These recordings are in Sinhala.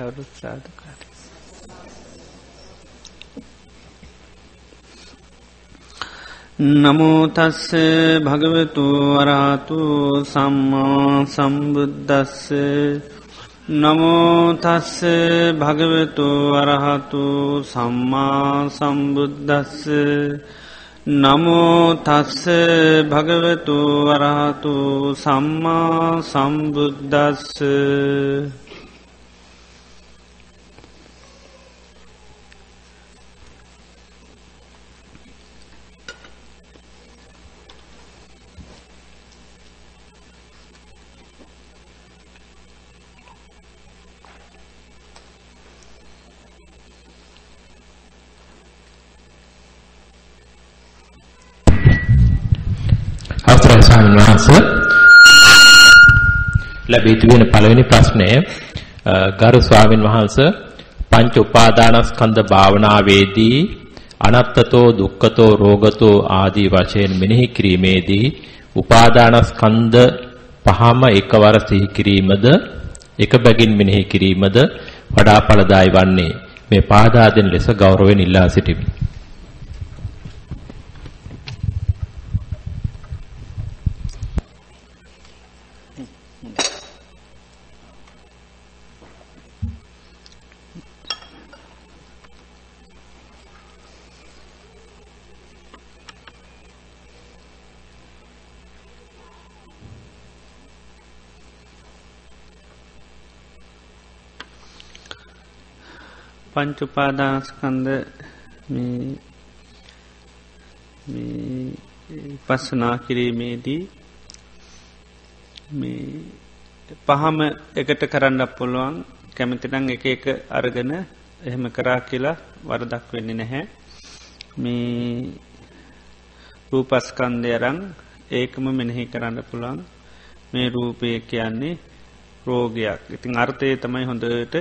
කවුරුත් සාධකාර. නමුතස්ස භගවතු වරාතු සම්මා සම්බුද්ධස්ස නමෝතස්ස භගවතු වරහතු සම්මා සම්බුද්ධස්ස නමෝතස්ස භගවතු වරහතු සම්මා සම්බුද්ධස්ස ස්වාමීන් වහන්ස ලැබී තිබෙන පළවෙනි ප්‍රශ්නය ගරු ස්වාමීන් වහන්ස පංච උපාදානස්කන්ධ භාවනාවේදී අනත්තතෝ දුක්ඛතෝ රෝගතෝ ආදී වශයෙන් මෙනෙහි කිරීමේදී උපාදානස්කන්ධ පහම එකවර සිහි කිරීමද එක බැගින් මෙනෙහි කිරීමද වඩා ඵලදායි වන්නේ. මේ පාදා දෙන ලෙස ගෞරවයෙන් ඉල්ලා සිටිමි. පංචුපාදාස්කන්ද පස්සනා කිරීමේදී මේ පහම එකට කරන්න පුළුවන් කැමතිනං එක එක අරගෙන එහෙම කරා කියලා වරදක් වෙන්නේ නැහැ. මේ රූපස්කන්දය අරං ඒකම මෙනෙහි කරන්න පුළුවන්. මේ රූපය කියන්නේ රෝගයක්. ඉතින් අර්ථය තමයි හොඳට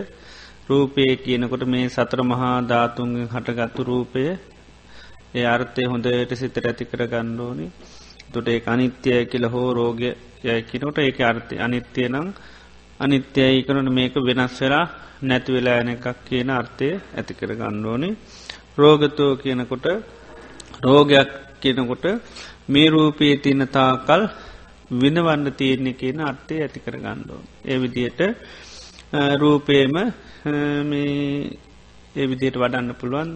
රූපය කියනකොට මේ සතර මහා ධාතුන්ගෙන් හටගත්තු රූපය ඒ අර්ථය හොඳට සිතට ඇති කර ගණ්ඩෝනි තුට ඒ අනිත්‍යය කියල හෝ රෝගය යැකිනොට ඒක අර්ථය අනිත්‍යය නං අනිත්‍යයි කරන මේක වෙනස් වෙලා නැති වෙලා යන එකක් කියන අර්ථය ඇති කර ගණ්ඩෝනි රෝගතෝ කියනකොට රෝගයක් කියනකොට මේ රූපයේ තියනතා කල් විනවන්න තියෙන්නේ කියන අර්ථය ඇති කර ගණ්ඩෝ. ඒ විදියට රූපේම මේ ඒ විදියට වඩන්න පුළුවන්.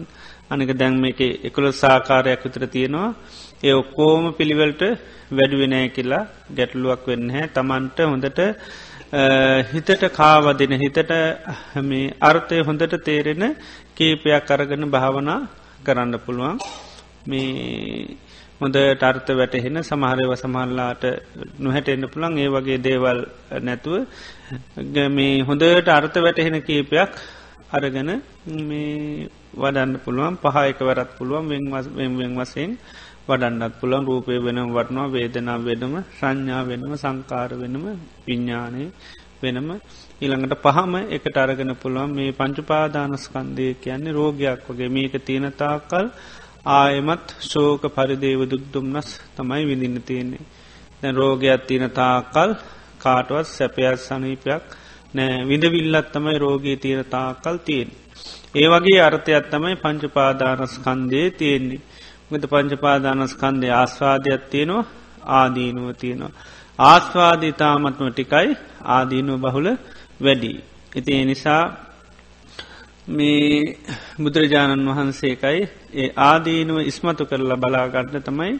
අනික දැන් මේක එකොළ සාකාරයක් විතර තියෙනවා. ඒ ඔක්කෝම පිළිවල්ට වැඩුවෙනෑ කියලා ගැටලුවක් වෙන්න හැ තමන්ට හොඳට හිතට කාවදින හිතට මේ අර්ථය හොඳට තේරෙන කීපයක් අරගන භාවනා කරන්න පුළුවන්. මේ හොඳ ටර්ථ වැටහෙන සමහරව සමහල්ලාට නොහැට එන්න පුළන් ඒ වගේ දේවල් නැතුව මේ හොඳට අර්ථ වැටහෙන කීපයක් අරගෙන මේ වඩන්න පුළුවන් පහයක වැරත් පුළුවන් වෙන් වසයෙන් වඩන්නත් පුළන් රූපය වෙනම් වටනවා වේදනා වෙනම සංඥා වෙනම සංකාර වෙනම විඤ්ඥානය වෙනම. ඊළඟට පහම එකට අරගෙන පුළුවන් මේ පංචුපාදානස්කන්දය කියන්නේ රෝගයක් වගේ. මේක තියෙනතාකල් ආයමත් ශෝක පරිදේව දුක්දුම්නස් තමයි විඳින්න තියෙන්නේ. දැ රෝගයක් තියන තාකල් කාටවත් සැපයක් සනීපයක් නෑ විඳවිල්ලත් තමයි රෝගී තීර තාකල් තියෙන්. ඒ වගේ අර්ථයක් තමයි පංචපාදානස්කන්දය තියෙන්නේ. මත පංචපාදානස්කන්දය ආස්වාදයක් තියෙනවා ආදීනුව තියෙනවා. ආස්වාධීතාමත්ම ටිකයි ආදීනුව බහුල වැඩි. ඉති නිසා මේ බුදුරජාණන් වහන්සේකයි ඒ ආදීනුව ඉස්මතු කරලා බලාගන්න තමයි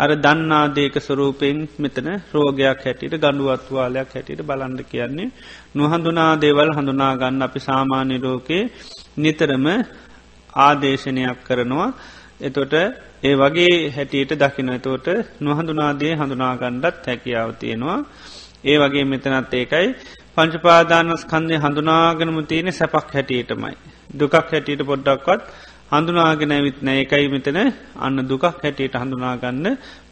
අර දන්නාදේක ස්වරූපයෙන් මෙතන රෝගයක් හැටියට ගඩුවත්වාලයක් හැටියට බලන්ඩ කියන්නේ නොහඳුනා දේවල් හඳුනාගන්න අපි සාමාන්‍ය ලෝකයේ නිතරම ආදේශනයක් කරනවා. එතොට ඒ වගේ හැටියට දකින එතෝට නොහඳුනාදේ හඳුනාගණ්ඩත් හැකියාව තියෙනවා. ඒ වගේ මෙතනත් ඒකයි. පංචපාදානස් කන්දය හඳුනාගනම තියෙන සැපක් හැටියටමයි. දුකක් හැටියට පොඩ්ඩක්වත් හඳුනාගෙන ඇවිත් නෑ එකයි මෙතන අන්න දුකක් හැටියට හඳුනාගන්න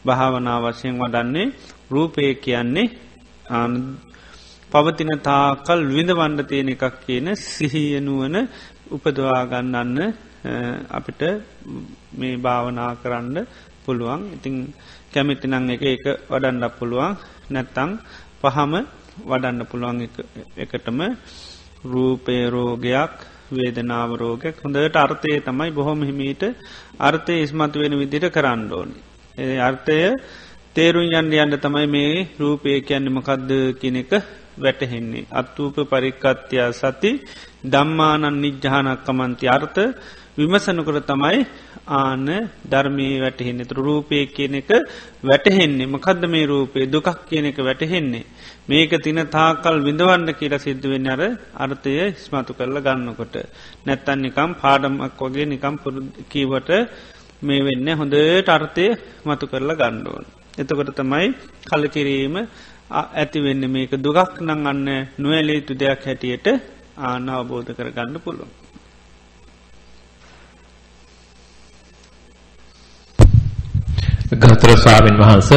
භාවනා වශයෙන් වඩන්නේ. රූපය කියන්නේ පවතින තාකල් විඳ වණ්ඩ තියෙන එකක් කියන සිහියනුවන උපදවාගන්නන්න අපිට මේ භාවනා කරන්න පුළුවන්. ඉතිං කැමිතිනං එක එක වඩන්නක් පුළුවන්. නැත්තං පහම වඩන්න පුළුවන් එකටම. රූපය රෝගයක් වේදනාවරෝගයක් හොඳට අර්ථය තමයි බොහොම හිමීට අර්ථය ඉස්මතු වෙන විදිට කරන්න ඕනි. ඒ අර්ථය තේරුම් යන්න යන්න තමයි මේ රූපය කියන්න මකද්ද කියන එක වැටහෙන්නේ. අත්තූප පරික්කත්තියා සති දම්මානන් නිජ්්‍යානක්කමන්ති අර්ථ විමසනකර තමයි ආන ධර්මී වැටහෙන්නේ තුර රූපය කියන එක වැටහෙන්නේ මකදද මේ රූපේ දුකක් කියන එක වැටහෙන්නේ. මේක තින තාකල් විඳවන්න කියල සිද්ධුවෙන් අර අර්ථය ස්මතු කරලා ගන්නකොට. නැත්තන් නිකම් පාඩමක් වගේ නිකම් කීවට මේ වෙන්න හොඳට අර්ථය මතු කරලා ගණ්ඩුවන්. එතකොට තමයි කලකිරීම ඇති වෙන්න මේක දුගක් නං අන්න නොවැලේ යුතු දෙයක් හැටියට ආන අවබෝධ කර ගන්න පුළුවන්. ගෞතර ස්වාමීන් වහන්ස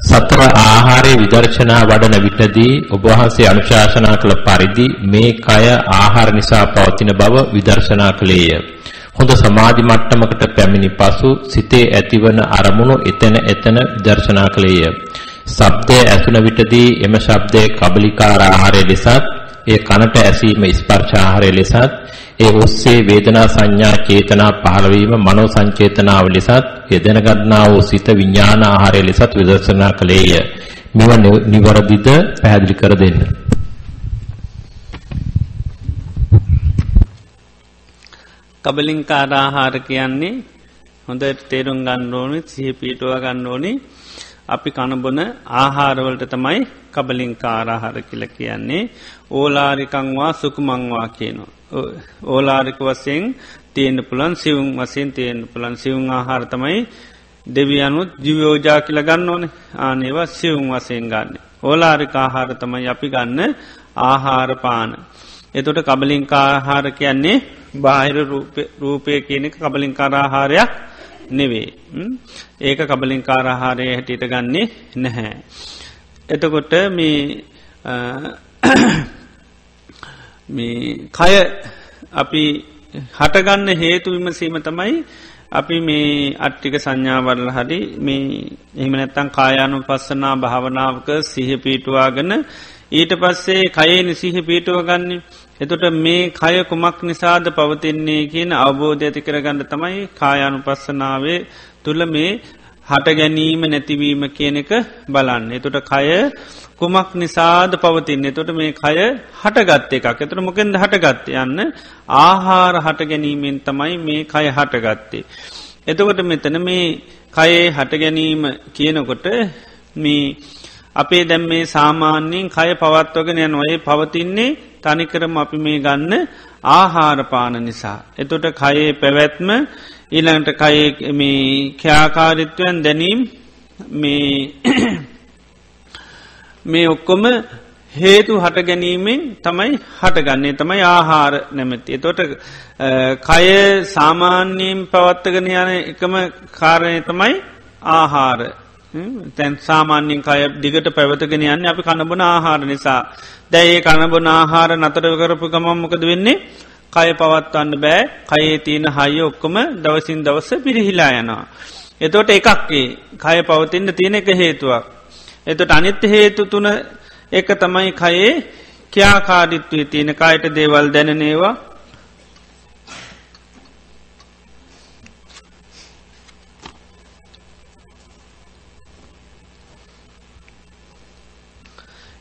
සතර ආහාරයේ විදර්ශනා වඩන විටදී ඔබ වහන්සේ අනුශාසනා කළ පරිදි මේ කය ආහාර නිසා පවතින බව විදර්ශනා කළේය. හොඳ සමාධි මට්ටමකට පැමිණි පසු සිතේ ඇතිවන අරමුණු එතන එතන විදර්ශනා කළේය. ශබ්දය ඇසුන විටදී එම ශබ්දයේ කබලිකාර ආහාරය ලෙසත් ඒ කනට ඇසීම ස්පර්ශ ආහාරය ලෙසත් ඒ ඔස්සේ වේදනා සංඥා චේතනා පහළවීම මනෝ සංචේතනාව ලෙසත් යෙදෙන ගන්නා වූ සිත විඥාන ආහාරය ලෙසත් විදර්ශනා කළේය. මෙව නිවරදිද පැහැදිලි කර දෙන්න. කබලින්කාර ආහාර කියන්නේ හොඳට තේරුම් ගන්න ඕනි සිහි පිටුව ගන්න ඕනි අපි කණබොන ආහාරවලට තමයි කබලින්කාරාහාර කියල කියන්නේ ඕලාරිකංවා සුකුමංවා කියනවා. ඕලාරික වසයෙන් තියෙන්න්න පුළන් සිවුම් වසයෙන් තියෙන්න්න පුළන් සිවුම් ආහාර තමයි දෙවියනුත් ජිවයෝජා කියල ගන්න ඕන ආනේවා සිවුම් වසයෙන් ගන්න. ඕලාරික ආහාර තමයි අපි ගන්න ආහාරපාන. එතොට කබලින්කාහාර කියන්නේ බාහිර රූපය කියනෙක කබලින්කාරාහාරයක් නෙවේ. ඒක කබලින්කාරාහාරය හැටියට ගන්නේ නැහැ. එතකොට මේ මේ කය අපි හටගන්න හේතු විමසීම තමයි අපි මේ අට්ටික සංඥාවරල හරි මේ එහම නැත්තං කායානු පස්සනා භාවනාවක සිහ පීටුවාගන ඊට පස්සේ කයේ නිසිහ පීටුව ගන්නේ එතොට මේ කය කුමක් නිසාද පවතින්නේ කියන අවබෝධ ඇති කරගන්න තමයි කායානු පස්සනාවේ තුළ මේ හට ගැනීම නැතිවීම කියන එක බලන්න. එතොට කය කුමක් නිසාද පවතින්න තොට මේ කය හටගත්ත එකක් එතර මොකෙන්ද හටගත්ත යන්න ආහාර හට ගැනීමෙන් තමයි මේ කය හටගත්තේ. එතකොට මෙතන මේ කයේ හට ගැනීම කියනකොට මේ අපේ දැම් මේ සාමාන්‍යයෙන් කය පවත්වගෙන යනොයේ පවතින්නේ තනිකරම අපි මේ ගන්න ආහාරපාන නිසා. එතොට කයේ පැවැත්ම ඊළඟට කයේ මේ ක්‍යාකාරිත්වයන් දැනීම් මේ මේ ඔක්කොම හේතු හට ගැනීමෙන් තමයි හටගන්නේ තමයි ආහාර නැමැති. තොට කය සාමාන්‍යයෙන් පවත්තගෙන යන එකම කාරණය තමයි ආහාර. තැන් සාමාන්‍යෙන් කය දිගට පැවතගෙන යන්න අපි කණබන ආහාර නිසා. දැයි කණබන ආහාර නතර කරපු ගමම් මොකද වෙන්නේ කය පවත්වන්න බෑ කයේ තියෙන හය ඔක්කොම දවසින් දවස පිරිහිලා යනවා. එතෝට එකක්ේ කය පවතින්න තියෙන එක හේතුවක්. එතට අනිත්‍ය හේතු තුන එක තමයි කයේ ක්‍යාකාඩිත්වය තියෙන කායට දේවල් දැනනේවා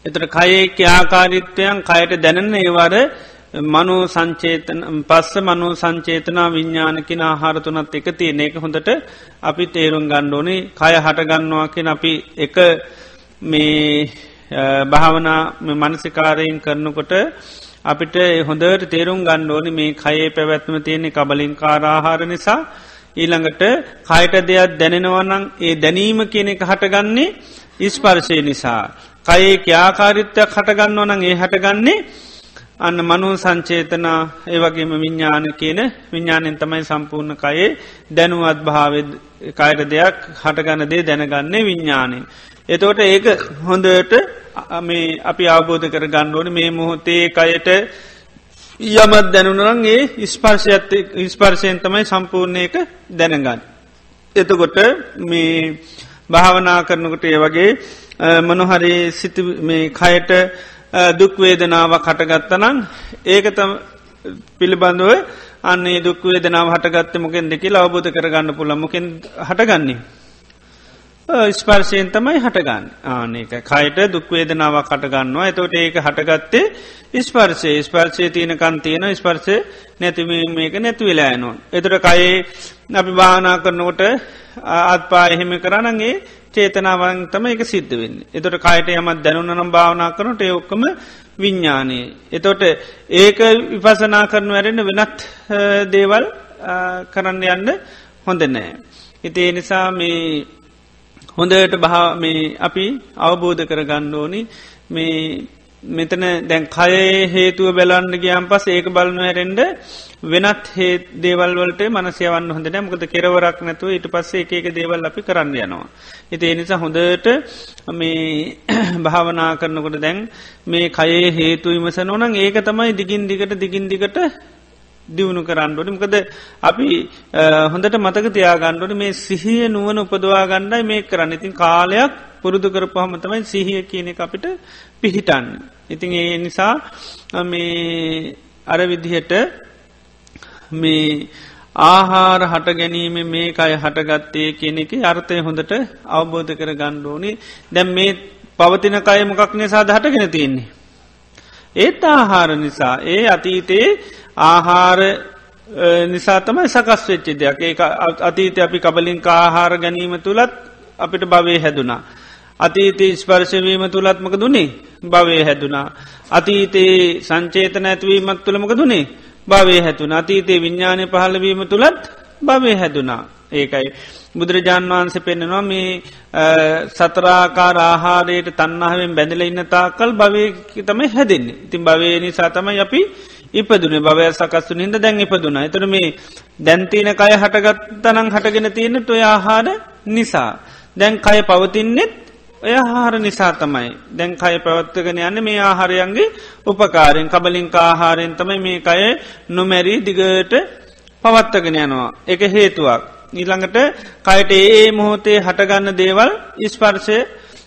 එතට කයේ ක්‍යාකාරිත්වයන් කයට දැනන ඒවර මනු සංචේතන පස්ස මනු සංචේතනා විඤ්ඥානකින ආහාරතුනත් එක තියෙන එක හොඳට අපි තේරුම් ගණ්ඩෝනේ කය හටගන්නවාකෙන අපි එක මේ භාවනා මනසිකාරයෙන් කරනකොට අපිට හොඳට තේරුම් ගණ්ඩෝනි මේ කයේ පැවැත්ම තියෙනෙ කබලින් කාරාහාර නිසා ඊළඟට කයට දෙයක් දැනෙනවනං ඒ දැනීම කියන එක හටගන්නේ ඉස්පර්ශය නිසා. කයේ ක්‍යාකාරිත්වයක් හටගන්න ඕනන් ඒ හටගන්නේ අන්න මනු සංචේතනා ඒවගේම විඤ්ඥාන කියන විඤ්ඥානෙන් තමයි සම්පූර්ණ කයේ දැනුවත් භාවද කයට දෙයක් හටගන්න දේ දැනගන්නේ විඤ්ඥානෙන්. එතෝට ඒක හොඳට මේ අපි අවබෝධ කර ගණ්ඩුවන මේ මොහොතේ කයට යමත් දැනුනරන්ගේ ස්පර්ශයත් ස්පර්ශයෙන් තමයි සම්පූර්ණයක දැනගන්න. එතකොට මේ භාවනා කරනකොට ඒ වගේ මනොහරි සිති මේ කයට දුක්වේදනාව කටගත්තනං ඒකතම පිළිබඳුව අන්නේ දුක්වේදනාව හටගත්ත මොකෙන් දෙකි අවබෝධ කරගන්න පුළ මොකෙන් හටගන්නේ. ස්පර්ශයෙන් තමයි හටගන්න. ආනක කයිට දුක්වේදනාව කටගන්නවා එතවට ඒක හටගත්තේ ස්පර්ශය. ස්පර්ශය තියනකන් තියෙන ස්පර්ශය නැතිවීම මේක නැතිවෙලායනවා. එතට කයේ අපි භානා කරනකොට අත්පා එහෙම කරනගේ චේතනාවන් තම එක සිද්ධ වෙන්න. එතොට කයට යමත් දැනුනනම් භාවනා කරනට ඔක්කම විඤ්ඥානයේ. එතොට ඒක විපසනා කරනු ඇරෙන වෙනත් දේවල් කරන්න යන්න හොඳ නෑ. හිතේ නිසා මේ හොඳට බහා මේ අපි අවබෝධ කරගන්න ඕනි මේ මෙතන දැන් කයේ හේතුව බැලන්න ගියම් පස් ඒක බලනු හැරෙන්ඩ වෙනත් හේ දේවල්වලට මනසයවන්න හොඳ නෑමකද කෙරවරක් නැතුව ඉට පස්සේ එක දේවල් අපි කරන්න යනවා. හිත එනිසා හොඳට මේ භාවනා කරනකොට දැන් මේ කයේ හේතු විමසන ඕනන් ඒක තමයි දිගින් දිගට දිගින් දිගට දියුණු කරන්නඩොට මකද අපි හොඳට මතක තියාගණ්ඩොට මේ සිහිය නුවන උපදවා ගණ්ඩයි මේ කරන්න ඉතින් කාලයක් පුරුදු කරපහම තමයි සිහිය කියන අපිට පිහිටන්න. ඉතින් ඒ නිසා මේ අර විදිහට මේ ආහාර හට ගැනීම මේ අය හටගත්තේ කියන එක අර්ථය හොඳට අවබෝධ කර ගණ්ඩෝනි දැම් මේ පවතින කය මොකක් නිසා හටගෙන තියන්නේ. ඒත් ආහාර නිසා ඒ අතීතයේ ආහාර නිසා තමයි සකස් වෙච්චි දෙයක් ඒ අතීත අපි කබලින් ආහාර ගැනීම තුළත් අපිට භවය හැදුනා. අතීතයේ ස්පර්ශවීම තුළත්මක දුනේ භවය හැදුනා. අතීතයේ සංචේතන ඇත්වීමත් තුළමක දුනේ භවය හැතුන අතීතයේ විඤ්ඥානය පහලවීම තුළත් භවය හැදුනා. ඒකයි. බුදුරජාන් වහන්සේ පෙන්නවා මේ සතරාකාර ආහාරයට තන්නහාවෙන් බැඳල ඉන්නතා කල් භවය තමයි හැදෙන්නේ. ඉතින් භවය නිසා තමයි අපි ඉපදුන භවය සකස්තු හිද දැන් ඉපදුන. එතන මේ දැන්තින කය හටගත්තනං හටගෙන තියෙන ඔය ආහාර නිසා. දැන් කය පවතින්නෙත් ඔය ආහාර නිසා තමයි දැන් කය පැවත්වගෙන යන්න මේ ආහාරයන්ගේ උපකාරෙන් කබලින් ආහාරයෙන් තමයි මේ කය නොමැරී දිගට පවත්තගෙන යනවා. එක හේතුවක්. ඊළඟට කයට ඒ මොහොතේ හටගන්න දේවල් ඉස්පර්ශය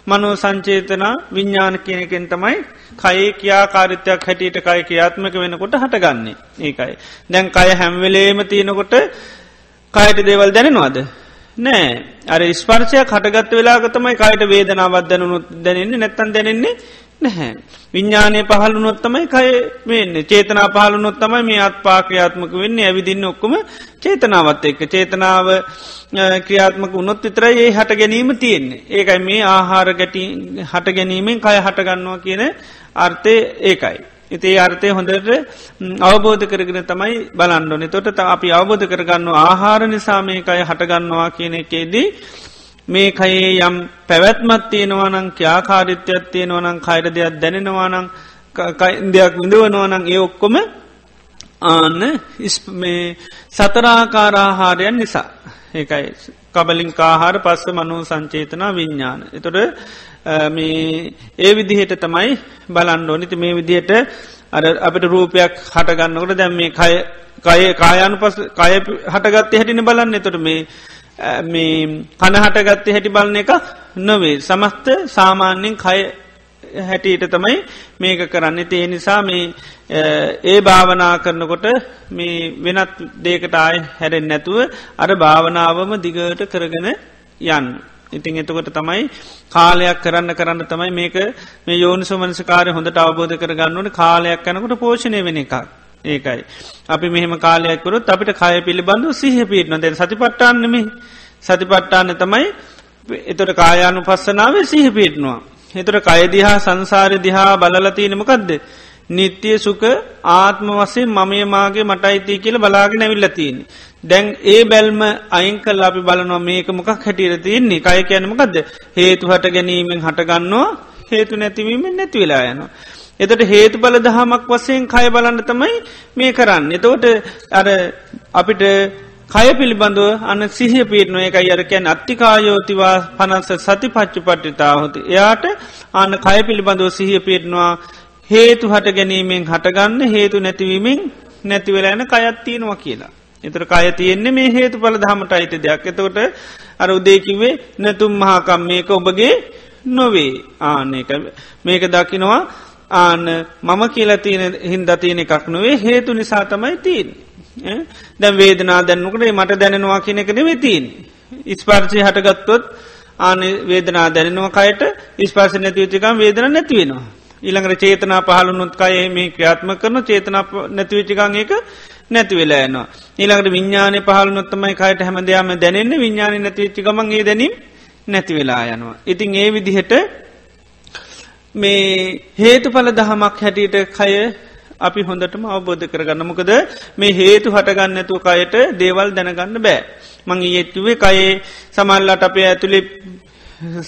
මනෝ සංචේතන විඤ්ඥාන කියනකෙන් තමයි කයේ කියා කාරිත්‍යයක් හැටියට කය ක්‍රියාත්මක වෙනකොට හටගන්නේ ඒකයි. දැන් කය හැම්වෙලේම තියෙනකොට කයට දේවල් දැනෙනවාද. නෑ අර ස්පර්ශය කටගත් වෙලාගතමයි කයට වේදනාවත් දැනුනුත් දැනෙන්නේ නැත්තන් දැනෙන්නේ නැහැ. විඤ්ඥානය පහළුනොත්තමයි කය වෙන්න චේතනා පහළුනොත් තමයි මේ අත් පාක්‍රියාත්මක වෙන්න ඇවිදින්න ඔක්කොම චේතනාවත් එක්ක චේතනාව ක්‍රියාත්මක උනොත් විතරයි ඒ හට ගැනීම තියෙන්නේ. ඒකයි මේ ආහාර ගැටි හට ගැනීමෙන් කය හටගන්නවා කියන අර්ථය ඒකයි. ඉතිේ අර්ථය හොඳට අවබෝධ කරගෙන තමයි බලන්ඩොන තොට අපි අවබෝධ කරගන්න ආහාර නිසා මේකයි හටගන්නවා කියන එකේදී මේ කයේ යම් පැවැත්මත් තියෙනවානං ක්‍යාකාරිත්‍යයක් තියෙනවනං කයිර දෙයක් දැනෙනවානං දෙයක් විඳවනවනං ඒ ඔක්කොම ආන්න මේ සතරාකාරාහාරයන් නිසා. ඒකයි. කබලින් කාහාර පස්ස මනු සංචේතනා විඤ්ඥාන. එතොට මේ ඒ විදිහට තමයි බලන්ඩෝනිති මේ විදිහට අර අපට රූපයක් හටගන්නකට දැම් මේ කය කය කායනු පස් කය හටගත්තේ හැටින බලන්න. එතොට මේ මේ කනහටගත්තේ හැටි බලන එක නොවේ. සමස්ත සාමාන්‍යෙන් කය හැටියට තමයි මේක කරන්න. ඒ නිසා මේ ඒ භාවනා කරනකොට මේ වෙනත් දේකට ආය හැරෙන් නැතුව අර භාවනාවම දිගට කරගෙන යන්න. ඉතින් එතකොට තමයි කාලයක් කරන්න කරන්න තමයි මේක මේ යෝනිසු මනසකාරය හොඳට අවබෝධ කරගන්නවන කාලයක් කනකොට පෝෂණය වෙන එකක්. ඒකයි. අපි මෙහෙම කාලයක්කරුත් අපිට කය පිළිබඳු සිහ පිටන දැ සතිපට්ටන්නම සතිපට්ටාන්න තමයි එතොට කායානු පස්සනාව සිහ පිටනවා. එතොට කයදිහා සංසාරය දිහා බලලතියනමකක්ද. නිත්‍යය සුක ආත්ම වසේ මමය මාගේ මටයිතිය කියල බලාගෙන ඇවිල්ලතියන්නේ. දැන් ඒ බැල්ම අයින් කල් අපි බලනවා මේක මොකක් හැටියට තියන්නේ කය කියනමකක්ද හේතු හට ගැනීමෙන් හටගන්නවා හේතු නැතිවීමෙන් නැති වෙලා යනවා. එතට හේතු බල දහමක් වසයෙන් කය බලන්න තමයි මේ කරන්න. එතවට අර අපිට කය පිළිබඳව අන්න සිහිය පීටනුව එක අයරකැන් අත්තිකායෝතිවා පනස්ස සති පච්චු පට්ටිතාහොති. එයාට අන්න කය පිළිබඳව සිහිය පීටනවා හේතු හට ගැනීමෙන් හටගන්න හේතු නැතිවීමෙන් නැතිවෙලා යන කයත්තියෙනවා කියලා. එතර කය තියෙන්නේ මේ හේතු පල දහමට අයිති දෙයක්. එතකොට අර උදේකිවේ නැතුම් මහාකම් මේක ඔබගේ නොවේ. ආනක මේක දකිනවා. ආන මම කියලා තියෙන හින්ද තියෙන එකක් නොවේ හේතු නිසා තමයි තිීන් දැ වේදනා දැන්නකට මට දැනෙනවා කියන එක නෙවේ තිීන් ඉස්පර්සය හටගත්තොත් ආන වේදනා දැනෙනවා කයට ඉස්පාස නැතිවචකම් වේදන නැතිවෙනවා. ඊළඟට චේතනා පහළුනුත් කය මේ ක්‍රියාත්ම කරන චේතනා නැතිවචකං එක නැති වෙලා යනවා. ඊළඟට විඤ්ඥානය පහල නොත්තමයි කයට හැමදයාම දැනෙන්නේ විඤ්ඥාන නැතිවෙච්චි ගමන්ගේ දැනීම නැති වෙලා යනවා. ඉතින් ඒ විදිහට මේ හේතුඵල දහමක් හැටියට කය අපි හොඳටම අවබෝධ කරගන්න මොකද මේ හේතු හටගන්නඇතු කයට දේවල් දැනගන්න බෑ. මං ඒත්තුවේ කයේ සමල්ලට අපේ ඇතුළි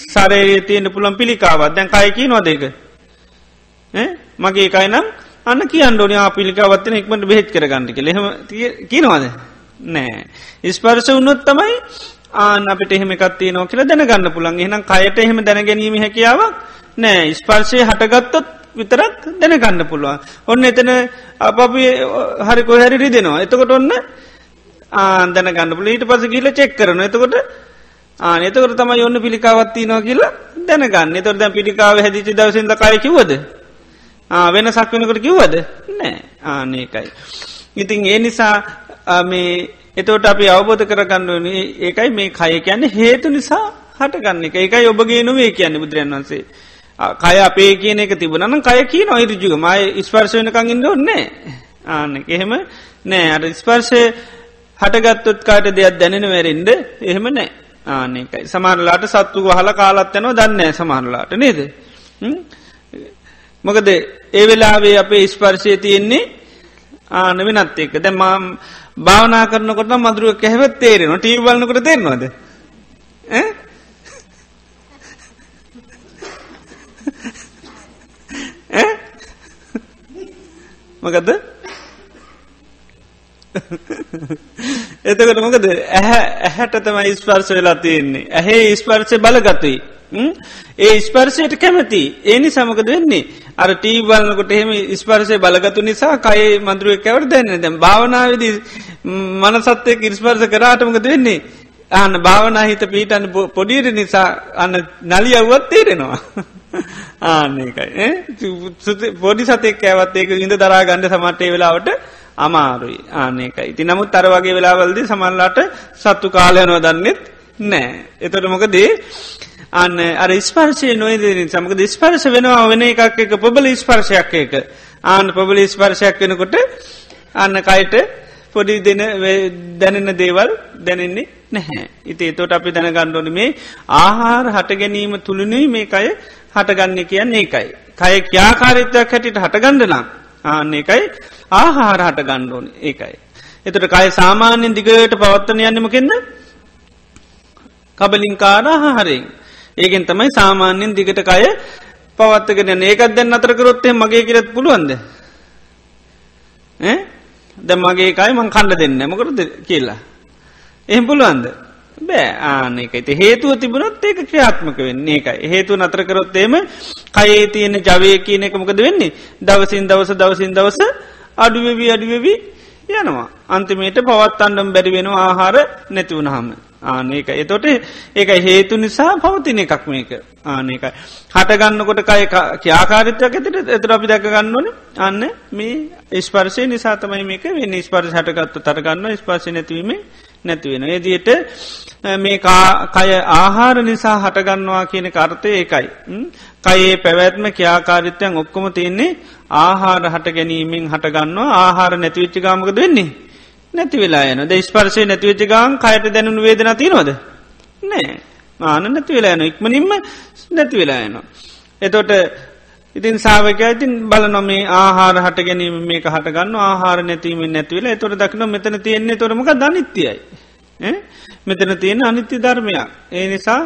සරේ තියෙන පුළන් පිළිකාවත් දැන් කයකි නොදේක. මගේ කයිනම් අන්න කියන්න ඕන පිළිකාවත්තන එක්මට බෙහෙත් කරගන්නක ලෙහම කියනවාද? නෑ. ඉස්පර්ශ උන්නොත් තමයි ආන අපිට එහෙම එකත්තිය නෝ කියල දැනගන්න පුළන් එහනම් කයට එහෙම දැනගැනීම හැකියාවක් නෑ. ස්පර්ශය හටගත්තොත් විතරක් දැනගන්න පුළුවන්. ඔන්න එතන අප හරි කොහැරි රිදෙනවා. එතකොට ඔන්න ආදැන ගන්නපුල ඊට පස කියල චෙක් කරන එතකොට ආන එතකට තම ඔන්න පිළිකාවත්ති නවා කියලා දැනගන්න. තොර දැ පිළිකාව හැදිචි දවසිද කයකිවද වෙන සක්වනකට කිව්වද? නෑ. ආනකයි ඉතින් ඒ නිසා මේ එතවට අපි අවබෝධ කරගන්න ඒකයි මේ කය කියන්නේ හේතු නිසා හටගන්න එක. එකයි ඔබගේ නොවේ කියන්නේ බුදුරන් වන්සේ කය අපේ කියන එක තිබුණන කය කිය නොයිරජුග මයි ස්පර්ශයනකං ඉන්න ඔන්නේ ආන එහෙම නෑ. අට ස්පර්ශය හටගත්තොත් කාට දෙයක් දැනෙන වැරෙන්ඩ එහෙම නෑ. ආනෙකයි සමාරලාට සත්තු හල කාලත් යනව දන්න සමාරලාට නේද? මොකද ඒ වෙලාවේ අපේ ස්පර්ශය තියෙන්නේ? ආන වෙනත් එක දැ මම් භාවනා කරනකොට මදුරුව කැහවත් තේරෙන ටීව බලන්නකට තේරනවාද? මොකද? එතකට මොකද? ඇහැ ඇහැට තමයි ස්පර්ශ වෙලා තියෙන්නේ. ඇහේ ස්පර්ශය බලගතුයි. ඒ ස්පර්ශයට කැමති. ඒනි සමකද වෙන්නේ? අර ටීබල්නකොට එහෙම ස්පර්ශය බලගතු නිසා කයි මන්දුරුව කැවර දැන්න දැම් භාවනාවද මනසත්තය ඉස්පර්ශ කරාටමකද වෙන්නේ? ආන භාවනා හිත පීටන්න පොඩීට නිසා අන්න නලි අවුවත් තේරෙනවා ආන්නේකයි පොඩි සතෙක් ඇවත් ඒක ඉඳ දරා ගණඩ සමට්ටේ වෙලාවට අමාරුයි. ආනකයි ඉති නමුත් තර වගේ වෙලාවල්ද සමල්ලාට සත්තු කාලයනවා දන්නෙත් නෑ. එතොට මොකදේ අන්න අර ස්පර්ශය නොයදරින් සමක ස්පර්ශ වෙනවා වෙන එකක් එක පොබල ස්පර්ශයක් එක ආන පොබල ස්පර්ශයක් වෙනකොට අන්න කයිට පොඩි දෙන දැනෙන දේවල් දැනෙන්නේ නැහැ. ඉති තොට අපි දැනගණ්ඩෝන මේ ආහාර හට ගැනීම තුළුණුයි මේ අය හටගන්න කියන්නේ ඒකයි. කය ක්‍යාකාරිත්වයක් හැටිට හටගණඩනම් ආන්න එකයි ආහාර හට ගණ්ඩෝන ඒකයි. එතට කය සාමාන්‍යෙන් දිගට පවත්තන යන්නම කෙන්න කබලින්කාර ආහාරයෙන්. ඒගෙන් තමයි සාමාන්‍යෙන් දිගට කය පවත්තගෙන ඒකත් දැන් අතරකරොත්තේ මගේ කියරත් පුළුවන්ද. ද මගේ කයි මං කණ්ඩ දෙන්න මොකරද කියලා. එහම පුළුවන්ද. බෑ. ආනකයිත හේතුව තිබුණොත් ඒක ක්‍රියාත්මක වෙන්නේ. එකයි හේතු නතරකරොත්තේම කයේ තියෙන ජවය කියන එක මොකද වෙන්නේ? දවසින් දවස දවසින් දවස අඩුවවී අඩුවවී යනවා. අන්තිමේට පවත් අන්ඩම් බැරි වෙන ආහාර නැතිවුණහම ආනක එතොට ඒක. හේතු නිසා පවතින එකක් මේක. ආනකයි හටගන්නකොට කය ක්‍යාකාරිත්වයක් ඇතට එතර අපි දැකගන්නවන අන්න මේ ස්පර්ශය නිසාතමයි මේක වෙන්න. ස්පර්ශ හටගත්තු තරගන්න ස්පර්ශ නැතිවීම නැතිවෙන. ඒදියට මේ කය ආහාර නිසා හටගන්නවා කියන කර්තය ඒකයි. කයේ පැවැත්ම ක්‍යාකාරිත්‍යයන් ඔක්කොම තියන්නේ ආහාර හට ගැනීමෙන් හටගන්නවා ආහාර නැතිවිච්චි ගාමකද වෙන්නේ. නැති වෙලා යන ද ස්පර්ශය නැතිවෙච්ච ගාන් කයට දැනුණු වේදන තිනොද. නෑ මාන නැති වෙලා යන ඉක්මනින්ම නැති වෙලා යනවා. එතොට ඉතින් සාාවක ඉතින් බල නොමේ ආහාර හට ගැනීම මේක හටගන්න ආහාර නැතිීමෙන් නැතිවල තොර දක්න මෙතන තියෙන්නේ තොරමක දනිත්‍යයයි. මෙතන තියෙන අනිත්‍ය ධර්මයක්. ඒ නිසා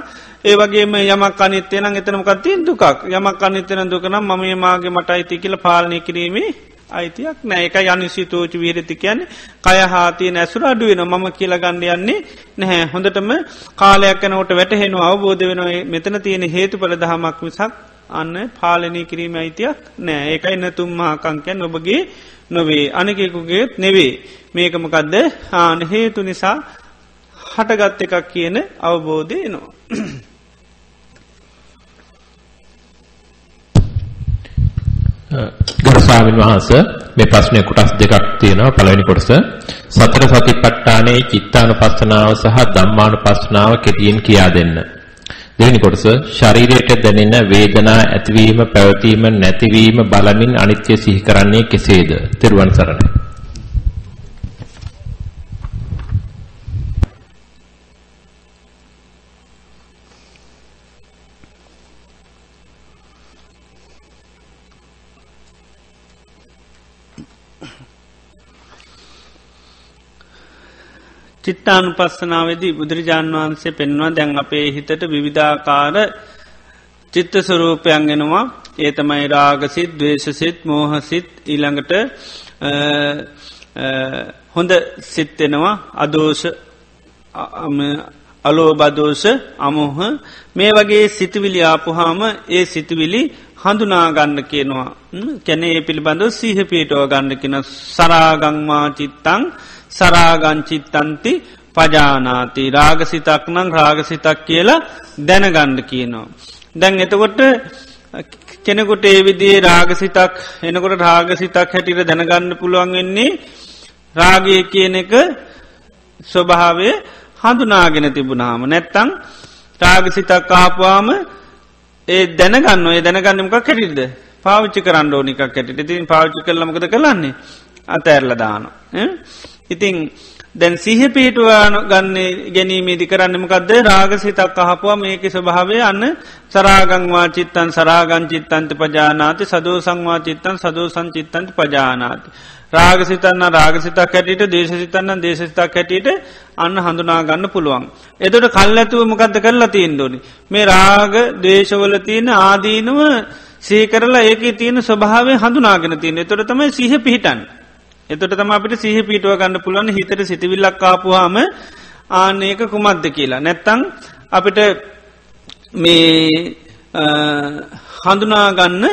ඒ වගේම යමක් අනිත්‍යය නම් එතනමකත්තිය දුකක්. යමක් අනිත්‍යන දුකනම් මම මාගේ මට අයිති කියල පාලනය කිරීමේ අයිතියක් නෑ. එක යනිසි තෝච විරති කියන්නේ. කය හාතිය නැසුර අඩුවෙන මම කියල ගණඩ යන්නේ නැහැ. හොඳටම කාලයක් නවට වැටහෙන අවබෝධ වෙනවා. මෙතන තියෙන හේතු පල දහමක් මිසක් අන්න පාලනය කිරීම අයිතියක් නෑ. ඒකයි නතුම් මහකංකයන් ඔබගේ නොවේ. අනකෙකුගේත් නෙවේ. මේකමකදද ආන හේතු නිසා හටගත්ත එකක් කියන අවබෝධය නවා. ගරු ස්වාමීන් වහන්ස මේ ප්‍රශ්නේ කොටස් දෙකක් තියෙනවා. පළවෙනි කොටස සතර සතිපට්ඨානයේ චිත්තානුපස්සනාව සහ ධම්මානුපස්සනාව කෙටියෙන් කියා දෙන්න. දෙවෙනි කොටස ශරීරයට දැනෙන වේදනා ඇතිවීම පැවතීම නැතිවීම බලමින් අනිත්‍ය සිහි කරන්නේ කෙසේද? තෙරුවන් සරණයි. චිත්තානු පස්සනාවේදී බුදුරජාණන් වහන්සේ පෙන්වා දැන් අපේ හිතට විවිධාකාර චිත්ත ස්වරූපයන් ගෙනවා ඒ තමයි රාගසිත් දවේශසිත් මෝහසිත්. ඊළඟට හොඳ සිත්තෙනවා අදෝෂ අලෝ බදෝෂ අමොහ. මේ වගේ සිතිවිලි ආපුහාම ඒ සිතිවිලි හඳුනාගන්න කියනවා. කැනේ පිළිබඳව සීහ පීටෝ ගන්න කියෙන සරාගංමා චිත්තං සරාගංචිත්තන්ති පජානාති. රාගසිතක් නං රාගසිතක් කියලා දැනගණ්ඩ කියනවා. දැන් එතකොට කෙනෙකුට ඒවිදිේ රාගසිතක් එනකොට රාගසිතක් හැටිට දැනගන්න පුළුවන් වෙන්නේ රාගය කියන එක ස්වභාවය හඳුනාගෙන තිබුණාම. නැත්තං රාගසිතක් කාපුවාම ඒ දැනගන්න ඒ දැනගන්නමක් කැටිද පාවිච්චි කරන්න ඕනිකක් ඇට ඉතින් පාවිච්චි කරලමකද කරන්නේ? අතඇරල දාන ඉතිං දැන් සිහ පිහිටුවාන ගන්න ගැනීමේදි කරන්නමකක්ද රාගසිතක් අහපුවා මේක ස්වභාවය අන්න සරාගංවා චිත්තන් සරාගං චිත්තන්ත පජානාති සදෝ සංවා චිත්තන් සදෝ සංචිත්තන්ත පජානාති. රාගසිතන්න රාගසිතක් හැටියට දේශසිතන්න දේශසිතක් හැටියට අන්න හඳුනාගන්න පුළුවන්. එතට කල් ඇතුව මොකක්ද කරලා තියෙන් දෝනි. මේ රාග දේශවල තියෙන ආදීනුව සීකරලා ඒක තියෙන ස්වභාවය හඳුනාගෙන තියෙන තොට තමයි සිහ පිහිටන්. එතොට තම අපිට සිහ පිටුව ගන්න පුළුවන් හිතට සිතිවිල්ලක් කාපුහාම ආනයක කුමක්ද කියලා. නැත්තං අපිට මේ හඳුනාගන්න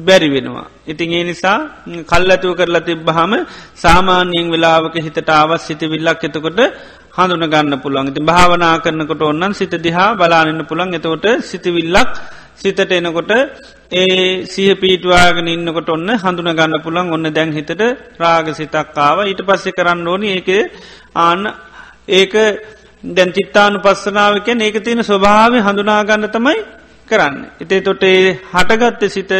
බැරි වෙනවා. ඉතින් ඒ නිසා කල්ලතුව කරලා තිබ්බහම සාමාන්‍යයෙන් වෙලාවක හිතට අවස් සිතිවිල්ලක් එතකොට හඳුන ගන්න පුළුවන් ඉති භාවනා කරනකොට ඔන්නන් සිත දිහා බලානන්න පුළන් එතකොට සිතිවිල්ලක් සිතට එනකොට ඒ සිහ පීටවාගෙන ඉන්නකොට ඔන්න හඳුන ගන්න පුළන් ඔන්න දැන් හිතට රාග සිතක්කාව ඊට පස්සෙ කරන්න ඕනි ඒක ආන්න ඒක දැන් චිත්තානු පස්සනාවකෙන් ඒක තියෙන ස්වභාව හඳුනාගන්න තමයි කරන්න. එතේ තොට ඒ හටගත්ත සිත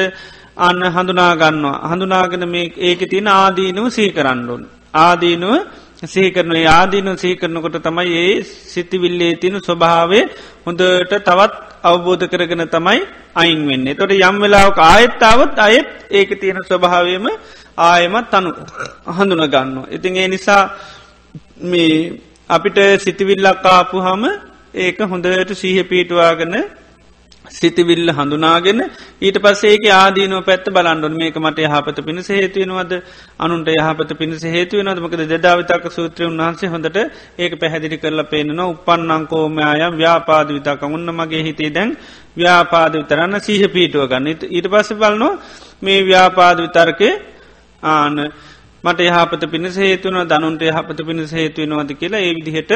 අන්න හඳුනාගන්නවා. හඳුනාගෙන මේ ඒක තියෙන ආදීනුව සී කරන්නඩුන්. ආදීනුව සීකරන ආදීනු සීකරනකොට තමයි ඒ සිතිවිල්ලේ තිනු ස්වභාවේ හොඳට තවත් අවබෝධ කරගෙන තමයි අයින් වෙන්නේ. තොට යම් වෙලාවක ආයත්තාවත් අයත් ඒක තියෙන ස්වභාවයම ආයමත් අනු හඳුන ගන්න. ඉතින් ඒ නිසා මේ අපිට සිතිවිල්ලක් ආපු හම ඒක හොඳට සීහ පීටවාගෙන සිතිවිල්ල හඳුනාගෙන ඊට පස්සේක ආදීනව පැත් බලන්ඩුන් මේක මට යහපත පිණිස හේතුවෙනවද අනුන්ට යහපත පිණිස හේතුවෙනද මකද දෙදාවිතක සූත්‍ර උන්හන්සේ හොඳට ඒක පැහැදිලි කරලා පේනවා උපන්නංකෝමයායම් ව්‍යාපාද විතක උන්න මගේ හිතේ දැන් ව්‍යාපාද විතරන්න සීහ පීටුව ගන්න. ඊට පස්ස බලනවා මේ ව්‍යාපාද විතර්කය ආන මට යහපත පිණිස හේතුවන දනුන්ට යහපත පිණිස හේතුවෙනවද කියලා ඒ විදිහට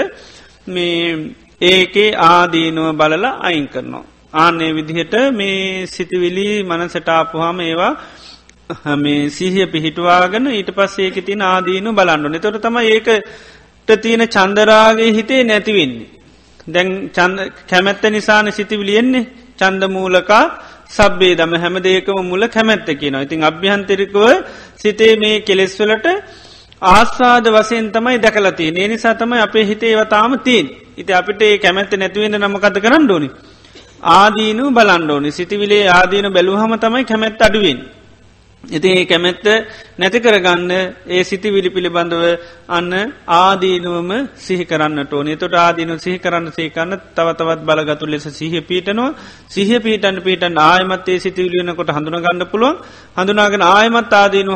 මේ ඒකේ ආදීනුව බලලා අයින් කරනවා. ආනේ විදිහට මේ සිතිවිලි මනසටාපුහම ඒවා මේ සිහිය පිහිටවාගෙන ඊට පස්සේක තින ආදීනු බලන්ඩු නතොට තම ඒකට තියෙන චන්දරාගේ හිතේ නැතිවෙන්නේ. දැන් කැමැත්ත නිසාන සිතිවිලියෙන්නේ චන්ද මූලකා සබ්බේ දම හැම දේකම මුල කැමැත්ත කියනවා. ඉතින් අභ්‍යහන්තරිකව සිතේ මේ කෙලෙස්වලට ආස්වාද වසයෙන් තමයි දැකලති ඒ නිසා තමයි අපේ හිතේ වතාම තිීන් ඉති අපිට ඒ කැමැත්ත නැතිවෙන්න නමකත කරන්න ඕනි? ආදීනු බලන්ඩෝනි සිටිවිලේ ආදීන බැලූහම තමයි කැමැත් අඩුවෙන්. ඉති ඒ කැමැත්ත නැති කරගන්න ඒ සිති විලි පිළිබඳව අන්න ආදීනුවම සිහි කරන්නට ඕනේ. තොට ආදීනු සිහි කරන්න සේකන්න තවතවත් බලගතු ලෙස සිහ පීටනවා සිහ පීටන් පීටන් ආයමත්තේ සිතිවිලියනකොට හඳුනගන්න පුළුවන්. හඳුනාගෙන ආයමත් ආදීනු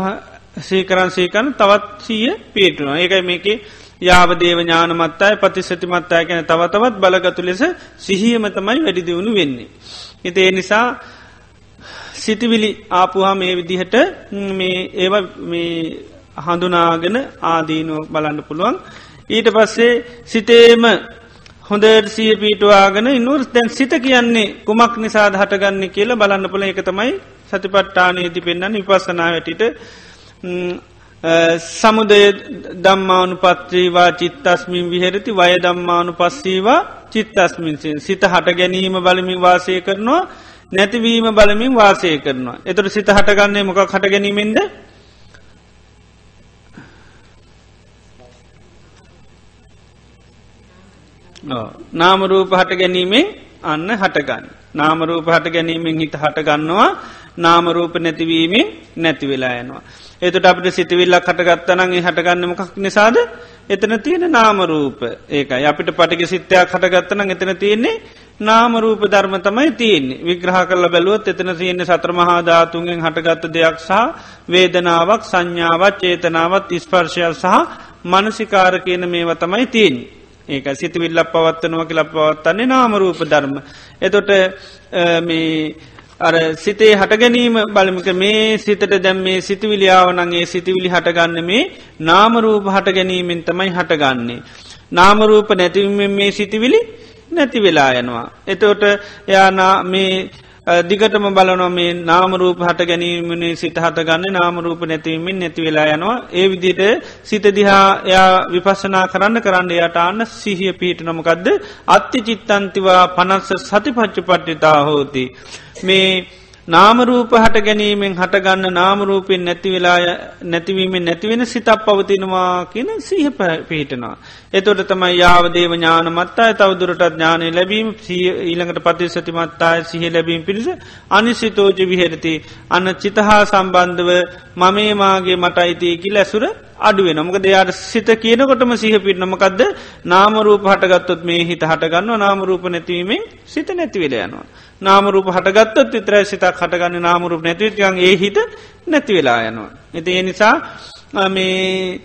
සීකරන් සේකන්න තවත් සීය පීටනවා ඒකයි මේකේ යාවදේව ඥානමත්තාය පතිසතිමත්තාය කැන තවතවත් බලගතු ලෙස සිහියම තමයි වැඩිදිවුණු වෙන්නේ. එතේ නිසා සිතිවිලි ආපුහා මේ විදිහට මේ ඒව හඳුනාගෙන ආදීනුව බලන්න පුළුවන්. ඊට පස්සේ සිතේම හොඳට සිය පීටවාගෙන ඉනුරස් දැන් සිත කියන්නේ කුමක් නිසාද හටගන්න කියලා බලන්න පුළ එක තමයි සතිපට්ටානයේති පෙන්න්න විපස්සනා වැටිට සමුදය දම්මානු පත්්‍රීවා චිත්තස්මින් විහෙරති වය දම්මානු පස්සීවා චිත්තස්මින්සින් සිත හට ගැනීම බලමින් වාසය කරනවා නැතිවීම බලමින් වාසය කරනවා. එතුර සිත හටගන්නේ මොක හට ගැනීමෙන්ද නාමරූප හට ගැනීමෙන් අන්න හටගන්න. නාමරූප හට ගැනීමෙන් හිත හටගන්නවා නාමරූප නැතිවීමෙන් නැති වෙලා යනවා. එතුට අපට සිතිවිල්ලක් හටගත්තනගේ හටගන්න මොකක් නිසාද? එතන තියෙන නාමරූප ඒකයි. අපිට පටික සිත්තයක් හටගත්තන එතන තියෙන්නේ නාමරූප ධර්ම තමයි තියන්නේ. විග්‍රහ කල බැලුවත් එතන තියෙන්නේ සත්‍රමහාධාතුන්ගෙන් හටගත්ත දෙයක් සහ වේදනාවක් සංඥාවත් චේතනාවත් ඉස්පර්ශයක් සහ මනසිකාර කියන මේව තමයි තියන්නේ. ඒක සිතිවිල්ලක් පවත්වනුව කියලක් පවත්තන්නේ නාමරූප ධර්ම. එතොට මේ අර සිතේ හටගැනීම බලමික මේ සිතට දැම් මේ සිතිවිලියාවනගේ සිතිවිලි හටගන්න මේ නාමරූප හට ගැනීමෙන් තමයි හටගන්නේ. නාමරූප නැතිවීම මේ සිතිවිලි නැති වෙලා යනවා. එතෝට එයා මේ දිගටම බලනො මේ නාමරූප හට ගැනීමනේ සිත හටගන්න නාමරූප නැතිවීමෙන් නැති වෙලා යනවා. ඒ විදිට සිත දිහා එයා විපසනා කරන්න කරන්න යට අන්න සිහිය පිහිට නොමකක්ද අත්ති චිත්තන්තිවා පනස්ස සතිපච්ච පට්ටිතා හෝති. මේ නාමරූප හට ගැනීමෙන් හටගන්න නාමරූපෙන් නැතිවෙලා නැතිවීමෙන් නැතිවෙන සිතක් පවතිනවා කියන සීහ පිහිටනවා. එතොට තමයි යාවදේව ඥාන මත්තාය තවදුරටත් ඥානය ලැබීම ඊළඟට පතිසතිමත්තාය සිහ ලැබීම පිරිස අනිසිතෝජ විහෙරති අන්න චිතහා සම්බන්ධව මමේමාගේ මට අයිතියකි ලැසුර අඩුවේ නොමක දෙයාට සිත කියනකොටම සිහ පිටනමකක්ද නාමරූප හටගත්තොත් මේ හිත හටගන්න නාමරූප නැතිවීමෙන් සිත නැතිවෙල යනවා. නාමරූප හටගත්තොත් විතරයි සිතක් හටගන්න. නාමරූප නැතිවිතියන් ඒ හිත නැතිවෙලා යනවා. එති ඒ නිසා මේ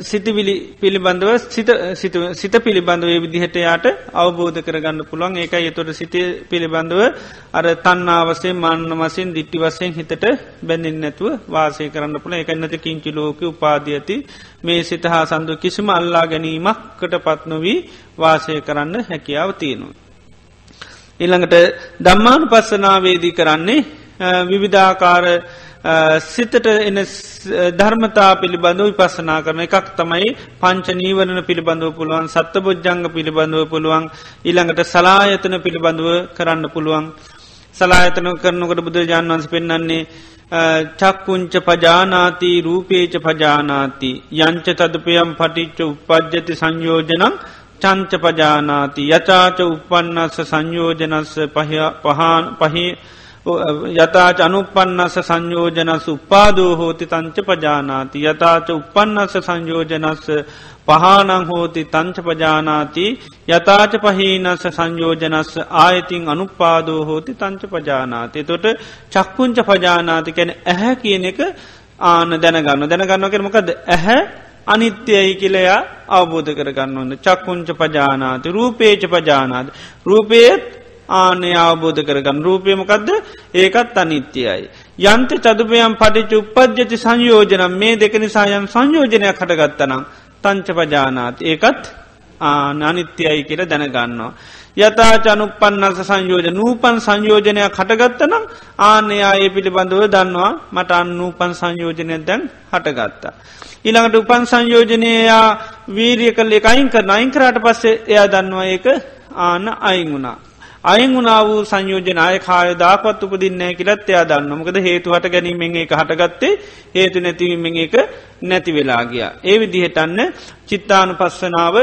සිතිවිලි පිළිබඳව සිත පිළිබඳව විදිහට යාට අවබෝධ කරගන්න පුළුවන්. ඒක එතොට සිත පිළිබඳව අර තන්නාවසේ මන්න වසින් දිට්ටි වසයෙන් හිතට බැඳින් නැතුව වාසය කරන්න පුළ එකන්නත කිංචි ලෝක උපාධ ඇති. මේ සිත හා සඳු කිසිම අල්ලා ගැනීමක්කට පත්නොවී වාසය කරන්න හැකියාව තියෙනවා. ඉළඟට දම්මානු පස්සනාවේදී කරන්නේ විවිධාකාර සිතට එන ධර්මතා පිළිබඳව විපසනා කරන එකක් තමයි පංච නීවරණ පිළිබඳව පුළුවන් සත්ත බොජ්ජංග පිළිබඳව පුළුවන් ඊළඟට සලායතන පිළිබඳව කරන්න පුළුවන්. සලායතන කරනකට බුදුරජාන් වන්ස පෙන්න්නන්නේ චක්කුංච පජානාති රූපේච පජානාති යංච තදපයම් පටිච්ච උපද්ජති සංයෝජනං චංච පජානාති යචාච උපන්නස්ස සංයෝජනස්ස පහන් පහි යතාච අනුපන්නස සංයෝජනස් උපාදෝ හෝති තංච පජානාති. යතාච උපන්නස සංයෝජනස්ස පහනං හෝති තංච පජානාති. යතාච පහීනස්ස සංයෝජනස්ස ආයතින් අනුපාදෝ හෝති තංච පජානාති. තොට චක්කුංච පජානාති කැන ඇහැ කියන එක ආන දැනගන්න. දැනගන්න කරමකද ඇහැ අනිත්‍යයි කියලයා අවබෝධ කරගන්න ඕන්න චක්කුංච පජානාති රූපේච පජානාද රූපේත් ආනය අවබෝධ කරගන්න රූපයමකක්ද ඒකත් අනිත්‍යයයි. යන්ත චදුපයම් පටිච උපද්ජති සංයෝජනම් මේ දෙක නිසායම් සංයෝජනයක් හටගත්තනම් තංච පජානාත් ඒකත් ආනනිත්‍යයි කියල දැනගන්නවා. යතා චනුපන්නස සංයෝජ නූපන් සංයෝජනයක් හටගත්තනම් ආනයා ඒ පිළිබඳව දන්නවා මට අන්නූපන් සංයෝජනය දැන් හටගත්තා. ඊළඟට උපන් සංයෝජනයා වීරිය කල්ලෙ අයින් කරන අයිංකරට පස්සේ එයා දන්නවා ඒක ආන අයින් වුණා. අයින් වුණා වූ සංයෝජනය කායදාපත් උපදින්නේ කියලත් එයා දන්න මොකද හේතුවට ගැනීමෙන් එක හටගත්තේ හේතු නැතිවීමෙන් එක නැති වෙලා ගිය. ඒ විදිහටන්න චිත්තානු පස්සනාව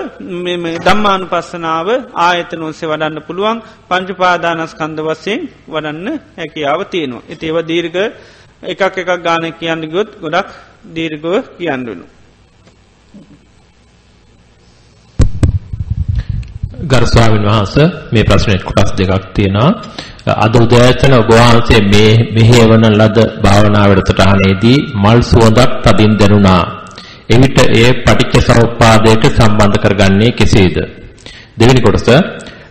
දම්මානු පස්සනාව ආයතන ඔස්සේ වඩන්න පුළුවන් පංචුපාදානස්කන්ද වස්සයෙන් වඩන්න හැකියාව තියෙනවා. එතිේව දීර්ග එකක් එකක් ගාන කියන්න ගොත් ගොඩක් දීර්ගව කියන්නුනු. ගරු ස්වාමීන් වහන්ස මේ ප්‍රශ්නෙට කොටස් දෙකක් තියෙනවා. අද උදෑසන ඔබ වහන්සේ මේ මෙහෙවන ලද භාවනා වැඩසටහනේදී මල් සුවඳක් තදින් දැනුණා. එවිට එය පටිච්ච සමුප්පාදයට සම්බන්ධ කරගන්නේ කෙසේද? දෙවෙනි කොටස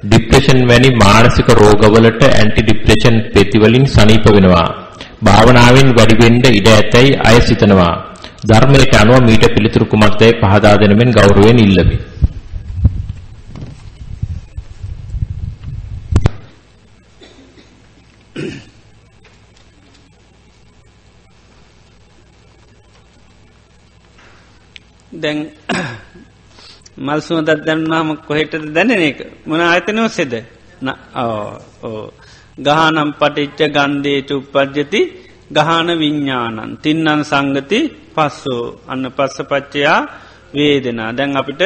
ડિප්‍රෙෂන් වැනි මානසික රෝගවලට ඇන්ටි ડિප්‍රෙෂන් පෙති වලින් සනීප වෙනවා. භාවනාවෙන් වැඩි වෙන්න ඉඩ ඇතැයි අය සිතනවා. ධර්මයට අනුව මීට පිළිතුරු කුමක්දයි පහදා දෙනමින් ගෞරවයෙන් ඉල්ලමි. දැන් මල්සුවදත් දැන්නාම කොහෙටද දැනෙන එක? මොන අතන ඔස්සෙද? ගහනම් පටිච්ච ගන්දේ චුප්පද්ජති ගහන විඤ්ඥානන් තින්නන් සංගති පස්සෝ අන්න පස්ස පච්චයා වේදනා. දැන් අපිට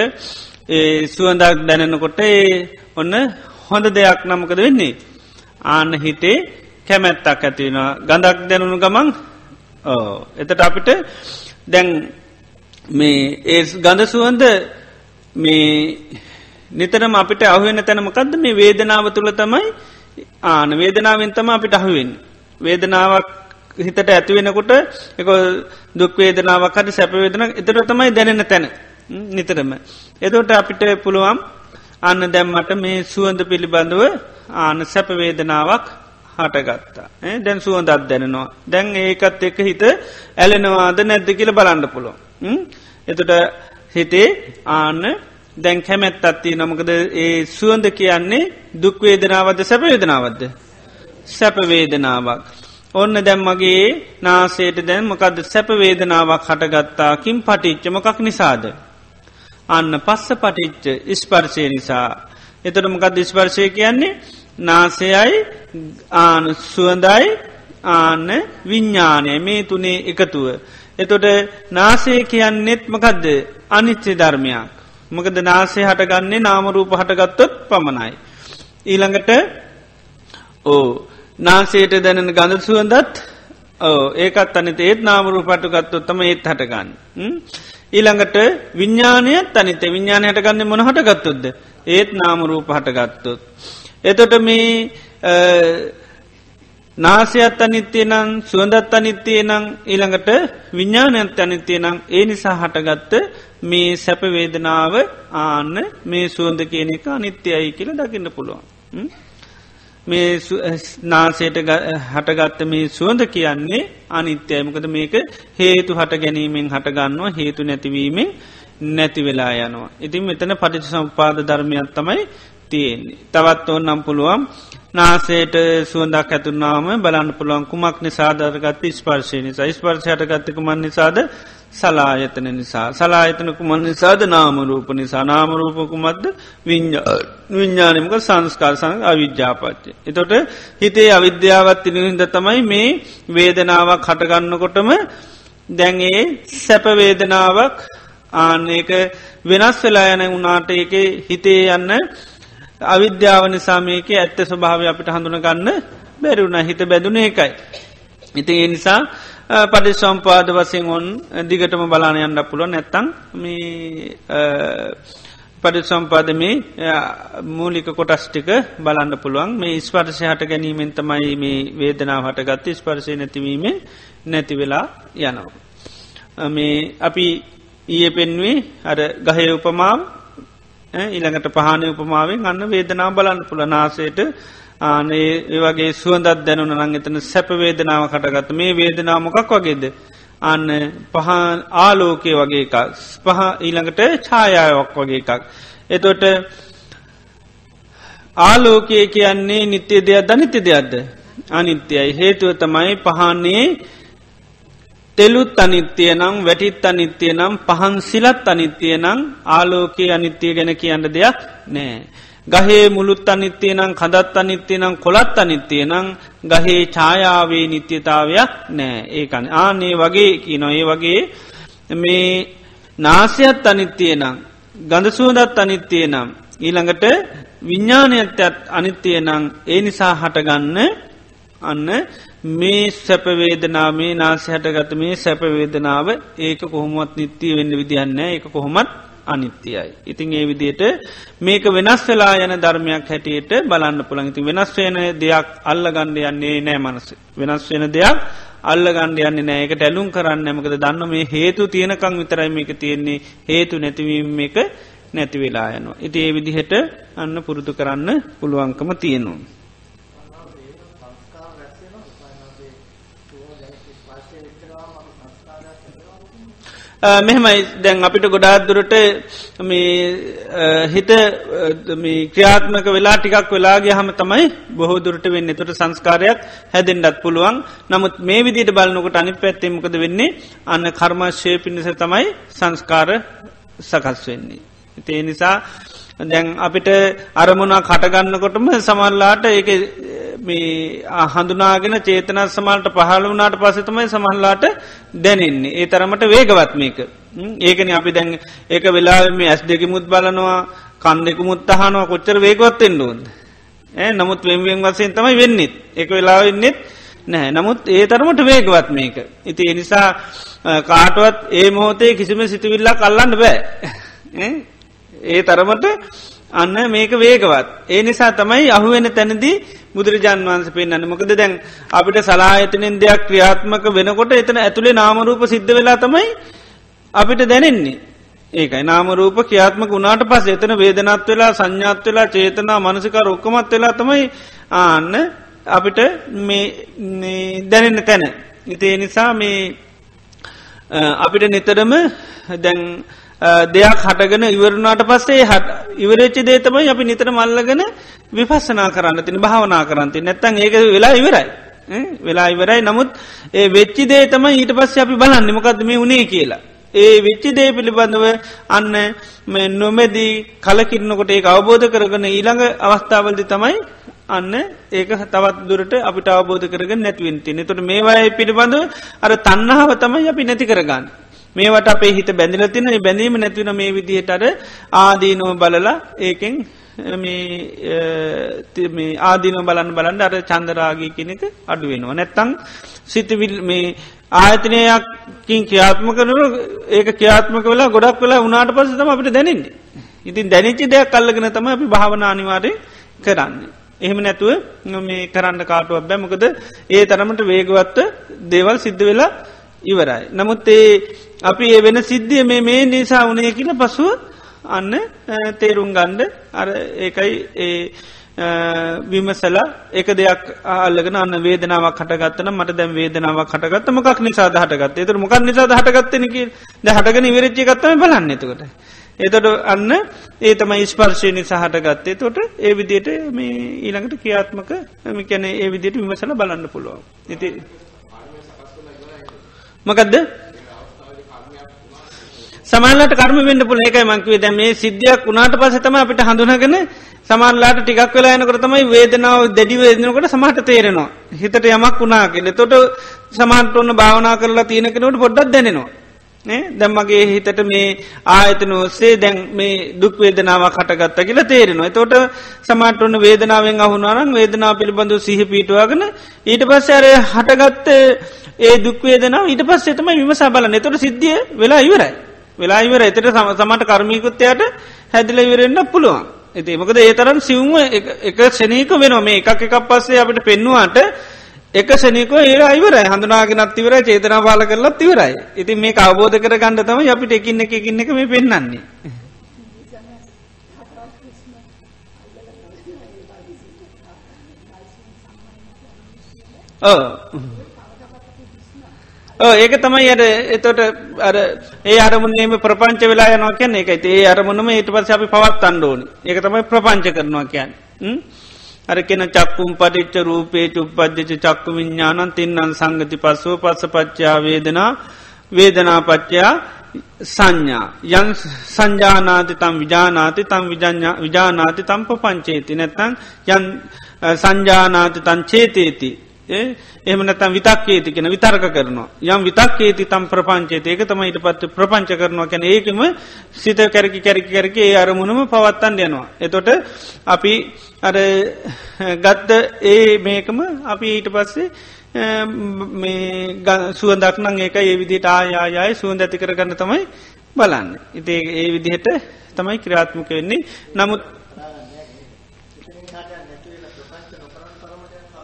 ඒ සුවන්දක් දැනෙනකොට ඒ ඔන්න හොඳ දෙයක් නමකද වෙන්නේ? ආන්න හිතේ කැමැත්තක් ඇතිවෙන ගඳක් දැනුණු ගමන් ඕ එතට අපිට දැන් මේ ඒ ගඳ සුවන්ද මේ නිතරම අපිට අහුවෙන තැනමකක්ද මේ වේදනාව තුළ තමයි ආන වේදනාවෙන් තම අපිට අහුවෙන් වේදනාවක් හිතට ඇතිවෙනකොට එක දුක්වේදනාවක් හට සැපවේදන එතට තමයි දැනෙන තැන නිතරම. එතොට අපිට පුළුවම් අන්න දැම්මට මේ සුවන්ද පිළිබඳව ආන සැපවේදනාවක් හටගත්තා. දැන් සුවන්දත් දැනෙනවා. දැන් ඒකත් එක හිත ඇලෙනවාද නැද්ද කියල බලන්න පුළො. එතට හිතේ ආන්න දැන් කැමැත්තත්ති නොමකද ඒ සුවන්ද කියන්නේ දුක්වේදනාවද සැපවේදනාවද්ද. සැපවේදනාවක්. ඔන්න දැම්මගේ නාසේට දැන් මොකද සැපවේදනාවක් හටගත්තාකින් පටිච්ච මොකක් නිසාද. අන්න පස්ස පටිච්ච ඉස්පර්ශය නිසා. එතටමකද ඉස්පර්ශය කියන්නේ නාසයයි ආන සුවඳයි ආන්න විඤ්ඥානය මේ තුනේ එකතුව. එතොට නාසය කියන්නෙත් මකදද අනිච්චේ ධර්මයක්. මොකද නාසේ හටගන්නේ නාමරූප හටගත්තොත් පමණයි. ඊළඟට ඕ නාසේට දැනෙන ගඳ සුවඳත් ඕ ඒකත් අනිත ඒත් නාමරූ පටුගත්තොත්තම ඒත් හටගන්න. ඊළඟට විඤ්ඥානයත් අනිත විඤ්ඥාන හටගන්න මොන හටගත්තුද්ද ඒත් නාමරූප හටගත්තොත්. එතොට මේ නාසයත් අනිත්‍යය නං සුවඳත් අනිත්‍යය නං ඊළඟට විඤ්ඥානයත් අනිත්‍යය නං ඒ නිසා හටගත්ත මේ සැපවේදනාව ආන්න මේ සුවන්ද කියන එක අනිත්‍යයයි කියල දකින්න පුළුවන්. මේ නාසයට හටගත්ත මේ සුවඳ කියන්නේ අනිත්‍යයමකද මේක හේතු හට ගැනීමෙන් හටගන්නවා හේතු නැතිවීමෙන් නැති වෙලා යනවා. ඉතින් මෙතන පටිච සම්පාද ධර්මයක් තමයි තියෙන්නේ. තවත් ඕ නම් පුළුවන් නාසේට සුවන්දක් ඇතුනාම බලන්න පුළුවන් කුමක් නිසාධරගත් ස්පර්ශය නිසා. ස්පර්ශයට ගත්තකමන් නිසාද? සලායතන නිසා. සලායතනකුමන් නිසාද? නාමරූප නිසා. නාමරූපකුමත්ද විඤ්ඥානමක සංස්කාර සඟ අවිද්‍යාපච්චය. එතොට හිතේ අවිද්‍යාවත් තිනහින්ද තමයි මේ වේදනාවක් හටගන්නකොටම දැන්ඒ සැපවේදනාවක් ආන්නේක වෙනස් වෙලා යන උනාට එක හිතේ යන්න අවිද්‍යාව නිසා මේක ඇත්ත ස්වභාව අපිට හඳුනගන්න බැරිවුණ හිත බැදුන එකයි. ඉති ඒ නිසා පඩි සම්පාද වසයෙන් ඔන් දිගටම බලානයන්ට පුළ නැත්තං මේ පඩි සම්පාද මේ මූලික කොටස්ටික බලන්න පුළුවන්. මේ ස්පර්ශය හට ගැනීමෙන් තමයි මේ වේදනාව හටගත්ත. ස්පර්ශය නැතිවීමෙන් නැතිවෙලා යනවා. මේ අපි ඊය පෙන්වේ අර ගහය උපමාව. ඊළඟට පහන උපමාවෙන් අන්න වේදනා බලන්න පුළ නාසයට ආනේ වගේ සුවදත් දැනුන නං එතන සැපවේදනාව කටගත්ත මේ වේදනාමොකක් වගේද? අන්න පහන් ආලෝකය වගේ එකක්. පහ ඊළඟට ඡායාවක් වගේ එකක්. එතොට ආලෝකය කියන්නේ නිත්‍ය දෙයක් දනිත්‍ය දෙයක්ද? අනිත්‍යයි. හේතුව තමයි පහන්නේ තෙලුත් අනිත්‍යය නම් වැටිත් අනිත්‍යය නම් පහන් සිලත් අනිත්‍යය නම් ආලෝකයේ අනිත්‍යය ගැන කියන්න දෙයක් නෑ. ගහේ මුළුත් අනිත්‍යය නම් කදත් අනිත්‍යය නම් කොළත් අනිත්‍යය නම් ගහේ ඡායාවේ නිත්‍යතාවයක් නෑ. ඒකන. ආනේ වගේ කියනොඒ වගේ මේ නාසයත් අනිත්‍යය නම් ගඳසුවදත් අනිත්‍යය නම් ඊළඟට විඤ්ඥානයත්තත් අනිත්‍යය නම් ඒ නිසා හටගන්න අන්න මේ සැපවේදනා මේ නාස හැටගත මේ සැපවේදනාව ඒක කොහොමත් නිත්තිය වෙන්න විදිහන්න ඒක කොහොමත් අනිත්‍යයයි. ඉතින් ඒ විදියට මේක වෙනස් වෙලා යන ධර්මයක් හැටියට බලන්න පුළන් ඉතින් වෙනස් වෙන දෙයක් අල්ල ගණ්ඩ යන්නේ නෑ මනස. වෙනස් වෙන දෙයක් අල්ල ගණ්ඩ යන්නේ නෑකට ඇලුම් කරන්න ඇමකද දන්න මේ හේතු තියෙනකං විතරයි මේක තියෙන්නේ හේතු නැතිවීම එක නැති වෙලා යනවා. ඉති ඒ විදිහට අන්න පුරුදු කරන්න පුළුවන්කම තියෙනවා. මෙහෙමයි. දැන් අපිට ගොඩාත්දුරට හිත ක්‍රියාත්මක වෙලා ටිකක් වෙලාගේ හම තමයි බොහෝදුරට වෙන්න. තුට සංස්කාරයක් හැදෙන්ඩත් පුළුවන්. නමුත් මේ විදිට බලන්නකට අනි පැත්තෙමකද වෙන්නේ? අන්න කර්මශ්‍යය පිණිස තමයි සංස්කාර සකස් වෙන්නේ. ඒ නිසා දැන් අපිට අරමුණක් කටගන්නකොටම සමල්ලාට ඒක මේ හඳුනාගෙන චේතනත් සමල්ට පහළ වනාට පසතමයි සමහල්ලාට දැනෙන්නේ. ඒ තරමට වේගවත් මේක. ඒකන අපි දැන් ඒක වෙලා මේ ඇස් දෙක මුත් බලනවා කන් දෙක මුත් අහනවා කොච්චර වේගවත්තෙන් ඩුවන්ද ඒ නමුත් වෙන්වෙන් වසයෙන් තමයි වෙන්නෙත් එක වෙලා වෙන්නෙත් නැහැ. නමුත් ඒ තරමට වේගවත් මේක. ඉති එනිසා කාටුවත් ඒ මොහොතේ කිසිම සිතිවිල්ලා කල්ලන්න බෑ. ඒ තරමට අන්න මේක වේගවත්. ඒ නිසා තමයි අහුවෙන තැනදී බුදුරජාන් වන්ස පෙන්න්න මොකද දැන් අපිට සලාහිතනෙන් දෙයක් ක්‍රියාත්මක වෙනකොට එතන ඇතුළේ නාමරූප සිද්ධ වෙලා තමයි අපිට දැනෙන්නේ. ඒකයි නාමරූප ක්‍රියාත්මක වුණාට පස් එතන වේදනත් වෙලා සංඥාත් වෙලා චේතනා මනසිකර ඔක්කමත් වෙලා තමයි ආන්න අපිට දැනෙන්න තැන. ඉතිේ නිසා මේ අපිට නිතරම දැන් දෙයක් හටගෙන ඉවරුණාට පස්සේ හට ඉවරච්චි දේතමයි අපි නිතර මල්ලගෙන විපස්සනා කරන්න තින භාවනා කරන්ති නැත්තන් ඒක වෙලා ඉවරයි. වෙලා ඉවරයි. නමුත් ඒ වෙච්චි දේ තම ඊට පස්ස අපි බලන්න මොකක්ද මේ උනේ කියලා. ඒ වෙච්චි දේ පිළිබඳව අන්න නොමැදී කලකිරනකොට ඒ අවබෝධ කරගන ඊළඟ අවස්ථාවලදි තමයි අන්න ඒක තවත් දුරට අපිට අවබෝධ කරග නැතිවෙන්ති නතොට මේවාය පිළිබඳව අර තන්නහාව තමයි අපි නැති කරගන්න. මේවට අපේ හිත බැඳිල තින බැඳීම නැතිවන මේ විදිහටර ආදීනුව බලලා ඒකෙන් මේ ආදින බලන්න බලන්න අර චන්දරාගී කෙනෙක අඩුවෙනවා. නැත්තං සිතවිල් මේ ආයතනයක්කින් ක්‍රියාත්ම කරනු ඒක ක්‍රියාත්මක වෙලා ගොඩක් වෙලා උනාට පස තම අපිට දැනන්නේ. ඉතින් දැනිච්චි දෙයක් කල්ලගෙන තම අපි භාවනානිවාරය කරන්නේ. එහෙම නැතුව මේ කරන්න කාටුවක් බෑ මොකද ඒ තරමට වේගවත්ත දේවල් සිද්ධ වෙලා ඉවරයි. නමුත් ඒ අපි ඒ වෙන සිද්ධිය මේ මේ නිසා උනේ කියල පසුව අන්න තේරුම් ගණ්ඩ අර ඒකයි ඒ විමසලා එක දෙයක් ආල්ලගෙන අන්න වේදනාවක් කටගත්තන මට දැම් වේදනාවක් කටගත්ත මොකක් නිසා හටගත් එතුර මොකක් නිසා හටගත්තනක ද හටගෙන විරච්චි ගත්තම බලන්න එතකොට. එතොට අන්න ඒ තමයි ස්පර්ශය නිසා හටගත්තේ තොට ඒ විදියට මේ ඊළඟට ක්‍රියාත්මක මිකැන ඒ විදියට විමසල බලන්න පුළුවන්. ඉති මකදද? සමාල්ලට කර්ම වෙන්න පුල එකයි මංකවේ දැ මේ සිද්ධියක් වුණට පසතම අපිට හඳුනගෙන සමාල්ලාට ටිකක් වෙලා යනකට තමයි වේදනාව දැඩි වේදනකට සමහට තේරෙනවා. හිතට යමක් වුණා කියල. තොට සමහන්ට ඔන්න භාවනා කරලා තියෙනකනට පොඩ්ඩක් දැනෙනවා. දැම්මගේ හිතට මේ ආයතන ඔස්සේ දැන් මේ දුක් වේදනාව කටගත්ත කියලා තේරෙනවා. තොට සමට ඔන්න වේදනාවෙන් අහුනාරන් වේදනා පිළිබඳු සිහි පිටවාගෙන ඊට පස්සරය හටගත්ත ඒ දුක්වේදනාව ඊට පස් එතම විමසා බල නතොට සිද්ධිය වෙලා ඉවරයි. වෙලා ඉවර එතට සමට කර්මීකුත්තයට හැදිල ඉවරෙන්න්න පුළුවන්. ඇති මොකද ඒ තරම් සිවුම එක ෂනීක වෙනවා. මේ එකක් එකක් පස්සේ අපට පෙන්නුවාට එක ෂනීක ඒ අයිවර හඳුනාගෙනත් ඉවර චේතනා පාල කරලත් ඉවරයි. ඉතින් මේ අවබෝධ කර ගණඩ තම අපිට එකින්න එක එකන්න එක මේ පෙන්න්නන්නේ. ඕ ඒක තමයි අර එතොට අර ඒ අරමුණේම ප්‍රපංච වෙලා යනවා කියන්න එක ඒ අරමුණම ඊට පස අපි පවත් අන්ඩෝන ඒක තමයි ප්‍රපංච කරනවා කියන්න. අර කෙන චක්කුම් පටිච්ච රූපේ චුප්පද්ජච චක්කු විඤ්ඥානන් තින්නන් සංගති පස්සුව පස්ස පච්චා වේදනා වේදනාපච්චයා සංඥා. යන් සංජානාති තම් විජානාති තම් විජානාති තම්ප පංචේති නැත්තන් යන් සංජානාති තන් චේතේති. එහම නැතම් විතක්කේති කෙන විතර්ක කරනවා යම් විතක්කේති තම් ප්‍රපංචේත ඒක තමයිට පත්ත ප්‍රපංච කරනවා කැන ඒකම සිත කැරකි කැරකි කැරක ඒ අරමුණම පවත්තන් යනවා. එතොට අපි අර ගත්ත ඒ මේකම අපි ඊට පස්සේ මේ සුවදක්නං ඒක ඒ විදිට ආයායයි සුවන්ද ඇති කරගන්න තමයි බලන්න. ඉති ඒ විදිහට තමයි ක්‍රියාත්මක වෙන්නේ නමුත්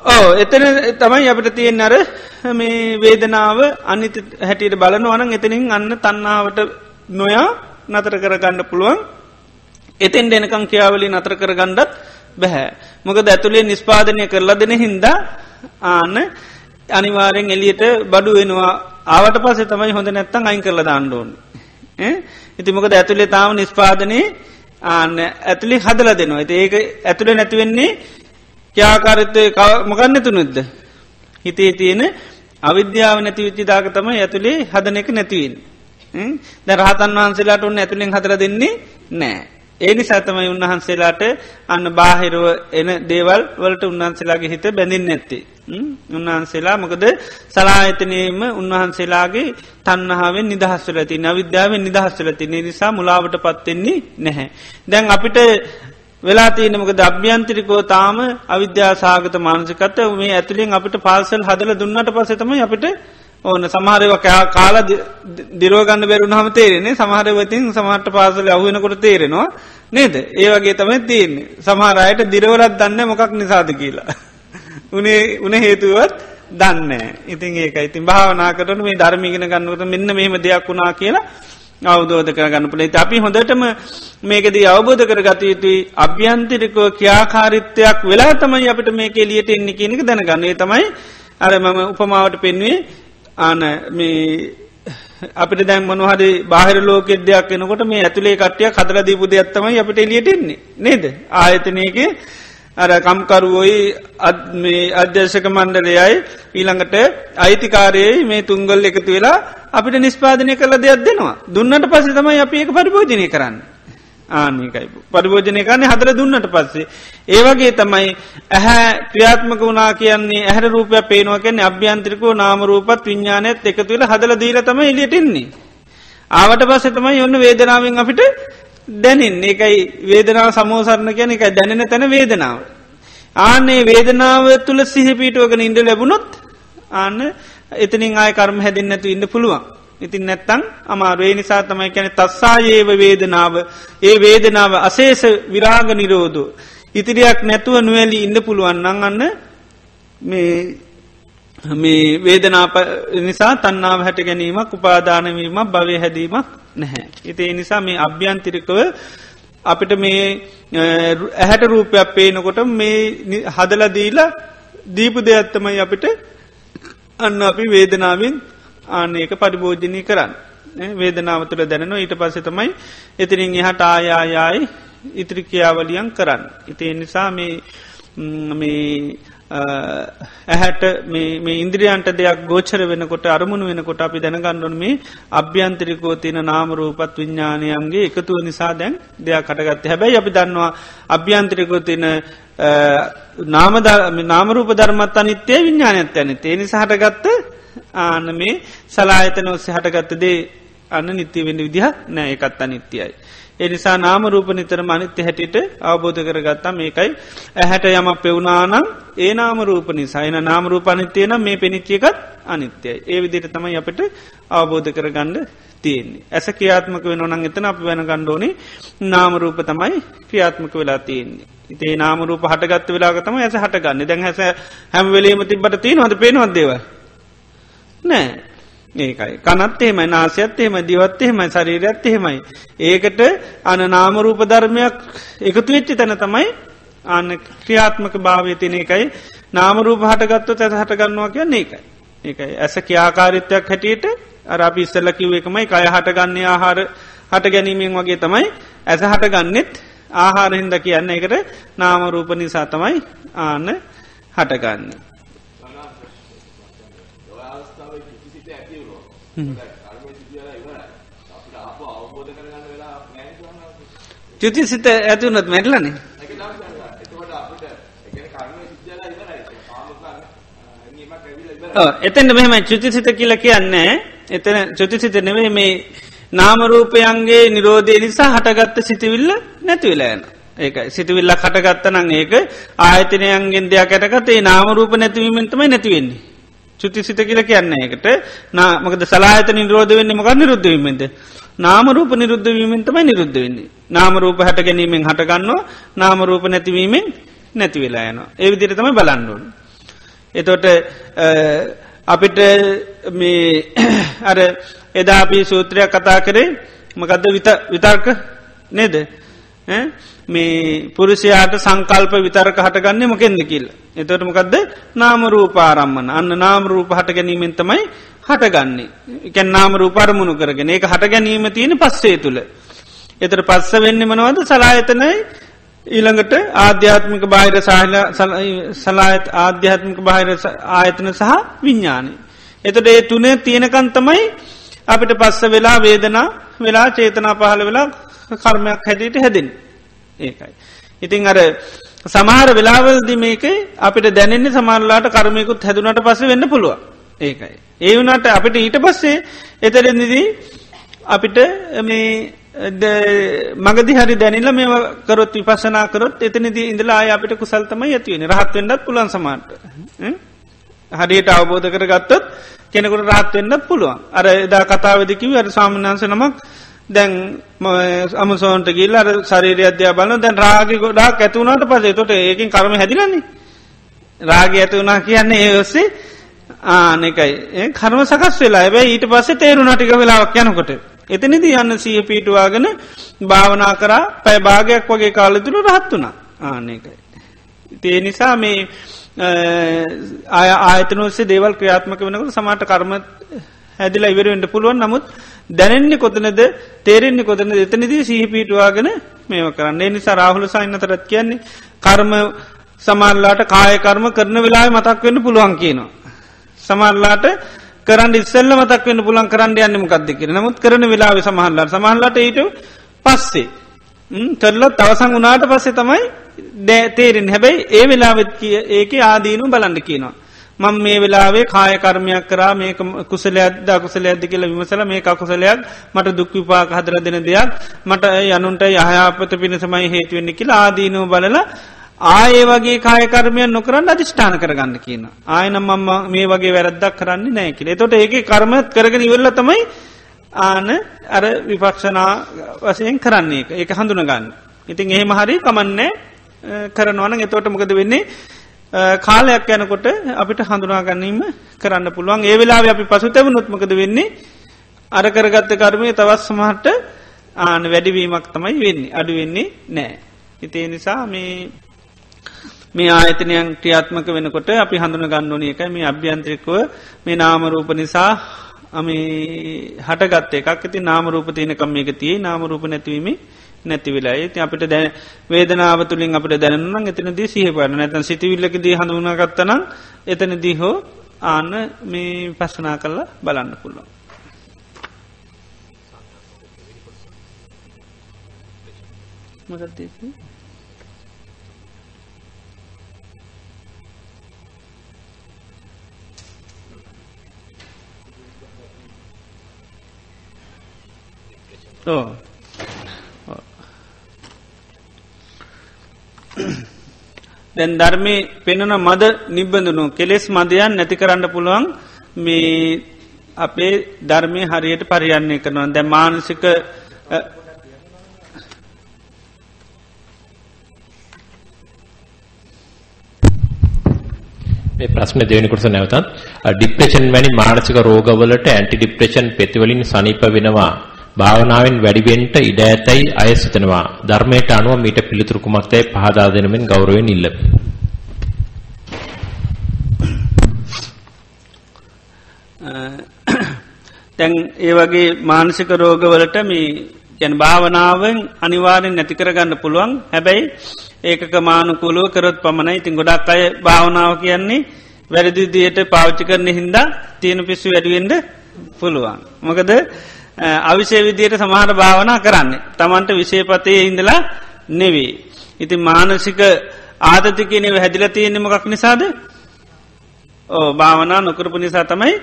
ඕ එතන තමයි අපිට තියෙන් අර මේ වේදනාව අනිත හැටියට බලන වනන් එතනින් අන්න තන්නාවට නොයා නතර කරගන්න පුළුවන්. එතෙන් දෙනකං කියාවලි නතර කරගණ්ඩත් බැහැ. මොකද ඇතුළේ නිස්පාදනය කරලා දෙන හින්දා ආන්න අනිවාරෙන් එලියට බඩු වෙනවා. ආවට පස්සේ තමයි හොඳ නැත්තං අයින් කරල දාණ්ඩෝන් ඉති මොකද ඇතුළේ තාම නිස්පාදනය ආන්න ඇතුළි හදල දෙනවා. ඇති ඒක ඇතුළ නැතිවෙන්නේ ක්‍යාකාරිත්තය මොකන්න තුනුද්ද හිතේ තියෙන අවිද්‍යාව නැති විච්චිදාක තමයි ඇතුළේ හදන එක නැතිවන් ද රහතන් වහන්සේලාට ඔන්න ඇතුළෙන් හදර දෙන්නේ නෑ ඒනි සතමයි උන්වහන්සේලාට අන්න බාහිරුව එන දේවල් වලට උන්වහන්සේලාගේ හිත බැඳින් නැත්තේ. උන්වහන්සේලා මොකද සලාහිතනයම උන්වහන්සේලාගේ තන්නහාාවෙන් නිදහස්වලති නවිද්‍යාවෙන් නිදහස්වලති නිසා මුලාවට පත්වෙන්නේ නැහැ. දැන් අපිට වෙලා තියනමක අභ්‍යන්තිරිකෝ තාම අවිද්‍යාසාගත මානසිකත මේ ඇතුළින් අපිට පාසල් හදල දුන්නට පසතම අපිට ඕන. සමහරව කාලා දිරෝගන්න බැරුණ හම තේරෙන්නේ. සමහරවතින් සමහට පාසල අහුවෙනකොට තේරෙනවා. නේද? ඒවගේ තමයි තියන්නේ. සමහරයට දිරවලත් දන්න මොකක් නිසාද කියලා. උනේ උන හේතුවත් දන්න ඉතින් ඒක ඉතින් භාවනාකරන මේ ධර්මිගෙන ගන්නකට මෙන්න මෙහෙම දෙයක් වුණා කියලා අවබෝධ කර ගන්න පුළේ අපි හොඳටම මේකදී අවබෝධ කර ගත යුතුයි. අභ්‍යන්තිරිකෝ ක්‍යාකාරිත්වයක් වෙලා තමයි අපිට මේක එලියට එන්නේ කියනක දැනගන්නේ. තමයි අර මම උපමාවට පෙන්වේ ආන මේ අපිට දැන් මොනහරි බාහිර ලෝක දෙයක් එනකොට මේ ඇතුළේ කට්ටිය කදර දීපු දෙයක්ත්තමයි අපිට එලියටෙන්නේ නේද? ආයතනයක අර කම්කරුවෝයි මේ අධ්‍යර්ශක මණ්ඩලයයි ඊළඟට අයිතිකාරයයි මේ තුංගල් එකතු වෙලා අපිට නිස්පාදනය කළ දෙයක් දෙනවා දුන්නට පස්සේ තමයි අපි ඒක පරිභෝජනය කරන්න ආනිකයි පරිභෝජනය කරන්නේ හදර දුන්නට පස්සේ. ඒවගේ තමයි ඇහැ ක්‍රියාත්මක වනා කියන්නේ ඇහර රූපය පේනවා කියන්නේ අභ්‍යන්ත්‍රිකෝ නාමරූපත් විඤ්ඥානයත් එකතුවල හදල දීල තම එලියටෙන්නේ. ආවට පස්ස තමයි ඔන්න වේදනාවෙන් අපිට දැනින් ඒකයි වේදනාව සමෝසරණ කියන එක දැනෙන තැන වේදනාව. ආනේ වේදනාව තුළ සිහිපීටුවගෙන ඉන්ඩ ලැබුණොත් ආන්න එතනින් ආය කර්ම හැදින්නතු ඉන්න පුළුවන්. ඉතින් නැත්තං අමාරුවේ නිසා තමයි කැන තස්සායේව වේදනාව ඒ වේදනාව අසේස විරාග නිරෝධ. ඉතිරියක් නැතුව නුවැලි ඉන්න පුළුවන් නං අන්න මේ මේ වේදනාප නිසා තන්නාව හැට ගැනීමක් උපාදානවීමක් භවය හැදීමක් නැහැ. ඉතිේ නිසා මේ අභ්‍යන්තිරිකව අපිට මේ ඇහැට රූපයක් පේනකොට මේ හදලදීලා දීපු දෙයක්ත්තමයි අපිට අන්න අපි වේදනාවෙන් ආනඒක පරිභෝජනය කරන්න. වේදනාව තුළ දැනනවා ඊට පස්ස තමයි එතිරින් එහට ආයායායි ඉත්‍රිකියාවලියන් කරන්න. ඉතිේ නිසා මේ ඇහැට මේ ඉන්ද්‍රියන්ට දෙයක් ගෝචර වෙනකොට අරමුණු වෙනකොට අපි දැනගණ්ඩුන් මේ අභ්‍යන්තරිකෝ තියන නාමරූපත් විඤ්ඥානයන්ගේ එකතුව නිසා දැන් දෙයක් කටගත්ත හැබැයි අපි දන්නවා අභ්‍යන්තරිකෝ තින නාමරූප ධර්මත් අනිත්‍යය විඤ්ඥානයත් ඇන තේ නිසාහටගත්ත ආන මේ සලායතන ඔස්සේ හටගත්තදේ අන්න නිත්‍ය වෙන්න විදිහ නෑ එකත් අනිත්‍යයි. එනිසා නාම රූප නිතර මනිත්‍ය හැටිට අවබෝධ කරගත්තා මේකයි ඇහැට යම පෙවුනානම් ඒ නාම රූප නිසා එන නාම රූප අනිත්‍යය නම් මේ පෙනිච්චියකත් අනිත්‍යයි. ඒ විදිට තමයි අපට අවබෝධ කරගණ්ඩ තියෙන්නේ. ඇස ක්‍රියාත්මක වෙන නං එතන අප වෙන ගණ්ඩෝනි නාමරූප තමයි ක්‍රියාත්මක වෙලා තියෙන්නේ. ඉතේ නාමරූප හටගත්ත වෙලාගතම ඇස හටගන්න දැන් හැස හැම වෙලේම තිබට තියෙන හද පේනවදේව. නෑ ඒකයි කනත් එහෙමයි නාසයත් එහෙම දිවත් එහෙමයි ශරීරයත් එහෙමයි. ඒකට අන නාමරූප ධර්මයක් එකතු වෙච්චි තැන තමයි අන්න ක්‍රියාත්මක භාවය තින එකයි නාමරූප හටගත්තු ඇත හටගන්නවා කියන්නේ ඒකයි. ඒකයි ඇස කියාකාරිත්වයක් හැටියට අර අපි ඉස්සල්ල කිව් එකමයි කය හටගන්නේ ආහාර හට ගැනීමෙන් වගේ තමයි ඇස හටගන්නෙත් ආහාරහින්ද කියන්න. එකට නාමරූප නිසා තමයි ආන්න හටගන්න. චුති සිත ඇතිවුණත් මැටලනේ එතැට මෙහම චුතිසිත කියල කියන්නේ එතන චුතිසිත නෙවේ මේ නාමරූපයන්ගේ නිරෝධය නිසා හටගත්ත සිතිවිල්ල නැතිවෙලායන ඒක සිතිවිල්ල කටගත්තනං ඒක ආයතනයන්ගෙන් දෙයක් ඇටකතේ නාමරූප නැතිවීමෙන්තමයි නැතිවෙන්නේ චුතිසිත කියල කියන්නේ එකට නාමකද සලාහත නිරෝධ වෙන්න මොක නිරුද්ධවීමෙන්ද. නාමරූප නිරුද්ධවීමෙන් තමයි නිරුද්ධ වෙන්නේ. නාමරූප හට ගැනීමෙන් හටගන්නවා නාමරූප නැතිවීමෙන් නැතිවෙලා යනවා. ඒ විදිර තමයි බලන්නුවන්. එතොට අපිට මේ අර එදාපී සූත්‍රයක් කතා කරේ මකදද විතර්ක නේද? මේ පුරුෂයාට සංකල්ප විතරක හටගන්නේ මොකෙන්ද කියල්. එතොටමකක්ද නාමරූපාරම්මන අන්න නාමරූප හට ගැනීමෙන් තමයි හටගන්නේ. එකැන් නාමරූ පරමුණු කරගෙන. ඒක හට ගැනීම තියෙන පස්සේ තුළ එතර පස්ස වෙන්න මනවද? සලායතනයි ඊළඟට ආධ්‍යාත්මික බාහිර සලායත් ආධ්‍යාත්මික බාහිර ආයතන සහ විඤ්ඥානය. එතට ඒ තුනේ තියෙනකන් තමයි අපිට පස්ස වෙලා වේදනා වෙලා චේතනා පහළ වෙලා කර්මයක් හැදීට හැදින් ඒකයි. ඉතිං අර සමහර වෙලාවල්දි මේක අපිට දැනෙන්නේ සමාරලාට කර්මයකුත් හැදුනට පස වෙන්න පුළුව ඒකයි. ඒ වුණට අපිට ඊට පස්සේ එතරෙදිදී අපිට මේ මගදි හරි දැනිල්ල මේ කරොත් විපසනා කරොත් එතනදී ඉඳලා අය අපිට කුසල්තම ඇතිවෙන රහත්වෙන්ඩත් පුලන් සමාට හරියට අවබෝධ කර ගත්තත් කෙනෙකුට රහත්වෙන්ඩත් පුළුවන්. අර එදා කතාවදකිව අර සාමන්හන්ස නමක් දැන් අමසෝන්ට ගිල්ල අර ශරීරය අධ්‍යා බලන දැන් රාග ගොඩක් ඇතුවනට පසේ තොට ඒකින් කරම හැදිලන්නේ රාග ඇති වුණා කියන්නේ ඒ ඔස්සේ ආනෙකයි කර්ම සකස් වෙලා. ඇබැයි ඊට පස්සේ තේරුණටික වෙලාවක් යනකොට. එතනිදි යන්න සිය පීටුවාගෙන භාවනා කරා පැය භාගයක් වගේ කාලතුළ රහත් වුණා ආනකයි. තිය නිසා මේ ආය ආයතනොස්සේ දේවල් ක්‍රියාත්මක වෙනකට සමාට කර්ම හැදිලා ඉවරෙන්ට පුළුවන් නමුත් දැනෙන්නේ කොතනද තේරෙන්නේ කොතන එතනදී සහිපීටවාගෙන මේව කරන්න නිසා රාහුල සයින්නතරත් කියන්නේ කර්ම සමල්ලාට කායකර්ම කරන වෙලා මතක් වෙන්න පුළුවන් කියනවා. සමල්ලාට කරන්න ඉස්සල්ල මතක් වන්න පුලන් කරන්න යන්න මොකක්ද කියෙන නමුත් කරන වෙලාව සමහල්ලට සමහල්ලට ඊට පස්සේ කරලත් තවසං වනාට පස්සේ තමයි තේරෙන් හැබැයි ඒ වෙලාවෙත් කිය ඒක ආදීනු බලන්න කියනවා. මං මේ වෙලාවේ කාය කර්මයක් කරා මේ කුසලයක්ද කුසල ඇද කියල විමසල මේ අකුසලයක් මට දුක්විපාක හදර දෙන දෙයක් මට යනුන්ට යහයාපත පිණිසමයි හේතුවෙන්නේ කියලා ආදීනුව බලලා ආය වගේ කායකර්මයන් නොකරන්න අධිෂ්ඨාන කරගන්න කියන. ආයනම් මම මේ වගේ වැරද්දක් කරන්නේ නෑකිල. තොට ඒක කර්මත් කරගෙන ඉවරල තමයි ආන අර විපක්ෂනා වසයෙන් කරන්නේ එක ඒක හඳුනගන්න. ඉතින් එහෙම හරි කමන්නේ කරනවන එතෝට මොකද වෙන්නේ කාලයක් යනකොට අපිට හඳුනාගන්නීම කරන්න පුළුවන් ඒ වෙලා අපි පසු තැව නොත්මකද වෙන්නේ අර කරගත්ත කර්මය තවත් සමහට ආන වැඩිවීමක් තමයි වෙන්නේ අඩු වෙන්නේ නෑ. ඉතිේ නිසා මේ මේ ආයතනයන් ක්‍රියාත්මක වෙනකොට අපි හඳුන ගන්නවන එකයි මේ අභ්‍යන්ත්‍රිකව මේ නාමරූප නිසා අමි හටගත් එකක්. ඇති නාමරූප තියනකම් මේක තියේ නාමරූප නැතිවීම නැති වෙලා. ති අපිට දැ වේදනාව තුළින් අපට දැනනම් එතන දී සිහපට නැතන් සිතිවිල්ලක දී හඳුනාගත්තන එතන දී හෝ ආන්න මේ පස්සනා කරලා බලන්න පුළුවන්. මකත්දේ දැන් ධර්මය පෙනන මද නිබඳනු කෙලෙස් මදයන් නැති කරන්න පුළුවන්. මේ අපේ ධර්මය හරියට පරියන්නේ කරනවා. දැ මානසික මේ ප්‍රශ්න දෙවෙනි කොටස නැවතත් ડિප්‍රෙෂන් වැනි මානසික රෝගවලට ඇන්ටි ඩිප්‍රෙෂන් ප්‍රතිවලින් සනීප වෙනවා. භාවනාවෙන් වැඩිවෙන්ට ඉඩ ඇතැයි අය සිතනවා. ධර්මයට අනුව මීට පිළිතුරු කුමක්දයි පහදා දෙනමින් ගෞරවයෙන් ඉල්ලමි. දැන් ඒ වගේ මානසික රෝගවලට මේ ගැන භාවනාවෙන් අනිවාරෙන් නැතිකරගන්න පුළුවන් හැබැයි ඒකක මානුකුලුව කරොත් පමණයි ඉතින් ගොඩක් අය භාවනාව කියන්නේ වැරදිදියට පාවිච්චි කරන හින්දා තියෙන පිස්සු වැඩුවෙන්ට පුළුවන්. මොකද අවිෂය විදියට සමහට භාවනා කරන්නේ. තමන්ට විශේපතය ඉඳලා නෙවේ. ඉති මානසික ආතතිකනව හැදිල තියෙන්නේ මොකක් නිසාද ඕ භාවනා නොකරපු නිසා තමයි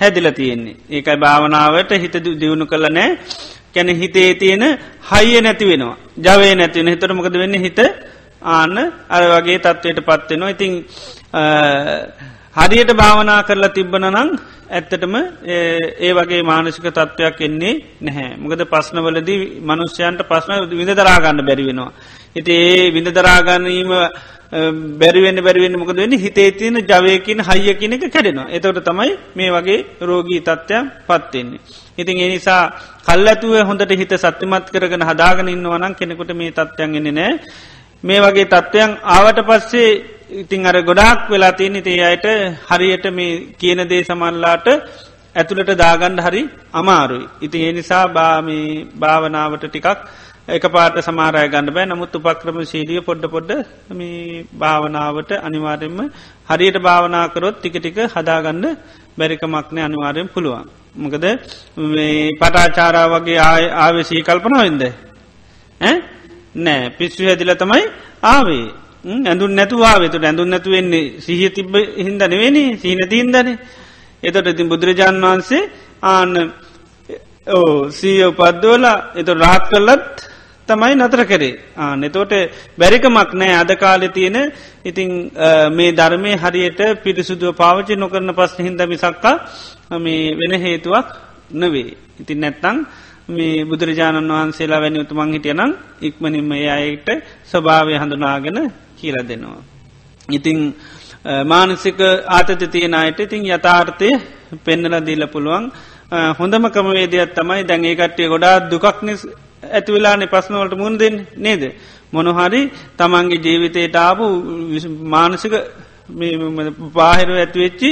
හැදිල තියෙන්නේ. ඒකයි භාවනාවට හිත දියුණු කළ නෑ කැන හිතේ තියෙන හයිය නැති වෙනවා. ජවේ නැතිවෙන හිතර මොකද වෙන්න හිත ආන්න අර වගේ තත්ත්වයට පත්වෙනවා. ඉතිං හරියට භාවනා කරලා තිබ්බන නං ඇත්තටම ඒ වගේ මානසික තත්ත්වයක් එන්නේ නැහැ. මොකද ප්‍රශ්නවලදී මනුෂ්‍යයන්ට ප්‍රශ්න විඳ දරාගන්න බැරිවෙනවා. හිති ඒ විඳ දරාගන්නීම බැරිවෙන්න බැරිවෙන්න මොකද වෙන්න හිතේ තියෙන ජවයකින් හයියකින එක කැඩෙනවා. එතවට තමයි මේ වගේ රෝගී තත්ත්වයක් පත්වෙන්නේ. ඉතින් එනිසා කල් ඇතුව හොඳට හිත සත්‍යමත් කරගෙන හදාගෙන ඉන්න වනන් කෙනෙකුට මේ තත්ත්වයන් එන්නේ නෑ. මේ වගේ තත්ත්වයන් ආවට පස්සේ ඉතිං අර ගොඩාක් වෙලා තියෙන ඉතිේ අයට හරියට මේ කියන දේ සමල්ලාට ඇතුළට දාගණ්ඩ හරි අමාරුයි. ඉති ඒ නිසා බාමී භාවනාවට ටිකක් එක පාට සමාරය ගණඩ බෑ නමුත් උපක්‍රම ශීලිය පොඩ්ඩ පොඩ්ඩ මේ භාවනාවට අනිවාරෙන්ම හරියට භාවනාකරොත් ටික ටික හදාගන්න බැරිකමක්නය අනිවාරයෙන් පුළුවන්. මොකද පටාචාරා වගේ ආවසී කල්පනාවෙන්ද. නෑ පිස්සු හැදිල තමයි ආවේ ඇඳුන් නැතුවාවෙතු ඇඳුන් නැතු වෙන්නේ සිහිය තිබ හින්ද නෙවෙනි සීනතින්දන එතොට ඉතින් බුදුරජාණන් වහන්සේ ආන්න ඕ සීය උපද්දෝලා එතු රාත් කරලත් තමයි නතර කරේ. ආනෙතෝට බැරිකමක් නෑ. අද කාලෙ තියෙන ඉතිං මේ ධර්මය හරියට පිරිසුදුව පාවචි නොකරන පස් හින්ද මිසක්කා මේ වෙන හේතුවක් නවේ ඉතින් නැත්තං මේ බුදුරජාණන් වහන්සේලා වැනි උතුමන් හිටියනම් ඉක්මනින්ම අයට ස්වභාවය හඳුනාගෙන කියල දෙනවා. ඉතිං මානසික ආතති තියෙන අයට ඉතිං යථාර්ථය පෙන්නල දීල පුළුවන් හොඳම කමවේදයක් තමයි දැන් ඒ කට්ටිය ගොඩා දුකක්නි ඇතිවෙලානෙ ප්‍රශ්නවලට මුණ දෙන්න නේද. මොනහරි තමන්ගේ ජීවිතයට ආපු මානසික පාහිර ඇතිවෙච්චි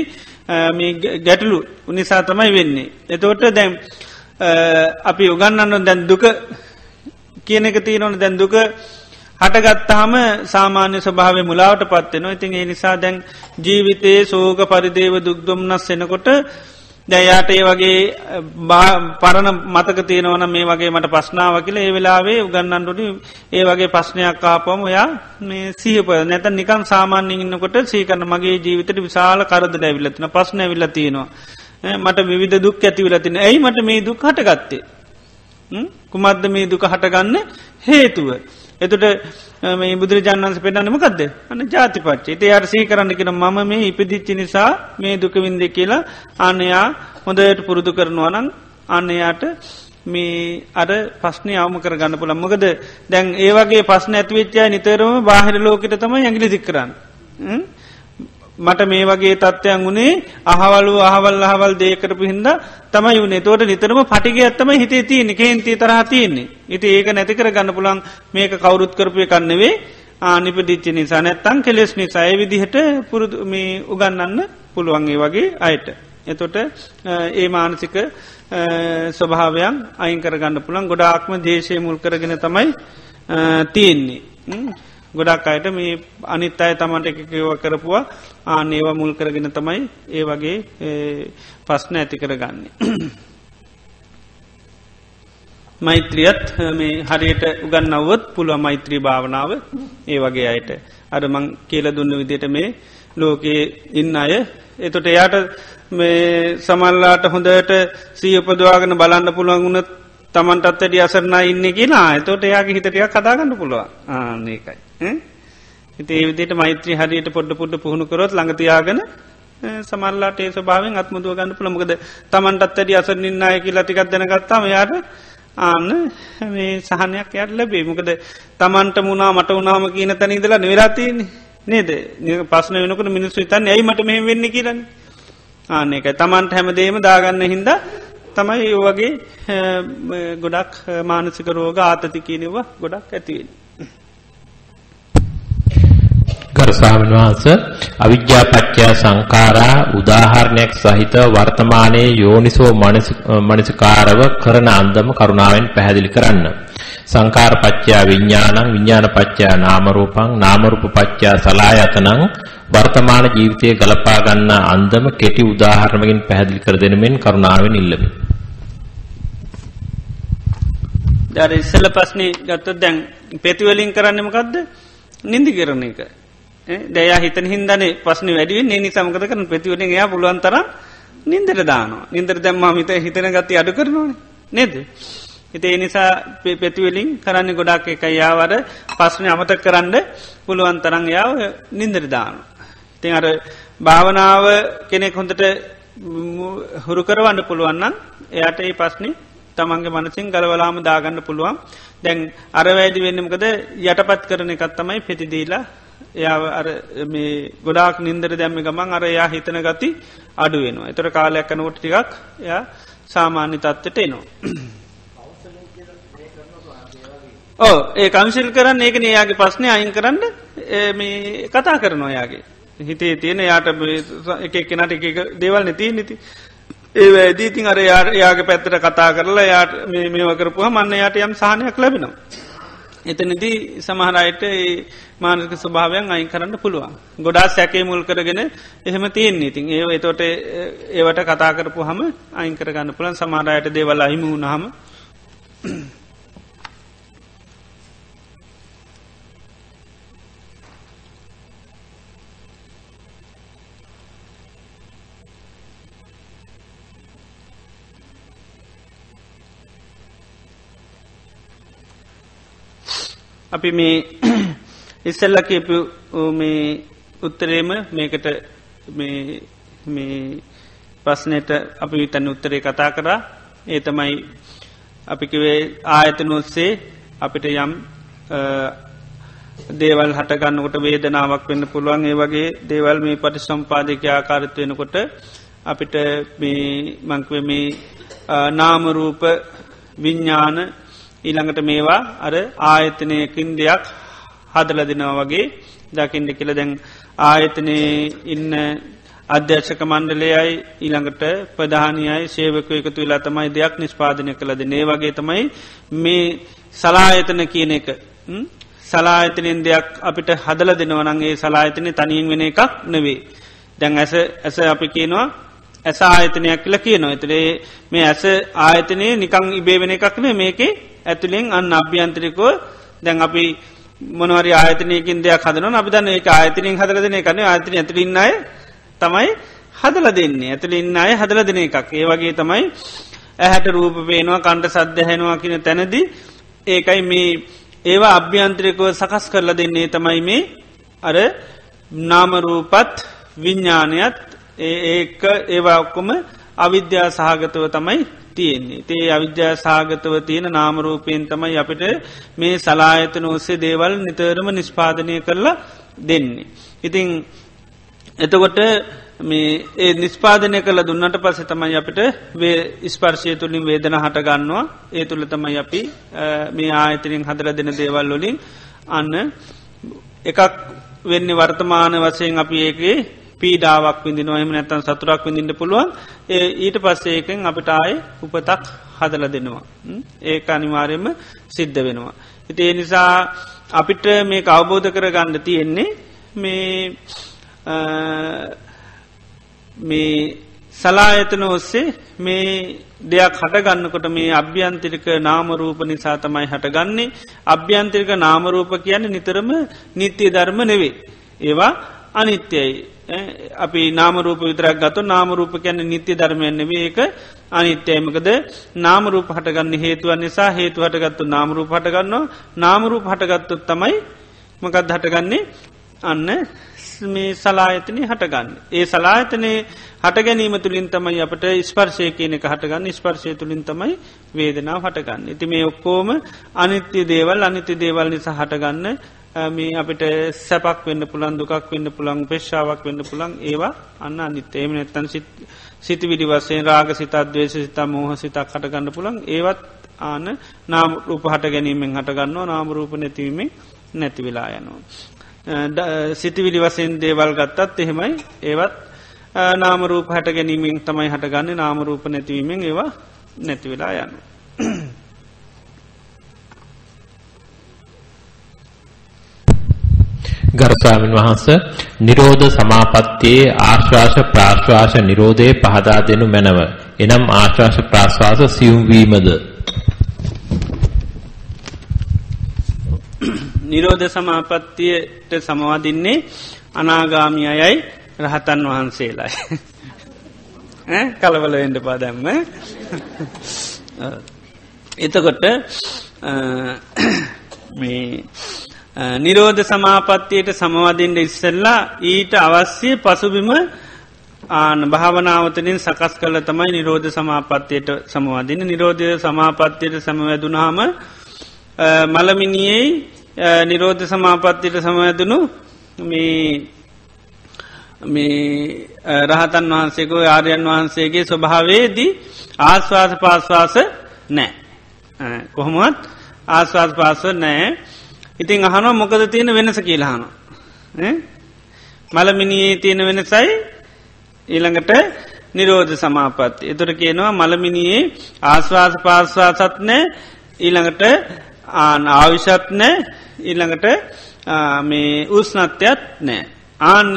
ගැටලු උනිසා තමයි වෙන්නේ. එතෝට දැම් අපි උගන්නන්න දැන් දුක කියන එක තියනවන දැන් දුක හටගත්තාම සාමාන්‍ය ස්වභාව මුලාවට පත්වෙනවා ඉතින් ඒ නිසා දැන් ජීවිතයේ සෝග පරිදේව දුක්දුම්න්නස් එනකොට දැයාට ඒ වගේ පරණ මතක තියෙනවන මේ වගේ මට පස්නාව කියල ඒ වෙලාවේ උගන්නන්ටුට ඒ වගේ පස්්නයක් ආපම ඔයා මේ සීහප නැත නිකන් සාමාන්‍ය ඉන්නකොට සීකරන මගේ ජීවිතට විශාල කරද ඇවිල්ලතින පස්න ඇවිල්ල තියෙනවා. මට විධ දුක් ඇතිවලතින ඇයි මට මේ දුක් හටගත්තේ? කුමද්ද මේ දුක හටගන්න හේතුව? එතුට මේ බුදුරජාණන්ස පෙන්න්නමකක්ද අන්න ජාතිපච්චේ ඒ අර්සී කරන්න කෙන මම මේ ඉපදිච්චි නිසා මේ දුකවින්ද කියලා අන්නයා හොඳයට පුරුදු කරනවනං අන්නයාට මේ අර පස්්නය අවම කර ගන්න පුළන් මොකද දැන් ඒවගේ පස්න ඇතිවෙච්චා නිතරම බාහිර ලෝකට තම ඇගලි දික්කරන්න මට මේ වගේ තත්ත්වයන් වුණේ අහවලු අහවල් අහවල් දේකරපු හින්ද තමයි වුණේ තෝට නිතරම පටිගේ ඇත්තම හිතේ තියන්නේ කේන්ති තරහ තියන්නේ. ඉති ඒක නැතිකර ගන්න පුළන් මේක කවුරුත් කරපය කන්නවේ ආනිපදිච්ච නිසා නැත්තං කෙලෙස් නිසා. ඒ විදිහට පුරුදු මේ උගන්නන්න පුළුවන්ගේ වගේ අයට. එතොට ඒ මානසික ස්වභාවයන් අයිංකර ගන්න පුළන් ගොඩාක්ම දේශය මුල් කරගෙන තමයි තියෙන්නේ. ගොඩක් අයට මේ අනිත් අය තමන්ට එකකව කරපුවා. ආනේවා මුල් කරගෙන තමයි ඒ වගේ පස්්න ඇති කරගන්නේ. මෛත්‍රියත් මේ හරියට උගන්නවුවත් පුළුව මෛත්‍රී භාවනාව ඒ වගේ අයට. අර මං කියල දුන්න විදියට මේ ලෝකයේ ඉන්න අය එතොට එයාට මේ සමල්ලාට හොඳට සීපදවාගෙන බලන්න පුළුවන් වුණත් තමන්ටත් වැඩි අසරනා ඉන්න කියලා. එතෝට එයාගේ හිතටයක් කදාගන්න පුළුව ආනකයි හිතේ විදිට මෛත්‍රී හරියට පොඩ්ඩ පුඩ්ඩ පුහුණු කරොත් ළඟතියාගෙන සමල්ලාට ඒ ස්භාවෙන් අත්මුදුව ගන්න පුළමකද තමන්ටත් ඇඩි අසරනින්නය කියලා ටිකක් දැනගත්තාම යාට ආන්න මේ සහනයක් යට ලැබේ මොකද තමන්ට මුණනා මට උනාම කියන තැන ඉදලා නිවරාතියන්නේ නේද? පස්සන වෙනකට මිනිස්සු තන්න ඇයි මට මෙහෙම වෙන්න? කියරන්න ආන එක තමන්ට හැමදේම දාගන්න හින්ද තමයි ඒ වගේ ගොඩක් මානසික රෝග ආතති කියනවා ගොඩක් ඇතිවෙන්. ගරු ස්වාමීන් වහන්ස අවිද්‍යා පත්‍ය සංඛාරා උදාහරණයක් සහිත වර්තමානයේ යෝනිසෝ මනසිකාරව කරන අන්දම කරුණාවෙන් පැහැදිලි කරන්න. සංඛාර පත්‍ය විඥානං විඥාන පත්‍ය නාම රූපං නාම රූප පත්‍ය සලආයතනං වර්තමාන ජීවිතයේ ගලපා ගන්න අන්දම කෙටි උදාහරණකින් පැහැදිලි කර දෙනෙමින් කරුණාවෙන් ඉල්ලමි. දර ඉස්සල පස්නේ ගත්තොත් දැන් පෙතිවලින් කරන්න මොකක්ද නින්දි කරන එක දැය හිතන හින්දනේ පස්න වැඩිුවෙන් ඒ නිසාමකද කරන ප්‍රතිවලින් එයා පුළුවන්තර නින්දර දානවා. නින්දර දැම්ම හිත හිතන ගති අඩු කරනවාන. නේද. හිතේ නිසා පෙතිවලින් කරන්න ගොඩක් එක යාවර පස්්න අමත කරන්න පුළුවන් තරං යාව නින්දර දානවා. ඉතින් අර භාවනාව කෙනෙක් හොඳට හුරු කරවන්න පුළුවන්නම් එයට ඒ පස්්නි තමන්ගේ මනසින් ගලවලාම දාගන්න පුළුවන්. දැන් අර වැෑඩි වෙන්නමකද යටපත් කරන එකත්තමයි පෙතිදීලා එයා අර මේ ගොඩාක් නින්දර දැම්ම ගමන් අර එයා හිතන ගති අඩුවෙනවා. එතර කාලයක් නෝට ටිකක් එයා සාමාන්‍ය තත්වට එනවා. ඕ ඒ කංශිල් කරන්න ඒක නයාගේ පස්්නය අයින් කරන්න මේ කතා කරනවා යාගේ හිතේ තියෙන යාට එක කෙනට එක දේවල් නැතිී නති ඒ ඇදීතින් අර යාට යාගේ පැත්තට කතා කරලා යාට මේව කරපුහ මන්න යාට යම් සාහනයක් ලැබෙනවා. එතනදී සමහරයට මානක ස්වභාවයන් අයින් කරන්න පුළුවන්. ගොඩා සැකේ මුල් කරගෙන එහෙම තියෙන් ඉතින් ඒ එතොට ඒවට කතා කරපු හම අයින් කරගන්න පුළන් සමාරයට දේවල් අහිම වුණහම අපි මේ ඉස්සල්ල කියපු මේ උත්තරේම මේකට මේ ප්‍රශ්නයට අපි විතන්න උත්තරේ කතා කරා. ඒ තමයි අපිකිවේ ආයතන ඔස්සේ අපිට යම් දේවල් හටගන්නකොට වේදනාවක් වෙන්න පුළුවන්. ඒ වගේ දේවල් මේ පටි සම්පාධක ආකාරත් වෙනකොට අපිට මේ මංකව මේ නාමරූප විඤ්ඥාන ඊළඟට මේවා අර ආයතනයකින් දෙයක් හදල දෙනවා වගේ දකිින්ට කියල. දැන් ආයතනය ඉන්න අධ්‍යර්ශක මණ්ඩලයයි ඊළඟට ප්‍රධානයයි සේවක එකතු වෙලා තමයි දෙයක් නිස්පාදනය කළද ඒ වගේ තමයි මේ සලායතන කියන එක. සලායතනෙන් දෙයක් අපිට හදල දෙනවනන්ගේ සලායතනය තනින් වෙන එකක් නෙවේ දැන් ඇස ඇස අපි කියනවා ඇස ආයතනයක් කියල කියනවා. එතරේ මේ ඇස ආයතනය නිකං ඉබේ වෙන එකක්න මේකේ ඇතුළෙන් අන්න අභ්‍යන්ත්‍රිකෝ දැන් අපි මොනවරි ආයතනයකින් දෙයක් හදන අපි දන්න ඒ ආයතනින් හදරදන කන ආතන ඇතුලින්නය තමයි හදල දෙන්නේ. ඇතුලින්න අය හදල දෙන එකක්. ඒ වගේ තමයි ඇහැට රූප පේනවා කණ්ඩ සද්ධහැනවා කියන තැනදී ඒකයි මේ ඒවා අභ්‍යන්ත්‍රිකව සකස් කරල දෙන්නේ තමයි මේ අර නාමරූපත් විඤ්ඥානයත් ඒක ඒවා ඔක්කොම අවිද්‍යා සහගතව තමයි තියෙන්නේ තේ අවිද්‍යා සාගතව තියෙන නාමරූපයෙන් තමයි අපිට මේ සලායතන ඔස්සේ දේවල් නිතරම නිස්පාදනය කරලා දෙන්නේ. ඉතිං එතකොට මේ ඒ නිස්පාදනය කළ දුන්නට පස තමයි අපිට වේ ස්පර්ශය තුළින් වේදන හටගන්නවා ඒ තුළ තමයි අපි මේ ආයතනින් හදර දෙන දේවල් වලින් අන්න එකක් වෙන්න වර්තමාන වසයෙන් අපි ඒකේ පීඩාවක් විඳින එම නැත්තන් සතුරක් විඳින්න පුළුවන් ඒ ඊට පස්සේකෙන් අපිට ආය උපතක් හදල දෙනවා. ඒ අනිවාරයම සිද්ධ වෙනවා. ඉති ඒ නිසා අපිට මේ අවබෝධ කර ගණ්ඩ තියෙන්නේ මේ මේ සලායතන ඔස්සේ මේ දෙයක් හටගන්නකොට මේ අභ්‍යන්තිරික නාමරූප නිසා තමයි හටගන්නේ අභ්‍යන්තිරික නාමරූප කියන්න නිතරම නිත්‍ය ධර්ම නෙවේ. ඒවා අනිත්‍යයි. අපි නාමරූප විතරක් ගතු නාමරූප කියැන නිත්‍ය ධර්මයන්න ඒක අනිත්‍යයමකද නාමරූප හටගන්න හේතුවන් නිසා හේතු හටගත්තු නාමරූප හටගන්නවා. නාමරූප හටගත්තුත් තමයි මකත් හටගන්නේ? අන්න මේ සලායතනය හටගන්න. ඒ සලායතනය හටගැනීම තුළින් තමයි අපට ස්පර්ශය කියන එක හටගන්න. ස්පර්ශය තුළින් තමයි වේදනාව හටගන්න. ඉති මේ ඔක්කෝම අනිත්‍ය දේවල් අනිත්‍ය දේවල් නිසා හටගන්න මේ අපිට සැපක් වෙන්න පුළන් දුකක් වෙන්න පුළන් පේශාවක් වෙන්න පුළන් ඒවා අන්න අනිත්. ඒම නැත්තන් සිති විඩි වසේ රාග සිතත් දවේශ සිතා මෝහ සිතක් හටගන්න පුළන් ඒවත් ආන නාම රූප හට ගැනීමෙන් හටගන්නවා නාමරූප නැතිවීමෙන් නැති වෙලා යනවා. සිතිවිලි වසයෙන් දේවල් ගත්තත් එහෙමයි. ඒවත් නාමරූප හට ගැනීමෙන් තමයි හටගන්න. නාමරූප නැතිවීමෙන් ඒවා නැතිවෙලා යන්න. ගරු ස්වාමීන් වහන්ස නිරෝධ සමාපත්තියේ ආශ්වාස ප්‍රාශ්වාස නිරෝධයේ පහදා දෙනු මැනව. එනම් ආශ්වාස ප්‍රාශ්වාස සියුම් වීමද නිරෝධ සමාපත්තියට සමවාදින්නේ අනාගාමි අයයි රහතන් වහන්සේලායි. කලවල වෙන්ඩ පාදැම්ම එතකොට මේ නිරෝධ සමාපත්තියට සමවදින්ට ඉස්සල්ලා ඊට අවශ්‍ය පසුබිම ආන භාවනාවතනින් සකස් කල තමයි නිරෝධ සමාපත්තියට සමවාදින නිරෝධය සමාපත්තියට සමවැදුනාම මළමිනියේ නිරෝධ සමාපත්තියට සමවැදනු මේ මේ රහතන් වහන්සේකෝ ආර්යන් වහන්සේගේ ස්වභාවේදී ආශ්වාස පාශ්වාස නෑ කොහොමත් ආශ්වාස පාස්ව නෑ ඉතින් අහන මොකද තියෙන වෙනස කියලාහන මලමිනියේ තියෙන වෙනසයි ඊළඟට නිරෝධ සමාපත්. එතුර කියනවා මළමිනියේ ආශ්වාස පාශ්වාසත්නෑ ඊළඟට ආන ආවිශත්නෑ ඊළඟට මේ උස්නත්‍යත් නෑ. ආන්න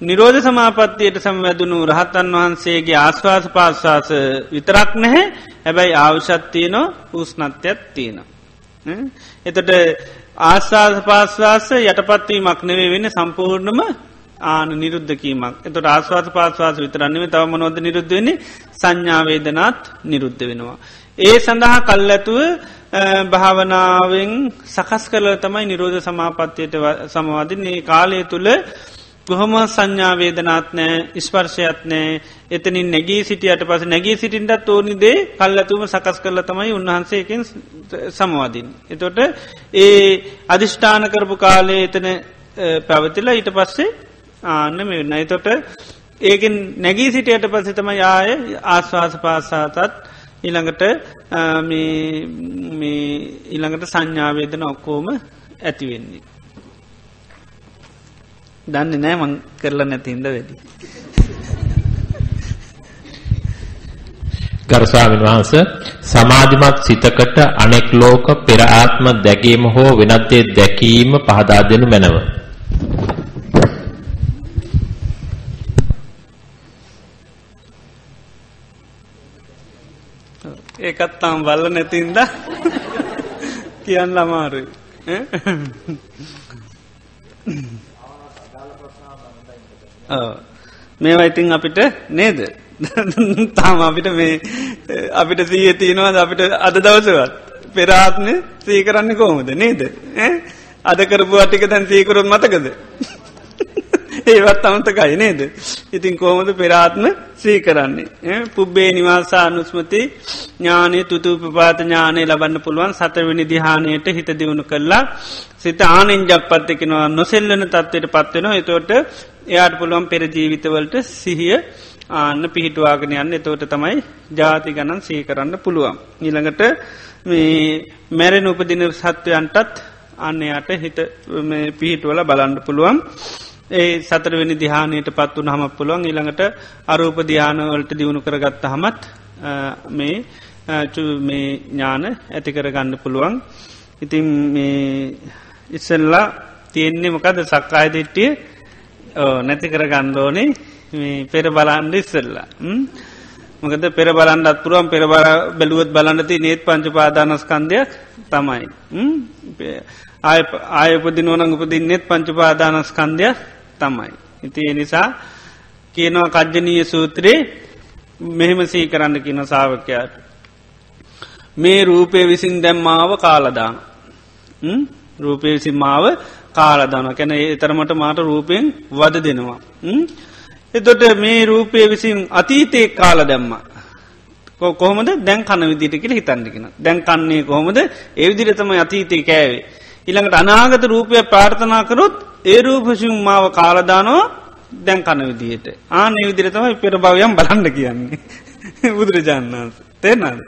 නිරෝධ සමාපත්තියට සම්වැදුණු රහතන් වහන්සේගේ ආශ්වාස පාශ්වාස විතරක් නැහැ හැබැයි ආවිශත්තියනො උස්නත්‍යත් තියෙන. එතට ආශාස පාශ්වාස යටපත්වීමක් නෙවේ වෙන්න සම්පූර්ණම ආන නිරුද්ධකීමක් එතට ආස්වාස පාස්වාස විතරන්නම තවම නොද නිරුද්ධ වෙන්නේ? සංඥාවේදනාත් නිරුද්ධ වෙනවා. ඒ සඳහා කල් ඇතුව භාවනාවෙන් සකස් කරල තමයි නිරෝධ සමාපත්තියට සමවාදින්නේ. කාලය තුළ කොහොම සංඥාවේදනාත් නෑ ස්පර්ශයත් නෑ එතනින් නැගී සිටියට පස නැගී සිටින්ටත් ඕනිදේ කල් ඇතුම සකස් කරල තමයි උන්වහන්සේකෙන් සමවාදින්. එතොට ඒ අධිෂ්ඨාන කරපු කාලේ එතන පැවතිලා ඊට පස්සේ ආන්න මේ වෙන්න එතොට ඒකෙන් නැගී සිටියට පසිතම යාය ආශ්වාස පාසාතත් ඉළඟට ඊළඟට සංඥාවේදන ඔක්කෝම ඇතිවෙන්නේ. දන්න නෑ මං කරලා නැතින්ද වැඩි. ගරුස්වාමීන් වහන්ස සමාධිමත් සිතකට අනෙක් ලෝක පෙර ආත්ම දැකීම හෝ වෙනත් දේ දැකීම පහදා දෙනු මැනව. ඒකත් තාම් බල්ල නැතින්ද කියන්න අමාරුයි මේවා ඉතින් අපිට නේද? තාම අපිට මේ අපිට සීය තියෙනවාද? අපිට අද දවසවත් පෙරාත්න සී කරන්න කෝමද නේද? අද කරපු අටික දැන් සීකරොත් මතකද? ඒවත් අමතකයි නේද. ඉතින් කෝමද පෙරාත්ම සී කරන්නේ. පුබ්බේ නිවාසා අනුස්මති ඥානය තුතුපපාත ඥානය ලබන්න පුළුවන් සතරවෙනි දිහානයට හිත දියුණු කරලා සිත ආනෙන් ජක්පත්තකෙනවා නොසෙල්ලන තත්වයට පත්වෙනවා එතෝට එයාට පුළුවන් පෙරජීවිතවලට සිහිය ආන්න පිහිටවාගෙන යන්න. එතෝට තමයි ජාති ගණන් සී කරන්න පුළුවන්. නිළඟට මැරෙන උපදින සත්වයන්ටත් අන්නයට හිත පිහිටුවල බලන්න පුළුවන්. ඒ සතරවෙනි දිහානයට පත් වන හම පුළුවන්. ඊළඟට අරූප දිහානවලට දියුණු කරගත්ත හමත් මේ මේ ඥාන ඇති කරගන්න පුළුවන්. ඉතින් මේ ඉස්සල්ලා තියෙන්නේ මොකද සක්කාය දිට්ටිය නැති කර ගණ්ඩෝනේ පෙර බලන්ඩ ඉස්සල්ලා මොකද පෙර බලන්ඩත් පුරුවන් පෙර බල බැලුවත් බලන්නති නේත් පංච පාදානස්කන්දයක් තමයි ආය ආයපදි නොනං උපදින්නෙත් පංච පාදානස්කන්දයක් තමයි. ඉති නිසා කියනවා කජ්ජනීය සූත්‍රයේ මෙහෙම සී කරන්න කියන සාාවකයාට. මේ රූපය විසින් දැම්මාව කාලදාන. රූපය විසින් මාව කාලදාන කැන එතරමට මාට රූපයෙන් වද දෙනවා. එතොට මේ රූපය විසින් අතීතයේ කාල දැම්ම. කොහොමද? දැන් කන විදිට කියල හිතන්ඩිකෙන දැන් කන්නේ කොහොමද? ඒවිදිරතම අතීතය කෑවේ. ඉළඟට අනාගත රූපය ප්‍රාර්ථනා කරොත් ඒ රූපසිම් මාව කාලදානවා දැන් කන විදියට ආන විදිරතමයි පෙර භවයම් බලන්න කියන්නේ. බුදුරජාණන් වන්ස තෙන්නද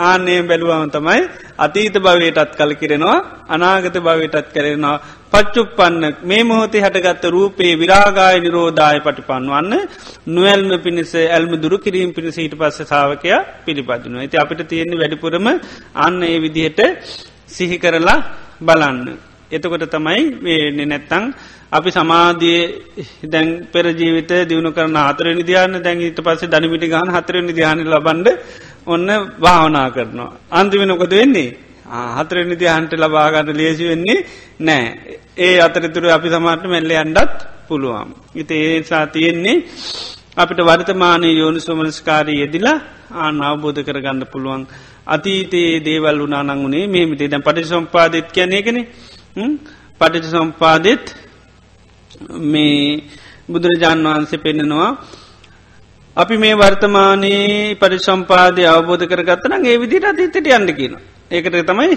ආනේ බැලුවම තමයි අතීත භවයටත් කල කිරෙනවා අනාගත භවයටත් කරෙනවා. පච්චුප්පන්න මේ මොහොතේ හටගත්ත රූපේ විරාගාය නිරෝධාය පටිපන්වන්න නොවල්ම පිණිස ඇල්ම දුරු කිරීම පිණිස ඊට පස්ස සාාවකයා පිළිපදිනවා. ඇති අපිට තියෙන්නේ වැඩිපුරම අන්න ඒ විදිහට සිහි කරලා බලන්න. එතකොට තමයි වේන්නේ නැත්තං අපි සමාධිය දැන් පෙර ජීවිත දියුණු කරන හතර නිධාන දැන් ඊට පස්සේ දනිමිටි ගහන හතර නිධාන ලබන්ඩ ඔන්න භාවනා කරනවා. අන්තිමෙනකොද වෙන්නේ. හතර නිධාන්ට ලබාගන්න ලේසි වෙන්නේ නෑ. ඒ අතරතුර අපි සමාට මෙල්ල අන්ඩත් පුළුවන්. ඉති ඒසා තියෙන්නේ අපිට වර්තමානය යෝනි සෝමනස්කාරී යෙදිලා ආන අවබෝධ කරගන්න පුළුවන්. අතීතයේ දේවල් වනානං වනේ මෙහමිතේ දැන් පටි සම්පාදත් කියනයගෙන පටිච සම්පාදෙත් මේ බුදුරජාණන් වහන්සේ පෙන්නෙනවා අපි මේ වර්තමානයේ පරිසම්පාදය අවබෝධ කරගත්තන ඒ විදිට අතීතයට යන්න කියන. ඒකට තමයි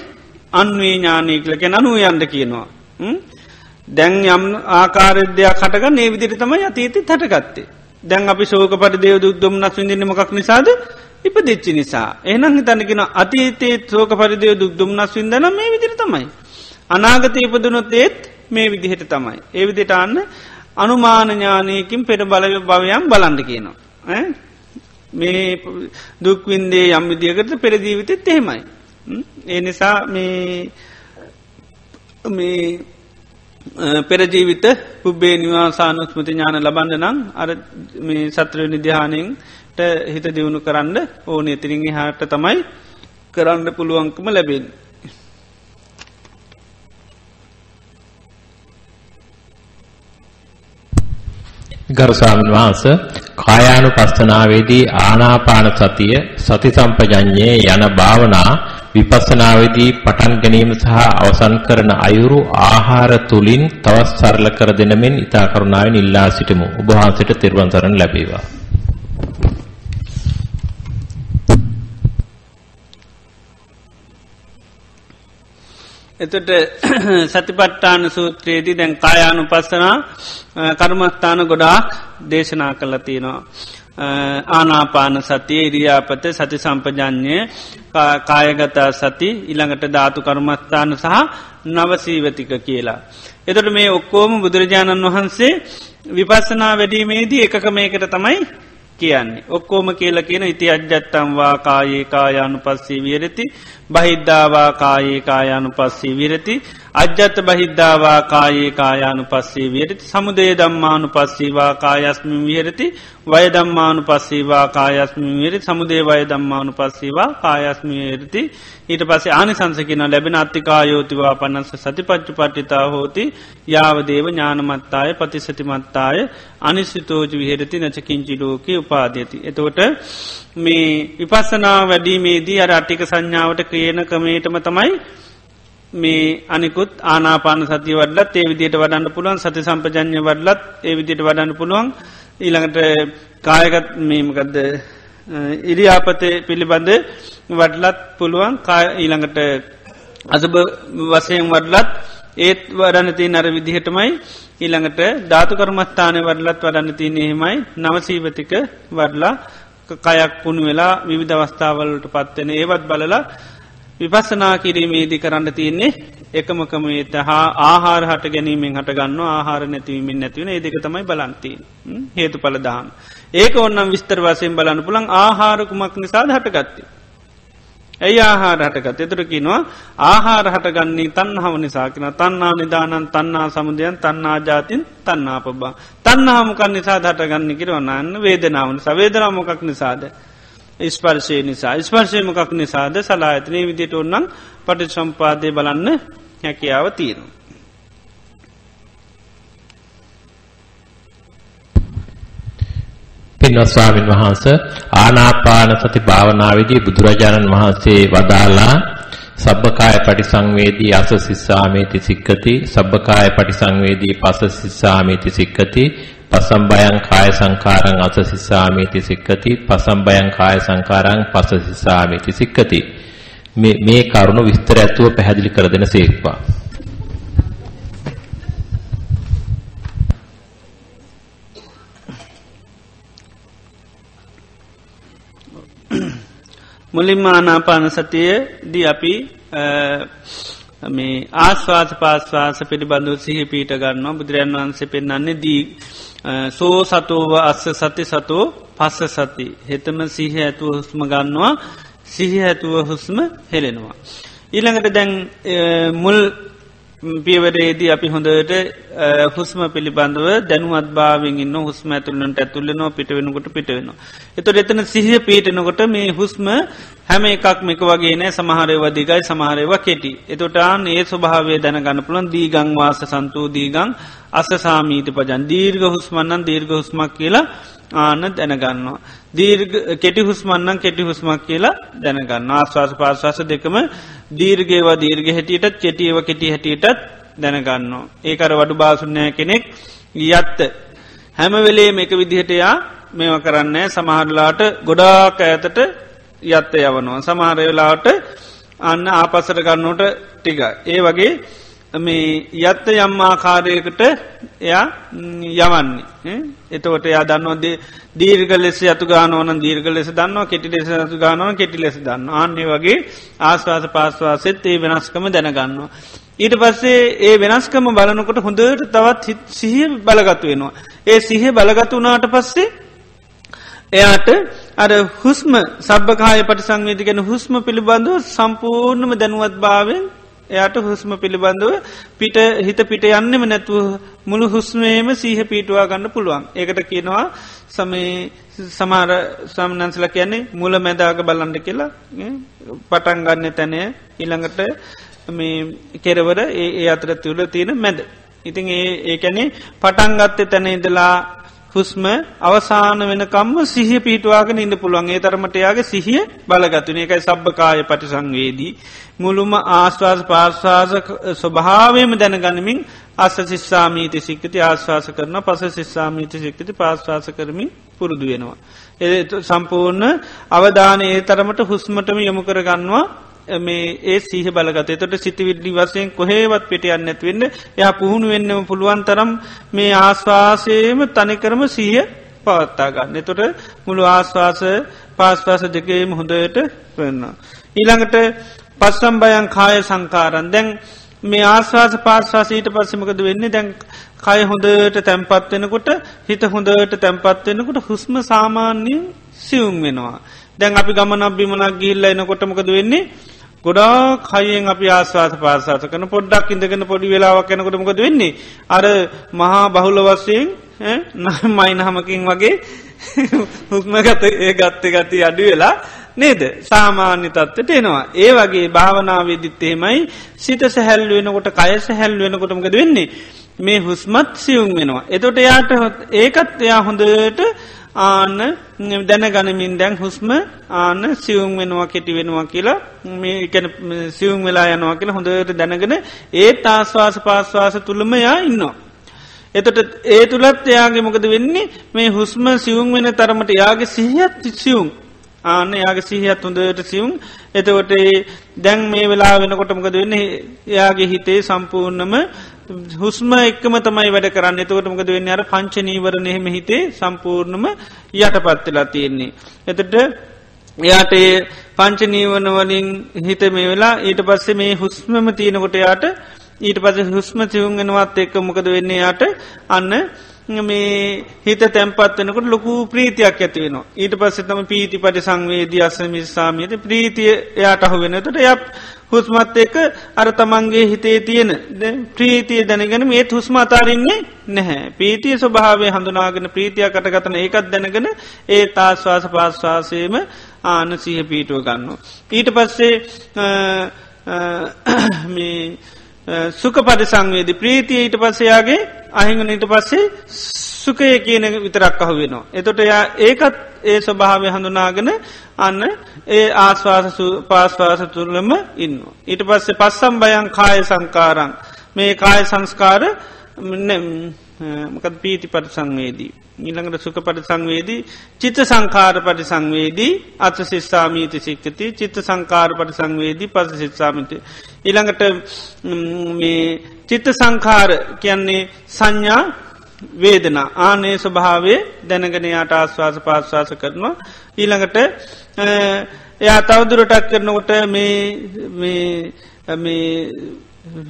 අන්වේ ඥානය කලක නනුව යන්න කියනවා. දැන් යම් ආකාරද්‍යයක් කටගන්න ඒ විදිට තමයි අතීතය හටගත්තේ. දැන් අපි සෝක පරිදේව දුක්දුම් නස් විඳන්න මොකක් නිසාද ඉපදිච්චි නිසා. එහනම් හිතන්නගෙන අතීතයේ සෝක පරිදය දුක් දුම්න්නස් වින්දන මේ විදිර තමයි. අනාගත ඉපදනුත් ඒත් මේ විදිහට තමයි. ඒ විදිට අන්න අනුමානඥානයකින් පෙර බලව භවයම් බලන්ඩ කියනවා. මේ දුක්වින්දේ යම් විදිියකට පෙරජීවිතත් එහෙමයි. ඒ නිසා මේ මේ පෙරජීවිත පුබ්බේ නිවාසානුස්මති ඥාන ලබන්න නම් අර මේ සත්‍ර නිධ්‍යානයෙන්ට හිත දියුණු කරන්න ඕන ඉතිරිඟි හාට තමයි කරන්න පුළුවන්කම ලැබෙන්. ගරුස්වාමීන් වහන්ස කායානු පස්සනාවේදී ආනාපාන සතිය සති සම්පජඥයේ යන භාවනා විපස්සනාවේදී පටන් ගැනීම සහ අවසන් කරන අයුරු ආහාර තුලින් තවත් සරල කර දෙනමින් ඊතා කරුණාවෙන් ඉල්ලා සිටිමු. ඔබ වහන්සේට තෙරුවන් සරණ ලැබේවා. එතට සතිපට්ටාන සූත්‍රයේදී දැන් කායානු පස්සනා කර්මස්ථාන ගොඩාක් දේශනා කළ තියෙනවා. ආනාපාන සතිය ඉරියාපත සති සම්පජඥය කායගතා සති ඉළඟට ධාතු කර්මස්ථාන සහ නවසීවතික කියලා. එතට මේ ඔක්කෝම බුදුරජාණන් වහන්සේ විපස්සනා වැඩීමේදී එකක මේකට තමයි කියන්නේ. ඔක්කෝම කියල කියන ඉති අජ්ජත්තම් වා කායේ කායානු පස්සී වියරති බහිද්ධවා කායේ කායානු පස්සී විරති අජ්‍යත බහිද්ධවා කායේ කායානු පස්සේ වියරති සමුදේ දම්මානු පස්සීවා කායස්මින් විහරති වය දම්මානු පස්සීවා කායස්මින් විරි සමුදේ වය දම්මානු පස්සීවා කායස්මියරති ඊට පසේ ආනිසංසකින ලැබෙන අත්තිකායෝතිවා පන්නස සතිපච්චු පට්ටිතා හෝති යාවදේව ඥානමත්තාය පතිසතිමත්තාය අනිස්සිතෝජ විහෙරති නචකින්චි ලෝකය උපාදයති. එතකොට මේ විපස්සනා වැඩීමේදී අර අට්ටික සංඥාවට ක්‍රියන ක්‍රමේටම තමයි මේ අනිකුත් ආනාපාන සතිය වඩලත් ඒ විදියට වඩන්න පුළුවන් සති සම්පජඥ වඩලත් ඒ විදියට වඩන්න පුළුවන්. ඊළඟට කායගත් මේමකදද ඉරියාපතය පිළිබඳ වඩලත් පුළුවන්. ඊළඟට අසභ වසයෙන් වඩලත් ඒත් වඩන්නති නර විදිහටමයි. ඊළඟට ධාතු කර්මස්ථානය වඩලත් වඩන්න තියන්නේ එහෙමයි. නවසීවතික වඩලා කයක් පුුණු වෙලා විවිධ අවස්ථාවලට පත්වෙන ඒවත් බලලා විපස්සනා කිරීමේදී කරන්න තියන්නේ එකමකමේත හා ආහාර හට ගැනීමෙන් හට ගන්න ආහාර නැතිවීමෙන් නැතිවෙන ඒදක තමයි බලන්තී හේතු පලදහම් ඒක ඔන්නම් විස්තර වසයෙන් බලන්න පුළන් ආහාරකුමක් නිසාද හටගත්ති. ඇයි ආහාර හටගත් එතුරකිනවා ආහාර හටගන්නේ තන්හාව නිසාකින තන්නා නිධානන් තන්නා සමුදයන් තන්නා ජාතින් තන්නා පබා තන්නාමකන් නිසා හටගන්න කිරවන්නන්න වේදනාව සවේදනාමොකක් නිසාද. ස්පර්ශය නිසා ස්පර්ශයමකක් නිසාද සලාඇතනය විදිට ඔන්නන් පටි සම්පාදය බලන්න හැකියාව තියෙනු. පින්වත් ස්වාමින් වහන්ස ආනාපාන සති භාවනාවේදී බුදුරජාණන් වහන්සේ වදාලා සබ්බකාය පටිසංවේදී අස සිස්සාමේති සික්කති සබ්බකාය පටිසංවේදී පස සිස්සාමේති සික්කති පසම්බයං කාය සංකාරං අස සිස්සාමේති සික්කති. පසම්බයං කාය සංකාරං පස සිස්සාමේති සික්කති. මේ මේ කරුණ විස්තර ඇතුව පැහැදිලි කර දෙන සේක්වා. මුලින්ම ආනාපාන සතිය දී අපි මේ ආස්වාස පාස්වාස පිළිබඳු සිහි පීට ගන්නවා. බුදුරන් වහන්සේ පෙන්න්නන්නේ දී සෝ සතෝව අස්ස සති සතෝ පස්ස සති හෙතම සිහ ඇතුව හුස්ම ගන්නවා සිහි ඇතුව හුස්ම හෙලෙනවා. ඊළඟට දැන් මුල් පියවරේදී අපි හොඳට හුස්ම පිළිබඳව දැනුවත් භාවෙන් ඉන්න හුස්ම ඇතුළනට ඇතුල්ලනවා පිටවෙනකොට පිටවෙනවා. එතොට එතන සිහිය පීටනකොට මේ හුස්ම හැම එකක් මෙක වගේ නෑ සමහරය වදිගයි සමහරයව කෙටි. එතොටාන් ඒ ස්වභාවය දැනගන්න පුළන් දීගං වාස සන්තූ දීගං අස සාමීට පජන් දීර්ග හුස්මන්නන් දීර්ග හුස්මක් කියලා ආන දැනගන්නවා. දීර්ග කෙටි හුස්මන්නන් කෙටි හුස්මක් කියලා දැනගන්න ආශවාස පාශවාස දෙකම දීර්ගේවා දීර්ග හැටියටත් කෙටියව කෙටි හැටියටත් දැනගන්නවා. ඒකර වඩු බාසුන්නය කෙනෙක් යත්ත. හැම වෙලේ මේක විදිහටයා මේව කරන්න සමහරලාට ගොඩාක් ඇතට යත්ත යවනවා. සමහරවෙලාට අන්න ආපස්සට ගන්නෝට ටික. ඒ වගේ මේ යත්ත යම් ආකාරයකට එයා යවන්නේ එතකොට එයා දන්නවදේ දීර්ග ලෙස යතු ගානවන දීර්ග ලෙස දන්නවා කෙටි ලෙස යතු ගානවන කෙටි ලෙස දන්න අන්නේ වගේ ආස්වාස පාස්වාසෙත් ඒ වෙනස්කම දැනගන්නවා. ඊට පස්සේ ඒ වෙනස්කම බලනකොට හොඳට තවත් සිහිය බලගතු වෙනවා. ඒ සිහ බලගතු වනාට පස්සේ එයාට අර හුස්ම සබ්භකාය පටිසංවේදි ගැන හුස්ම පිළිබඳව සම්පූර්ණම දැනුවත් භාවෙන් එයට හුස්ම පිළිබඳව පිට හිත පිට යන්නෙම නැතුව මුළු හුස්මේම සීහ පීටවා ගන්න පුළුවන්. ඒකට කියනවා සමේ සමාර සම්නන්සල කියන්නේ මුල මැදාග බලන්ඩ කියලා පටන් ගන්න තැනය ඉළඟට මේ කෙරවර ඒ අතර තුළ තියෙන මැද. ඉතින් ඒ ඒකැනේ පටන්ගත්තේ තැන ඉදලා හුස්ම අවසාන වෙනකම්ම සිහිය පිහිටවාගෙන ඉන්න පුළුවන් ඒ තරමටයාගේ සිහිය බලගත්තුන එකයි සබ්භකාය පටිසංවේදී. මුළුම ආශ්වාස පාර්ශවාස ස්වභාවයම දැනගනිමින් අස සිස්සාමීති සික්කති ආශ්වාස කරන පස සිස්සාමීති සික්කති පාශ්වාස කරමින් පුරුදු වෙනවා. එ සම්පූර්ණ අවධාන ඒ තරමට හුස්මටම යොමු කරගන්නවා මේ ඒ සීහ බලගත තොට සිතිවිල්ලි වසයෙන් කොහේවත් පිටියන්න ඇත්වෙන්න ය පුහුණු වෙන්නම පුළුවන් තරම් මේ ආශ්වාසයම තනිකරම සීහ පවත්තා ගන්න. තොට මුළු ආශ්වාස පාස්වාස දෙකේම හොඳයට වෙන්න. ඊළඟට පස්සම්බයන් කාය සංකාරන් දැන් මේ ආශවාස පාශ්වාසීට පස්සමකද වෙන්නේ දැන් කය හොඳට තැම්පත් වෙනකොට හිත හොඳට තැම්පත් වෙනකොට හුස්ම සාමාන්‍යයෙන් සියුම් වෙනවා. දැන් අපි ගමනක් බිමනක් ගිල්ල එනකොටමකද වෙන්නේ ගොඩා කයෙන් අපි ආස්වාස පාසාස කන පොඩ්ඩක් ඉඳගෙන පොඩි වෙලාවක් යනකොටමකද වෙන්නේ. අර මහා බහුල වස්සයෙන් මයිනහමකින් වගේ හුස්ම ගත ඒ ගත්ත ගති අඩු වෙලා නේද සාමාන්‍ය තත්වට එනවා. ඒ වගේ භාවනාවේදිත් එහෙමයි සිත සැහැල් වෙනකොට කය සැහැල් වෙනකොටමකද වෙන්නේ. මේ හුස්මත් සියුම් වෙනවා. එතොට එයාට ඒකත් එයා හොඳට ආන්න දැන ගනමින් දැන් හුස්ම ආන්න සියුම් වෙනවා කෙටි වෙනවා කියලා මේ සියුම් වෙලා යනවා කියලා හොඳට දැනගෙන ඒත් ආස්වාස පාස්වාස තුළම යා ඉන්නවා. එතට ඒ තුළත් එයාගේ මොකද වෙන්නේ? මේ හුස්ම සියුම් වෙන තරමට යාගේ සිහියත් සියුම්. ආන්න යාගේ සිහියත් හොඳට සියුම්. එතකොට දැන් මේ වෙලා වෙනකොටමකද වෙන්න? එයාගේ හිතේ සම්පූර්ණම හුස්ම එක්කම තමයි වැඩ කරන්න. එතකොටමකද වෙන්න? අර පංචනීවර නෙහෙම හිතේ සම්පූර්ණම යට පත්වෙලා තියෙන්නේ. එතට එයාට ඒ පංචනීවන වලින් හිත මේ වෙලා ඊට පස්සේ මේ හුස්මම තියෙනකොට යාට ඊට පස හුස්ම සිවුන්ගෙනවත් එක්ක මොකද වෙන්නේ? යාට අන්න මේ හිත තැන්පත්වනකට ලොකු ප්‍රීතියක් ඇති වෙන. ඊට පස්සේ තම පීති පටි සංවේදී අසමිස්සාමියත ප්‍රීතිය එයාට අහු වෙනතට යප් හුස්මත් එක අර තමන්ගේ හිතේ තියෙන ප්‍රීතිය දැනගෙන මේ හුස්ම අතාරන්නේ නැහැ. පීතිය ස්වභාවය හඳුනාගෙන ප්‍රීතිය කටගතන ඒකත් දැනගෙන ඒ තාස්වාස පාස්වාසයම ආන සිහ පීටුව ගන්න. ඊට පස්සේ මේ සුක පද සංවේද ප්‍රීතිය ඊට පස්සයාගේ අහිංගන ඊට පස්සේ සුකය කියන විතරක් අහු වෙනවා. එතොට යා ඒකත් ඒ ස්වභාවය හඳුනාගෙන අන්න ඒ ආශ්වාස පාස්වාස තුරලම ඉන්න. ඊට පස්සේ පස්සම් බයන් කාය සංකාරං මේ කාය සංස්කාර මකද පීති පට සංවේදී. ඊළඟට සුක පට සංවේදී චිත්ත සංකාර පටි සංවේදී අත සිස්සාමීති සික්කති චිත්ත සංකාර පට සංවේදී පස සිත්සාමිත. ඉළඟට චිත්ත සංකාර කියන්නේ සංඥා වේදනා ආනේ ස්වභාවේ දැනගෙනයාට ආශ්වාස පාශ්වාස කරනවා. ඊළඟට එයා තවදුරටත් කරනකොට මේ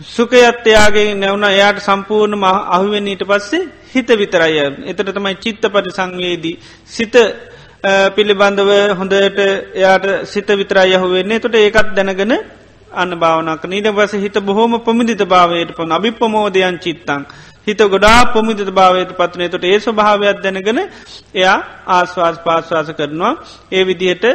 සුකයත්තයාගේ නැවුණ. එයාට සම්පූර්ණ අහුවෙන් ඊට පස්සේ හිත විතරය එතට තමයි චිත්ත පටි සංවේදී සිත පිළිබඳව හොඳට එයාට සිත විතරයි යහුවෙන්නේ තොට ඒකත් දැනගෙන අන්න භාවනක නීට වස හිත බොහෝම පමිදිත භාවයට පන අභිපමෝදයන් චිත්තං. හිත ගොඩා පොමිදිත භාවයට පත්නේ තොට ඒ ස්වභාවයක් දැනගෙන එයා ආස්වාස් පාස්වාස කරනවා. ඒ විදිහට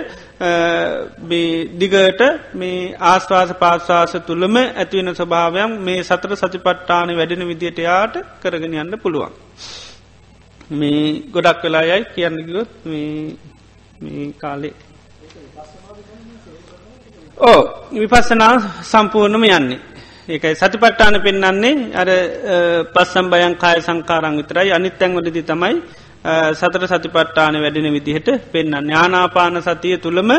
දිගට මේ ආස්වාස පාස්වාස තුළම ඇතිවෙන ස්වභාවයන් මේ සතර සතිපට්ටාන වැඩෙන විදියට යාට කරගෙන යන්න පුළුවන්. මේ ගොඩක් වෙලා යයි කියන්නගොත් මේ කාලේ ඕ විපස්සනා සම්පූර්ණම යන්නේ. ඒකයි සතිපට්ටාන පෙන්න්නන්නේ අර පස්සම් බයන් කාය සංකාරං විතරයි. අනිත්තැන්වලදි තමයි සතර සතිපට්ටාන වැඩෙන විදිහට පෙන්න්න ඥානාපාන සතිය තුළම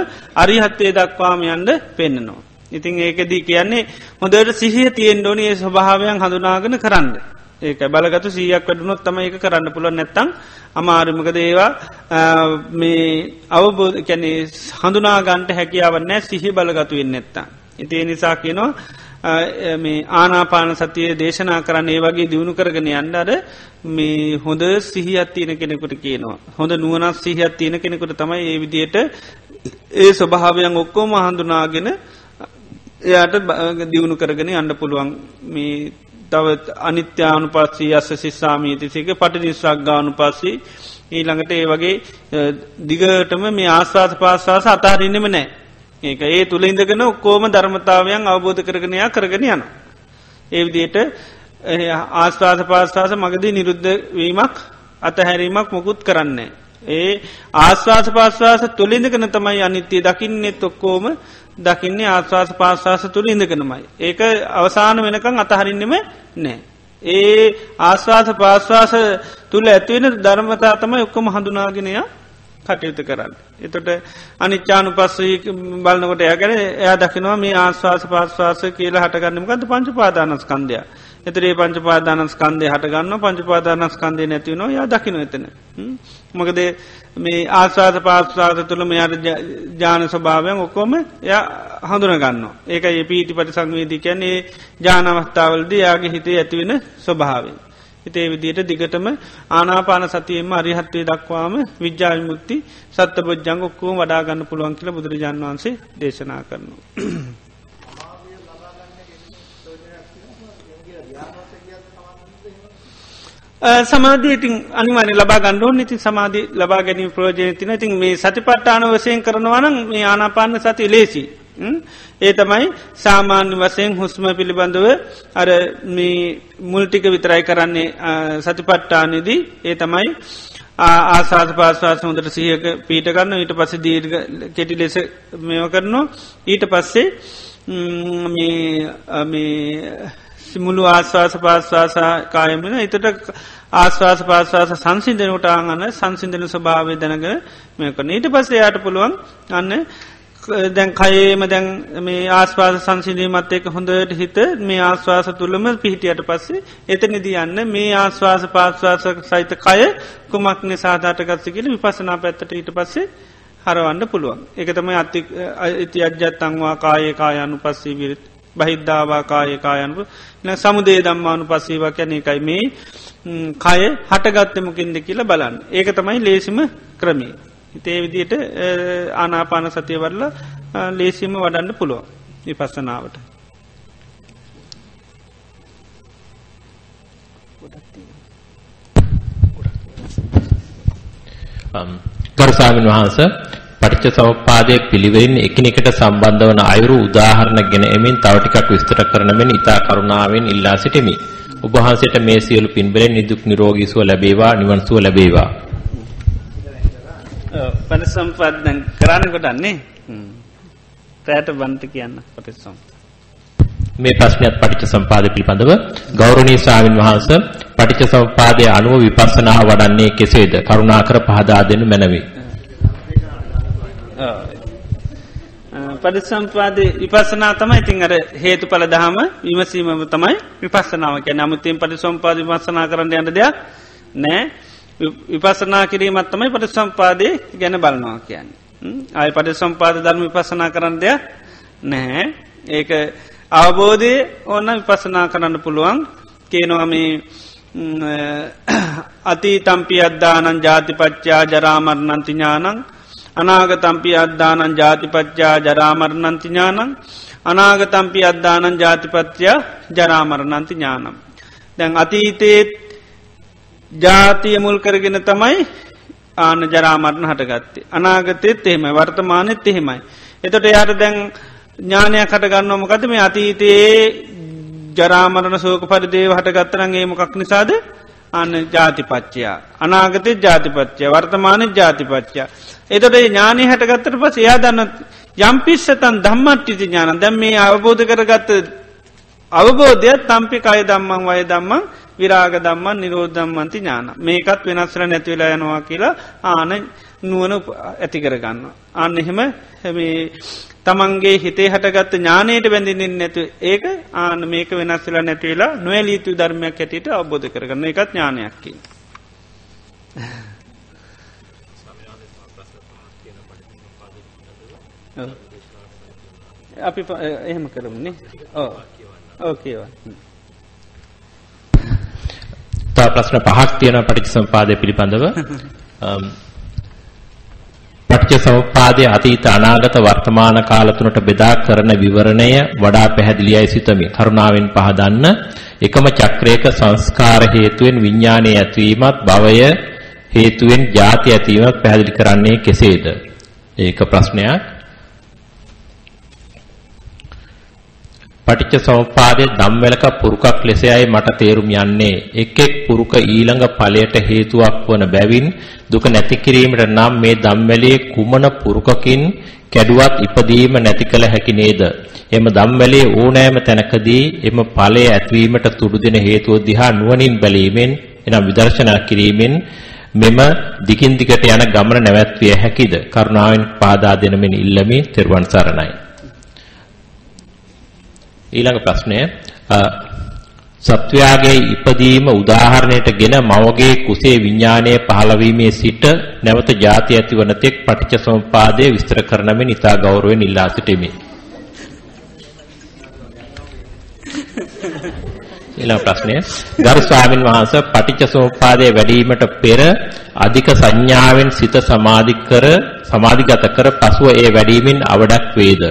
අරිහත්තේ දක්වාම යන්ඩ පෙන්න්නනවා. ඉතින් ඒකදී කියන්නේ හොඳට සිහිය තියෙන් ඩෝනයේ ස්වභාවයන් හඳුනාගෙන කරන්න. ඒක බලගතු සීයක් වැඩුණොත් තම එක කරන්න පුළුවන්. නැත්තං අමාරුමක දේවා මේ අවබෝධ කැනෙ හඳුනාගන්ට හැකියාවන්නෑ සිහි බලගතු වෙන්න නැත්තා. ඉතිේ නිසා කියනවා මේ ආනාපාන සතිය දේශනා කරන්න ඒ වගේ දියුණු කරගෙන යන්නඩ මේ හොඳ සිහිත් තියෙන කෙනෙකුට කියනවා. හොඳ නුවනත් සිහිත් තියෙන කෙනෙකුට තමයි ඒ විදියට ඒ ස්වභාවයන් ඔක්කෝම හඳුනාගෙන එයාට දියුණු කරගෙන අන්න පුළුවන් මේ තව අනිත්‍යානු පස්සී අස්ස සිස්සාමීතිසික පටි නිස්්‍රක්ගානු පස්සී ඊළඟට ඒ වගේ දිගටම මේ ආස්වාස පාස්වාස අතාරන්නම නෑ ඒක ඒ තුළ ඉඳගෙන ඔක්කෝම ධර්මතාවයන් අවබෝධ කරගෙනයා කරගෙන යන. ඒවිදියට ආස්වාස පාස්වාස මගදී නිරුද්ධ වීමක් අතහැරීමක් මොකුත් කරන්නේ. ඒ ආස්වාස පාස්වාස තුළිඳකන තමයි අනිත්‍යය දකින්නෙත් ඔක්කෝම දකින්නේ ආස්වාස පාස්වාස තුළ ඉඳගෙනමයි. ඒක අවසාන වෙනකං අතහරින්නෙම නෑ. ඒ ආස්වාස පාස්වාස තුළ ඇත්වෙන ධර්මතා තමයි ඔක්කොම හඳුනාගෙනයා කටයුතු කරන්න. එතොට අනිච්චානු පස්සී බලන්නකොට ඇගැන එයා දකිනවා මේ ආස්වාස පාස්වාස කියලා හටගන්නමකද පංච පාදානස්කන්දය. එතරේ පංච පාදානස්කන්දය හටගන්න පංච පාදානස්කන්දය නැතිවනවා යා දකින එතන. මකද මේ ආස්වාද පාස්වාද තුළ මෙයාට ජාන ස්වභාවයන් ඔක්කොම ය හඳුනගන්න. ඒක ඒ පීති පටි සංවේදිකයන්නේ ජානවස්ථාවලද යාගේ හිතේ ඇතිවෙන ස්වභාවෙන්. හිතේ විදියට දිගටම ආනාපාන සතියෙන්ම අරිහත්වය දක්වාම විද්‍යාවිමුක්ති සත්ත බොජ්ජංග ඔක්කෝම වඩාගන්න පුළුවන් කියල බුදුරජාන් වන්සේ දේශනා කරනු. සමාධීතින් අනිවාන ලබා ගණ්ඩුවන් ඉතින් සමාධි ලබා ගැනීම ප්‍රෝජන තින ඉතින් මේ සතිපට්ටාන වසයෙන් කරනවනම් මේ ආනාපාන්න සති ලේසි ඒ තමයි සාමාන්‍ය වසයෙන් හුස්ම පිළිබඳව අර මුල්ටික විතරයි කරන්නේ සතිපට්ටානදී ඒ තමයි ආසාධ පාස්වාස හොඳට සියක පීට කරන්න ඊට පස දීර්ග කෙටි ලෙස මෙව කරනවා. ඊට පස්සේ සිමුළු ආස්වාස පාස්වාසා කායමෙන එතට ආස්වාස පාස්වාස සංසිින්දනට ආගන්න සංසිින්දන ස්වභාවය දැනග මේකන ඊට පස්සේ යායට පුළුවන් අන්න දැන් කයේම දැන් මේ ආස්වාස සංසිනීමත් එක හොඳට හිත මේ ආස්වාස තුළම පිහිටියට පස්සේ එතනිදී යන්න මේ ආස්වාස පාස්වාස සහිත කය කුමක් නිසාධාටගත්ස කියල විපසනා පැත්තට ඊට පස්සේ හරවන්න පුළුවන්. එක තමයි අති ඉති අජ්‍යත්තංවා කායේ කායනු පස්සේ විරත් බහිද්ධාවා කායේ කායනුව සමුදේ දම්මානු පස්සීවා කැන එකයි මේ කය හටගත්තමකින්ද කියලා බලන්න. ඒක තමයි ලේසිම ක්‍රමේ හිතේ විදියට ආනාපාන සතිය වරල ලේසිම වඩන්න පුළුවන් විපස්සනාවට. ගරුසාමීන් වහන්ස පටිච්ච සමුප්පාදයේ පිළිවෙලින් එකිනෙකට සම්බන්ධ වන අයුරු උදාහරණ ගෙන එමින් තව ටිකක් විස්තර කරන මෙන් ඊතා කරුණාවෙන් ඉල්ලා සිටිමි. ඔබ වහන්සේට මේ සියලු පින්බලෙන් නිදුක් නිරෝගී සුව ලැබේවා නිවන් සුව ලැබේවා. පරිසම්පාද දැන් කරන්න කොටන්නේ? රෑට බන්ත කියන්න පටිසම් මේ ප්‍රශ්නයත් පටිච්ච සම්පාද පිළිබඳව ගෞරවනීය ස්වාමින් වහන්සේ පටිච්ච සම්පාදයේ අනුව විපස්සනා වඩන්නේ කෙසේද? කරුණාකර පහදා දෙනු මැනවි. පරිසම්පාදේ විපස්සනා තමයි. ඉතින් අර හේතුඵල දහම විමසීමම තමයි විපස්සනාව කියන්නේ. අමුතියෙන් පරිසම්පාද විපස්සනා කරන්න යන දෙයක් නෑ විපසනා කිරීමත් තමයි පට සම්පාදය ගැන බලනවා කියන්නේ. අය පට සම්පාද ධර්ම විපසනා කරන්න දෙයක් නැහැ. ඒක අවබෝධය ඕන්න විපසනා කරන්න පුළුවන් කියනවාම අති තම්පි අද්දානන් ජාතිපච්චා ජරාමරණන්ති ඥානං අනාගතම්පි අද්දානන් ජාතිපච්චා ජරාමරණන්ති ඥානං අනාගතම්පි අද්දානන් ජාතිපත්්‍යයා ජරාමරණන්ති ඥානම්. දැන් අතීතේත් ජාතිය මුල් කරගෙන තමයි ආන ජරාමරණ හටගත්තේ. අනාගතෙත් එහෙමයි වර්තමානෙත් එහෙමයි. එතොට යායට දැන් ඥානයක් හටගන්න මොකද මේ අතීතයේ ජරාමරණ සෝක පරිදේව හටගත්තරන් ඒමකක් නිසාද අන්න ජාතිපච්චයා. අනාගතය ජාතිපච්චය වර්තමානය ජාතිපච්චා. එතොට ඥානය හටගත්තර පස එයා දන්න යම්පිස්සතන් දම්මට්ටිති ඥාන දැම් මේ අවබෝධ කරගත්ත අවබෝධයක් තම්පි අය දම්මං වය දම්මං විරාග දම්මන් නිරෝධම්මන්ති ඥාන මේකත් වෙනස්ර නැතිවෙලා යනවා කියලා ආන නුවන ඇති කරගන්න. අන්න එහෙම හැමේ තමන්ගේ හිතේ හටගත්ත ඥානයට බැඳිනින් නැතු ඒක ආන මේක වෙනස්වෙලා නැතිවෙලා නොවැලීතු ධර්මයක් ඇටට අවබෝධ කරගන්න එකත් ඥානයක්කි. අපි එහෙම කරමුණේ ඕ ඕකේවා තව ප්‍රශ්න පහක් තියෙනවා පටිච්චසමුපාදය පිළිබඳව. පටිච්චසමුපාදයේ අතීත අනාගත වර්තමාන කාල තුනට බෙදා කරන විවරණය වඩා පැහැදිලියයි සිතමි. කරුණාවෙන් පහදන්න. එකම චක්‍රයක සංස්කාර හේතුවෙන් විඥානයේ ඇතිවීමත් භවය හේතුවෙන් ජාති ඇතිවීමත් පැහැදිලි කරන්නේ කෙසේද? ඒක ප්‍රශ්නයක්. පටිච්ච සමුප්පාදයේ ධම්වැලක පුරුකක් ලෙසයි මට තේරුම් යන්නේ. එක් එක් පුරුක ඊළඟ ඵලයට හේතුවක් වන බැවින් දුක නැති කිරීමට නම් මේ ධම්වැලේ කුමන පුරුකකින් කැඩුවත් ඉපදීම නැති කළ හැකි නේද? එම ධම්වැලේ ඕනෑම තැනකදී එම ඵලය ඇතිවීමට තුඩු දෙන හේතුව දිහා නුවණින් බැලීමෙන් එනම් විදර්ශනා කිරීමෙන් මෙම දිගින් දිගට යන ගමන නැවැත්විය හැකිද? කරුණාවෙන් පාදා දෙන මෙන් ඉල්ලමි. තෙරුවන් සරණයි. ඊළඟ ප්‍රශ්නය සත්වයාගේ ඉපදීම උදාහරණයටගෙන මවගේ කුසේ විඥානයේ පහළවීමේ සිට නැවත ಜಾති ඇතිවන තෙක් පටිච්චසමුපාදය විස්තර කරන මෙන් ඉතා ගෞරවයෙන් ඉල්ලා සිටිමි. ඊළඟ ප්‍රශ්නය ගරු ස්වාමින් වහන්සේ පටිච්චසමුපාදයේ වැඩිවීමට පෙර අධික සංඥාවෙන් සිත සමාධි කර සමාධිගත කර පසුව ඒ වැඩිවීමෙන් අවඩක් වේද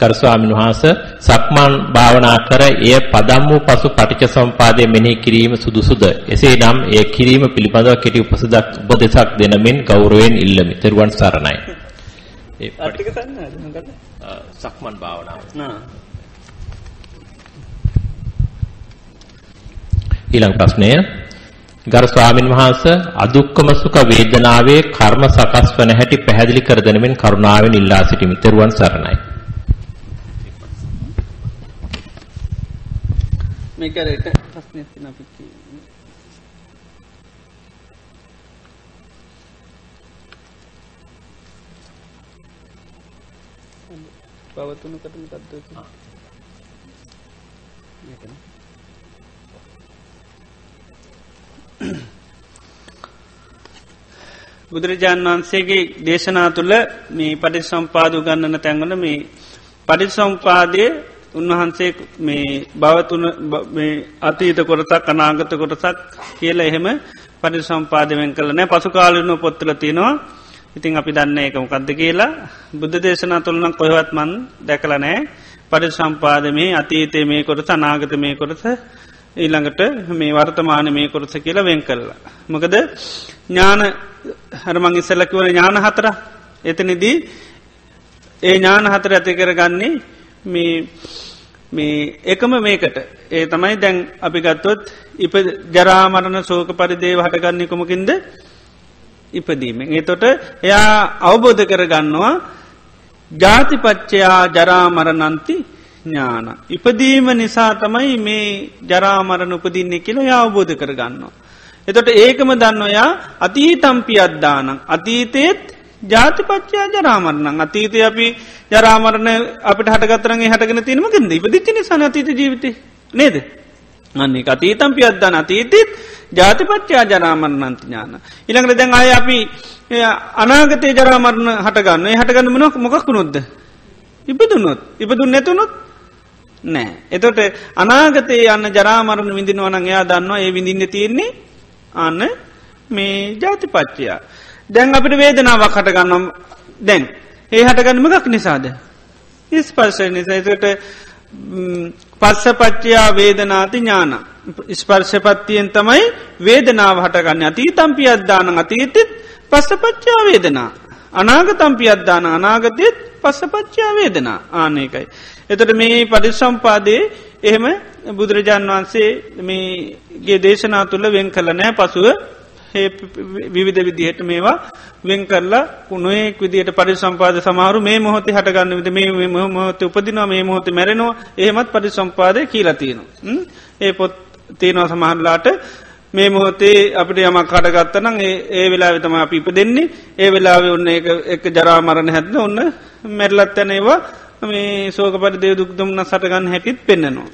කර ස්වාමීන් වහන්සේ සක්මන් භාවනා කර එය පදම් වූ පසු පටිච්ච සම්පාදයේ මෙනෙහි කිරීම සුදුසුද එසේනම් එය කිරීම පිළිබඳව කෙටි උපසදක් උපදේශක් දෙන මෙන් ගෞරවයෙන් ඉල්ලමි. ත්වන් සරණයි. ඒ? සක්මන් භාවනාව. ඊළඟ ප්‍රශ්නය ගරු ස්වාමින් වහන්සේ අදුක්කම සුඛ වේදනාවේ කර්ම සකස් වන හැටි පැහැදිලි කර දෙන මෙන් කරුණාවෙන් ඉල්ලා සිටිමි. ත්වන් සරණයි. මේක එක ප්‍රශ්නයක් තියෙනවා අපි කියන්නේ. පවතුනකට මොකද්ද කියන්නේ? මේකනේ. බුදුරජාන් වහන්සේගේ දේශනා තුළ මේ පටිසම්පාද උගන්නන තැන්වල මේ පටිසම්පාදය උන්වහන්සේ මේ භවතුන අතීත කොරතක් අනාගත කොටසක් කියල එහෙම පටි සම්පාදමෙන් කළ. නෑ පසුකාලන පොත්තල තියෙනවා. ඉතින් අපි දන්න එක මොකක්ද කියලා. බුද්ධ දේශනා තුළනම් කොහවත් මන් දැකල නෑ. පටි සම්පාදමේ අතීතය මේ කොටස අනාගත මේ කොටස ඊළඟට මේ වර්තමාන මේ කොරස කියලා වෙන් කරලා. මොකද ඥාන හරමං ඉස්සල්ලකිවන ඥාන හතර එතනිදී ඒ ඥාන හතර ඇති කරගන්නේ මේ මේ එකම මේකට ඒ තමයි දැන් අපි ගත්තොත් ඉප ජරාමරණ සෝක පරිදේව හටගන්නේ කොමකින්ද ඉපදීමෙන්. එතොට එයා අවබෝධ කරගන්නවා ජාතිපච්චයා ජරාමරණන්ති ඥාන. ඉපදීම නිසා තමයි මේ ජරාමරණ උපදින්නේ කියලා අවබෝධ කරගන්නවා. එතොට ඒකම දන්නවයා අතීතම්පි අද්දානං අතීතයත් ජාතිපච්චා ජරාමරණං අතීතය අපි ජරාමරණ අපට හටගතරගේ හටගෙන තියෙනමකින්ද ඉපදිච්ච නිසා අතීත ජීවිතය නේද අන්නේ අතීතම් පියද්දාන අතීතත් ජාතිපච්චා ජරාමරණන්ති ඥාන. ඉළඟට දැන් අය අපි අනාගතය ජරාමරණ හටගන්න හටගන්න මනක් මොකක් නොද්ද. ඉපදුනොත් ඉපදුන් නැතුනොත් නෑ. එතොට අනාගතයේ යන්න ජරාමරණ විඳිනවනං එයා දන්නවා ඒ විඳින්න තියෙන්නේ අන්න මේ ජාතිපච්චයා. දැන් අපිට වේදනාවක් හටගන්නම් දැන් ඒ හටගන්නමගක් නිසාද. ඉස්පර්ශ නිසාකට පස්සපච්චයා වේදනාති ඥාන. ස්පර්ශපත්තියෙන් තමයි වේදනාව හටගන්න අතීතම්පි අද්දාන අතීතත් පස්සපච්චා වේදනා. අනාගතම්පි අද්දාන අනාගතයත් පස්සපච්චා වේදනා ආනයකයි. එතට මේ පරිසම්පාදයේ එහෙම බුදුරජාන් වහන්සේ මේගේ දේශනා තුළ වෙන් කළ නෑ පසුව විවිධ විදිහට මේවා වෙන් කරලා කුණුවෙක් විදිට පරිසම්පාද සමහරු මේ මොහොත හටගන්න විද මේ මොහොත උපදිනවා මේ මොහොත මැරෙනවා ඒමත් පරිසම්පාදය කියලතියනවා. ඒ පොත් තියෙනවා සමහරලාට මේ මොහොතේ අපිට යමක් කටගත්තනම් ඒ වෙලා විතම අපි ඉප දෙන්නේ ඒ වෙලාව ඔන්න එක ජරාමරණ හැදන ඔන්න මැරලත් යැනේවා මේ සෝක පරිදේ දුක්දුම්න සටගන්න හැටිත් පෙන්න්නනවා.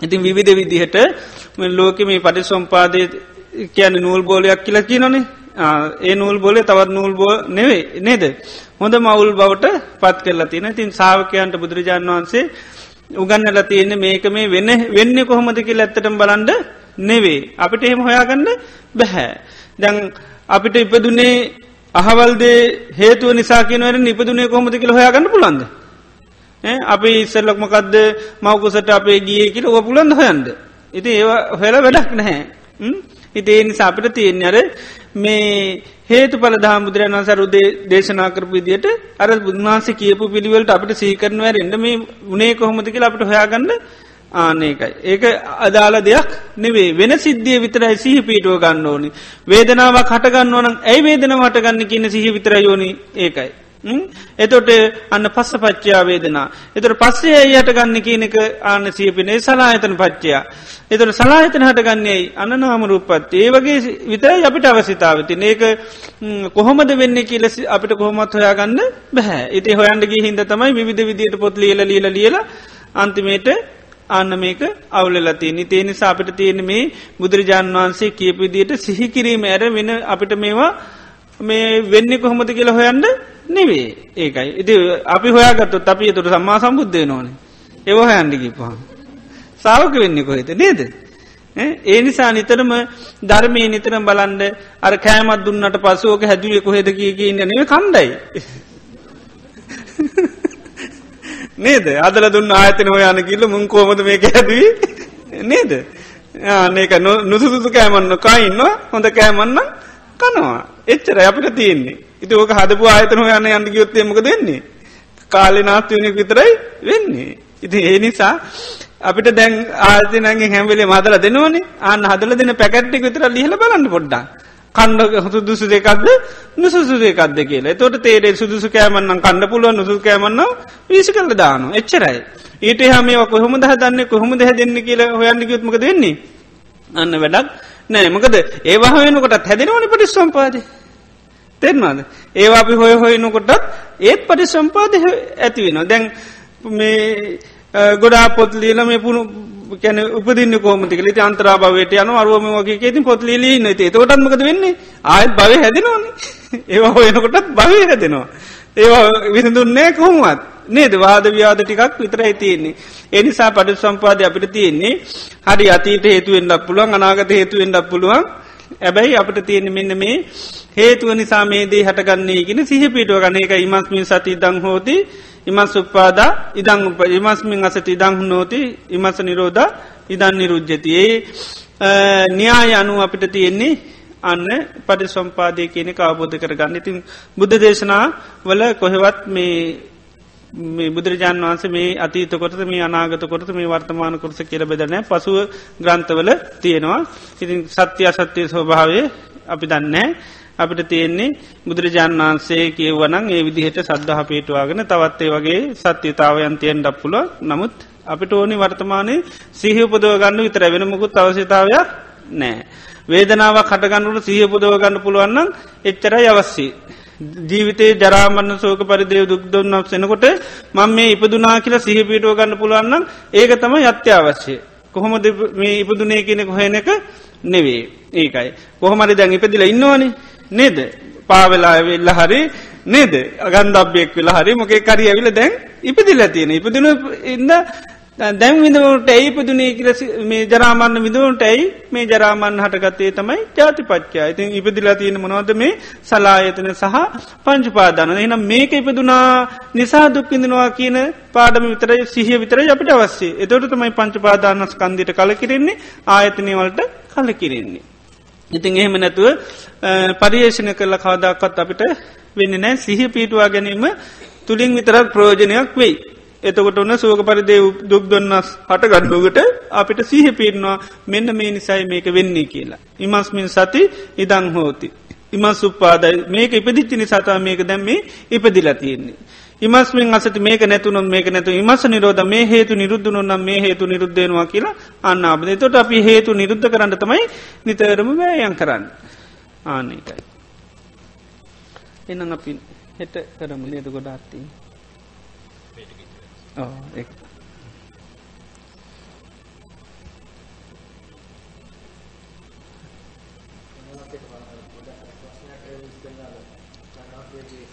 ඉතින් විවිධ විදිහට ලෝක මේ පටිසම්පාදය කියන නූල් බෝලයක් කියල කියනනේ. ඒ නූල් බෝලේ තවත් නූල් බෝ නෙවේ නේද? හොඳ මවුල් බවට පත් කරලා තින තින් සාාවකයන්ට බුදුරජාණන් වහන්සේ උගන්නල තියෙන්නේ මේක මේ වෙන්න වෙන්න කොහොමදකි ඇත්තටම බලන්ඩ නෙවේ අපිට එහෙම හොයාගන්න බැහැ. දැන් අපිට ඉපදුනේ අහවල්දේ හේතුව නිසා කියනවර නිපදුනේ කොහොමද කියල හොයාගන්න පුළන්ද අපි ඉස්සල්ලක්මකක්ද මවකුසට අපේ ගිය කියල ඔ පුළන්ද හොයන්ද ඉති ඒවා හොල වැඩක් නැහැ. ඉතිේ නිසා අපිට තියෙන්නේ අර මේ හේතු පලදා බුදුරන් වන්සරුදේ දේශනා කරපු විදියට අර බුදුන්හන්සේ කියපු පිළිවලට අපිට සීකරනවර එඩ මේ උනේ කොහොමති කියලා අපට හොයාගන්න ආනකයි. ඒක අදාළ දෙයක් නෙවේ වෙන සිද්ධිය විතරයි සිහි පීටුව ගන්න ඕනි. වේදනාවක් හටගන්න ඕනම් ඇයි වේදන වටගන්න කියන සිහි විතර යෝනි ඒකයි. එතොට අන්න පස්ස පච්චයා වේදනා. එතට පස්සේ යට ගන්න කියනක ආන සියපිනේ සලායතන පච්චයා. එතට සලාහිතන හටගන්නේ අන්න නාමරූපත් ඒ වගේ විතරයි අපිට අවසිතාවති ඒක කොහොමද වෙන්න කියල අපිට කොහොමත් හොයාගන්න බැහැ. ඉති හොයන්ඩගේ හින්ද තමයි විධ විදියට පොත් ලියල ලියල ලියල අන්තිමේට අන්න මේක අවුලලති නිතේ නිසා අපිට තියෙන මේ බුදුරජාන් වහන්සේ කියපවිදියට සිහිකිරීම ඇර වෙන අපිට මේවා මේ වෙන්න කොහොමද කියලා හොයන්ඩ නෙවේ ඒකයි. ඉති අපි හොයාගත්තු අපි තුර සම්මා සම්බුද්ධය නොන ඒව හයන්ඩිකි පහන් සාවක වෙන්න කොහෙත නේද? ඒ නිසා නිතරම ධර්මය නිතරම් බලන්ඩ අර කෑමත් දුන්නට පසෝක හැදුවේ කොහෙද කිය කියන්න නෙව කණ්ඩයි. නේද? අදල දුන්න ආයතන හොයන කිල්ල මුන් කෝමද මේක හැදී නේද? ඒක නුසුදුතු කෑමන්න කයින්න හොඳ කෑමන්න කනවා. එච්චර අපිට තියෙන්නේ. ඉති ඕක හදපු ආයතන හොයන්න යන්න ගයොත්තේමක දෙන්නේ කාලෙ නාත්වනක විතරයි වෙන්නේ. ඉති ඒ නිසා අපිට දැන් ආතිනගේ හැමවෙලේ මදල දෙනවනේ අන්න හදල දෙන පැකට්ටි විතර ලිහල බලන්න පොඩ්ඩා කණ්ඩ සුදුසු දෙකක්ද නුසුසු දෙකක්ද කියලා. තොට තේරේ සුදුසු කෑමන්නම් කණ්ඩ පුළුව නුසු කෑමන්න විසි කල දානු එච්චරයි. ඊට හම කොහොම දහදන්න කොහොම දෙහ දෙන්න කියලා හොයන්නකිත්මක දෙන්නේ අන්න වැඩක් නෑ මකද ඒවා වෙනකොටත් හැදෙනවනි පටි සම්පාද තෙරවාද ඒවා අපි හොය හොයනකොටත් ඒත් පටි සම්පාද ඇති වෙන දැන් මේ ගොඩා පොත් ලියල මේ පුුණු කැන උපදින්න කෝමති ලිති අන්තරා භවයට යන අරුවම වගේ ඇති පොත් ලිලී නති තොටත්මකද වෙන්නේ? ආයත් භව හැදෙනවන. ඒවා හොයනකොටත් භවය හැදෙනවා. ඒවා විසිදුන්නේ කොහොමත් නේද? වාද ව්‍යාද ටිකක් විතර ඇතියෙන්නේ එනිසා පඩ සම්පාද අපිට තියෙන්නේ හරි අතීට හේතුවෙන්ඩක් පුළුවන් අනාගත හේතුවෙන්ඩක් පුළුවන්. ඇබැයි අපට තියෙන මෙන්න මේ හේතුව නිසා මේදේ හටගන්නේ ගෙන සිහපිටුව ගන එක ඉමස්මින් සති දං හෝති ඉමස් උපාදා ඉදං උප ඉමස්මින් අසට ඉදං නෝති ඉමස නිරෝධ ඉදන් නිරුද්ධති ඒ න්‍යාය අනු අපිට තියෙන්නේ අන්න පටි සම්පාදය කියන අවබෝධ කරගන්න. ඉතින් බුද්ධ දේශනා වල කොහෙවත් මේ මේ බුදුරජාන් වන්සේ මේ අතීත කොට මේ අනාගත කොට මේ වර්තමාන කොරස කියල බෙදනෑ පසුව ග්‍රන්ථවල තියෙනවා. ඉතින් සත්‍ය අසත්‍යය ස්වභාවය අපි දන්නේ අපිට තියෙන්නේ බුදුරජාණන් වහන්සේ කියවනං ඒ විදිහට සද්ධහ පේටවාගෙන තවත්තේ වගේ සත්‍යතාවයන් තියෙන් ඩප්පුල නමුත් අපිට ඕනි වර්තමානය සිහිපදව ගන්න විතර වෙන මුකුත් අවශ්‍යතාවයක් නෑ. වේදනාව කටගන්නුට සිහපුදව ගන්න පුළුවන්නම් එච්චරයි අවස්සී. ජීවිතේ ජරාමන්න සෝක පරිදේ දුක්දොන්නක් සෙනකොට මං මේ ඉපදුනා කියලා සිහිපීටුව ගන්න පුළුවන්නම් ඒක තම අත්‍යවශ්‍යය. කොහොමද මේ ඉපදුනේ කෙනෙ කොහෙන එක නෙවේ ඒකයි. කොහොමරි දැන් ඉපදිල ඉන්නවනේ. නේද? පාවෙලා වෙල්ල හරි නේද? අගන්දබ්බෙක් වෙලා හරි මොකේ කරි ඇවිල දැන් ඉපදිල තියෙන ඉපදින ඉන්න දැන් විඳවට ඇයි ඉපදුනේ කියල මේ ජරාමන්න විදුවන්ට ඇයි මේ ජරාමන් හටගත්තේ තමයි ජාතිපච්චා ඉතින් ඉපදිලා තියෙන මොනවද මේ? සලායතන සහ පංචුපාදාන එනම් මේක ඉපදුනා නිසා දුක්කිඳනවා කියන පාඩම විතර සිහිය විතර අපිට අවස්සේ එතොට තමයි පංචපාදානස් කන්දිට කල කිරෙන්නේ ආයතනය වලට කල කිරෙන්නේ. ඉතින් එහෙම නැතුව පරියේෂණ කරල කවදක්කත් අපිට වෙන්න නෑ සිහ පීටවා ගැනීම තුළින් විතරක් ප්‍රෝජනයක් වෙයි. එතකොට ඔන්න සෝක පරිදේ දුක් දුන්නස් හට ගඩ්ඩුවට අපිට සීහ පීරනවා මෙන්න මේ නිසයි මේක වෙන්නේ කියලා. ඉමස්මින් සති ඉදං හෝති. ඉමස් උපාදයි මේක ඉපදිච්චි නිසාතා මේක දැම්මේ ඉපදිලා තියෙන්නේ. ඉමස්මින් අසට මේක නැතුනොත් මේක නැතු ඉමස නිරෝධ මේ හේතු නිරුද්ධනුන්නම් මේ හේතු නිරුද්ධයනවා කියලා අන්න අබද තොට අපි හේතු නිරුද්ධ කරන්න තමයි නිතරම වෑයන් කරන්න ආනකයි. එනම් අපි හෙට කරමු ලේද ගොඩාත්තිී. ඒ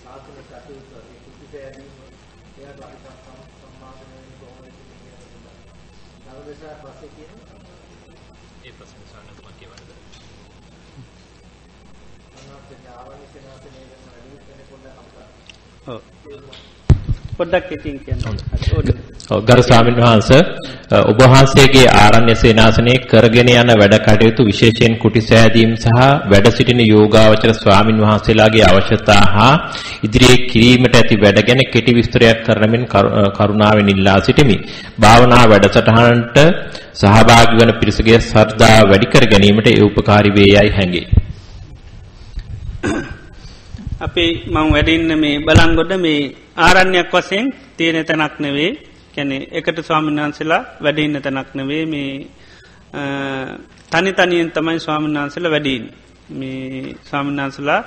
සාසන කටයුතු සෑදීම එයාට අපි සම්මාදනය කොහොමද කියන්නේ. නවදේශා පස්සේ කියන ඒ ප්‍රශ්න සාකච්ඡා කියවන්නද? අනාත්ම ඥාවනි සෙනාසනේ ගැන වැඩි වෙන පොඩ්ඩක් අපට ඔව්. පොඩ්ඩක් ඉතින් කියන්න ගරු ස්වාමීන් වහන්ස ඔබ වහන්සේගේ ආරණ්‍ය සේනාසනයේ කරගෙන යන වැඩ කටයුතු විශේෂයෙන් කුටි සෑදීම් සහ වැඩ සිටින යෝගාවචර ස්වාමින් වහන්සේලාගේ අවශ්‍යතා හා ඉදිරියේ කිරීමට ඇති වැඩ ගැන කෙටි විස්තරයක් කරනමින් කරුණාවෙන් ඉල්ලා සිටිමි. භාවනා වැඩසටහනට සහභාගී වන පිරිසගේ ශ්‍රද්ධාව වැඩි කර ගැනීමට ඒ උපකාරී වේ යයි හැඟේ. අපි මං වැඩින්න මේ බලංගොඩ මේ ආරණ්‍යයක් වසයෙන් තියෙන තැනක් නෙවේ. කැනෙ එකට ස්වාමින්නාන්සලා වැඩඉන්න තැනක් නෙවේ. මේ තනි තනියෙන් තමයි ස්වාමින්නාන්සල වැඩීන් මේ ස්වාමින්නාන්සලා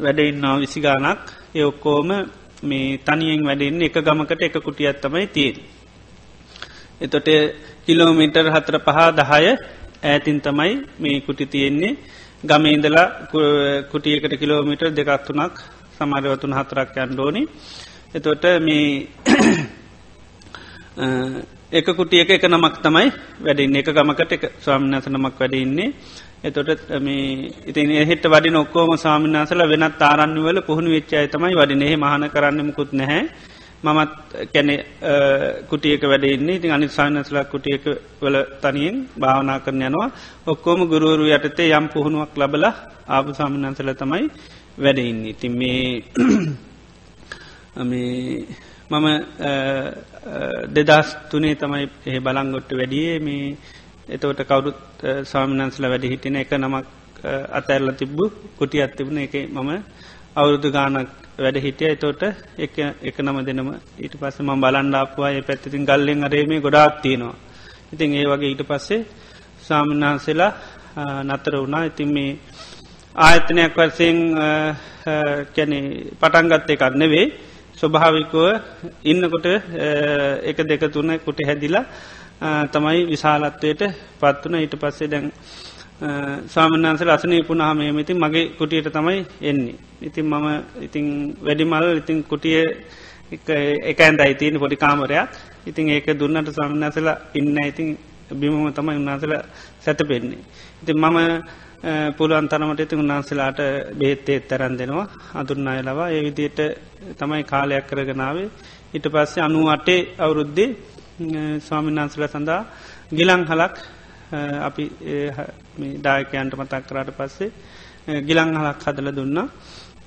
වැඩඉන්නවා විසිගානක් ඒ ඔක්කෝම මේ තනියෙන් වැඩෙන් එක ගමකට එක කුටියත් තමයි තියෙන්. එතොට කිලෝමීටර් හතර පහා දහය ඈතින් තමයි මේ කුටි තියෙන්නේ. ගමේඉදලා කුටියකට කිලෝමිටර් දෙකක් තුනක් සමාරවතුන් හතරක් යන්ඩෝනි එතොට මේ එක කුටියක එක නමක් තමයි වැඩින්න. එක ගමකට එක ස්වාමිනාස නමක් වැඩඉන්නේ එතොට මේ ඉතින් එහෙට වඩි ඔක්කෝම ස්වාමිනාසල වෙනත් තාරන්නවල පුහුණු වෙච්චාය තමයි වඩිනෙහි මහන කරන්නමකුත් නැහැ. මමත් කැනෙ කුටියක වැඩඉන්නේ ඉතින් අනි සානස්ලා කුටියක වල තනියෙන් භාවනා කරන යනවා. ඔක්කෝම ගුරුවරු යටතේ යම් පුහුණුවක් ලබල ආපු සාමිනන්සල තමයි වැඩඉන්න ඉතින් මේ මම දෙදස් තුනේ තමයි එහ බලංගොට්ට වැඩියේ. මේ එතවට කවුරුත් ස්වාමිනන්සල වැඩි හිටින එක නමක් අතැරල තිබ්බු කුටි අත්තිබුණ එක මම අවුරුදු ගානක් වැඩ හිටිය. තෝට එක එක නම දෙනම ඊට පස්ස ම බලන්ඩාපුවා ඒ පැත්තිතින් ගල්ලෙන් අරේමේ ගොඩාක් තියෙනවා. ඉතින් ඒ වගේ ඊට පස්සේ සාමන්හන්සේලා නතර වුණා. ඉතින් මේ ආයතනයක් වර්සයෙන් කැනෙ පටන්ගත්ත එකක් නෙවේ ස්වභාවිකුව ඉන්නකොට එක දෙක තුන කුට හැදිලා තමයි විශාලත්වයට පත්වන ඊට පස්සේ දැන් සාමන්හන්සල අසනය පුුණහම ඉතින් මගේ කුටියට තමයි එන්නේ. ඉතින් මම ඉතින් වැඩිමල් ඉතින් කුටිය එකඇන්ද අයිතියන පොඩි කාමරයක්. ඉතින් ඒක දුන්නට සාමන්හසල ඉන්න ඉතින් බිමම තමයි උන්නාසල සැත පෙන්නේ. ඉතින් මම පුළුවන් තරමට ඉතින් උන්නාන්සලාට බේත්තේ තරන් දෙනවා. අදුරන්න අයලවා ඒ විදියට තමයි කාලයක් කරගෙනාවේ ඉට පස්සේ අනු අටේ අවුරුද්දේ ස්වාමින්නාන්සල සඳහා ගිලං හලක් අපි දායකයන්ට මතක් කරාට පස්සේ ගිලං හලක් හදල දුන්නා.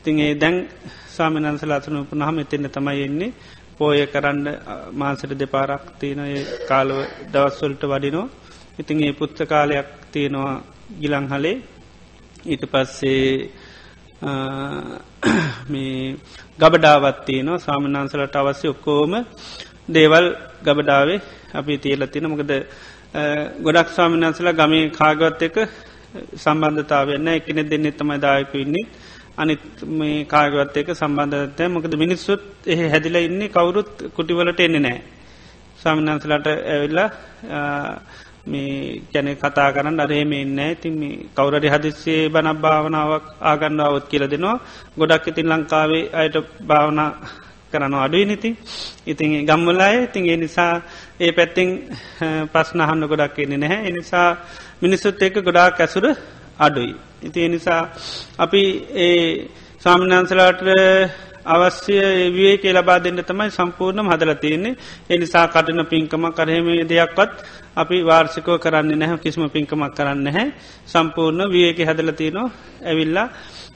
තින් ඒ දැන් ස්වාමිනන්සල අසනු පුනහම එතින්න තමයි එන්නේ. පෝය කරන්න මාසට දෙපාරක් තියෙන කාලව දවස්වලට වඩිනෝ ඉතින් ඒ පුත්ත කාලයක් තියෙනවා ගිලංහලේ ඊට පස්සේ මේ ගබඩාවත්තියනවා ස්වාමිනාන්සලට අවස්්‍ය ඔක්කෝම දේවල් ගබඩාවේ අපි තියලතින මොකද ගොඩක් ස්වාමිනාන්සලා ගමේ කාගවත් එක සම්බන්ධතාවන්න එකනෙ දෙන්නෙ තමයි දායකඉන්නේ අනිත් මේ කාගවත් එක සම්බන්ධතය මොකද මිනිස්සුත් එහ හැදිල ඉන්නේ කවුරුත් කුටිවලට එන්නේ නෑ ස්වාමිනාන්සලට ඇවිල්ලා මේ කැනෙ කතා කරන්න අරේම එන්න ඉතින් මේ කවුරරි හදිස්සේ බනක් භාවනාවක් ආගන්නාවත් කියල දෙනවා. ගොඩක් ඉතින් ලංකාවේ අයට භාවනා කරන අඩුයි නිති ඉතින් ගම්මලාය ඉතින් ඒ නිසා ඒ පැත්තිං පස්නහන්න ගොඩක් එන්නේ නැහැ. එනිසා මිනිස්සුත් ඒක ගොඩාක් ඇසුර අඩුයි. ඉති එනිසා අපි ඒ ස්වාමිනාන්සලාට අවශ්‍ය විය කිය ලබා දෙන්න තමයි සම්පූර්ණම හදල තියන්නේ. එනිසා කටන පින්කම කරහෙම දෙයක්වත් අපි වාර්සිකෝ කරන්න නැහැ. කිසිම පින්කමක් කරන්න හැ සම්පූර්ණ වියක හදල තියනවා. ඇවිල්ලා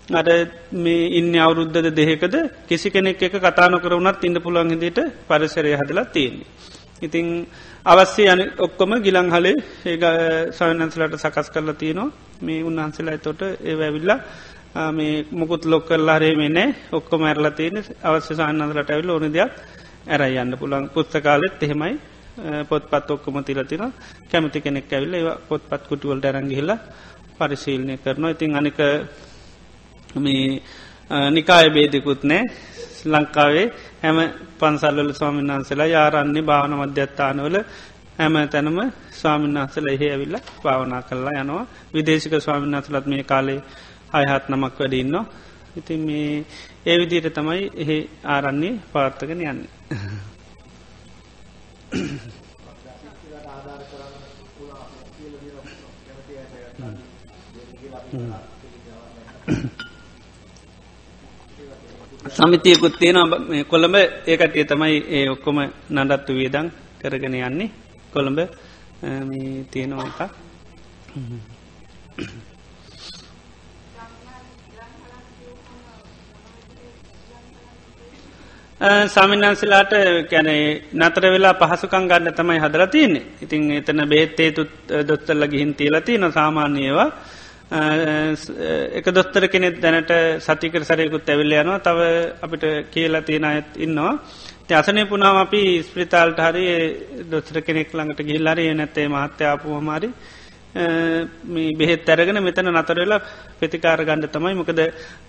අට මේ ඉන්න අවුරුද්ධද දෙහෙකද කිසි කෙනෙක් එක කතාන කරවනත් ඉන්න පුළුවන් හිදිට පරිසරය හදලා තියෙන්නේ. ඉතිං අවස්සේ යන ඔක්කොම ගිලං හලේ ඒ සයනන්සලට සකස් කරලා තියනවා. මේ උන්වහන්සලා තොට ඒ ඇවිල්ලා මේ මුකුත් ලොක් කරලා හරේමේ නෑ ඔක්කොම ඇරලා තියෙන අවශ්‍ය සාන්නන්දලට ඇවිල් ඕන දෙයක් ඇර යන්න පුළන් පුස්තකාලෙත් එහෙමයි. පොත්පත් ඔක්කොම තිරතින කැමති කෙනෙක් ඇවිල්ල ඒ පොත්පත් කුටිවල් ඩැරංගිහිල්ලා පරිශීලනය කරනවා. ඉතින් අනික මේ නිකාය බේදකුත් නෑ ලංකාවේ හැම පන්සල්වල ස්වාමීන් වහන්සලා යාරන්නේ භාවන මධ්‍යත්තානවල හැම තැනම ස්වාමීන් වහසල එහෙ ඇවිල්ල භාවනා කරලා යනවා විදේශක ස්වාමීන් වහසලත් මේ කාලේ අයහත් නමක් වැඩඉන්න ඉතින් මේ ඒ විදියට තමයි එහෙ ආරන්නේ පාර්ථකන යන්නේ. ඊට සමිතියකුත් තියෙන කොළඹ ඒකටේ තමයි ඒ ඔක්කොම නඩත්තු වියදං කරගෙන යන්නේ. කොළඹ තියෙනවා එකක්. සාමින්නාන්සිලාට කැනේ නතර වෙලා පහසුකං ගන්න තමයි හදර තියන්නේ. ඉතින් එතන බේත්තේ තුත් දොත්තල්ල ගිහින් තියලති නො සාමාන්‍යයවා එක දොස්තර කෙනෙත් දැනට සතිකර සරයකුත් ඇවිල්ල යනවා. තව අපිට කියලා තියෙන අයත් ඉන්නවා. අසනය පුනාව අපි ස්ප්‍රිතාල්ට හරි දොස්තර කෙනෙක් ළඟට ගිල්ලරය නැත්තේ මහත්‍යාපු හමාරි බෙහෙත් ඇරගෙන මෙතන නතරවෙලා ප්‍රතිකාර ගණඩ තමයි. මොකද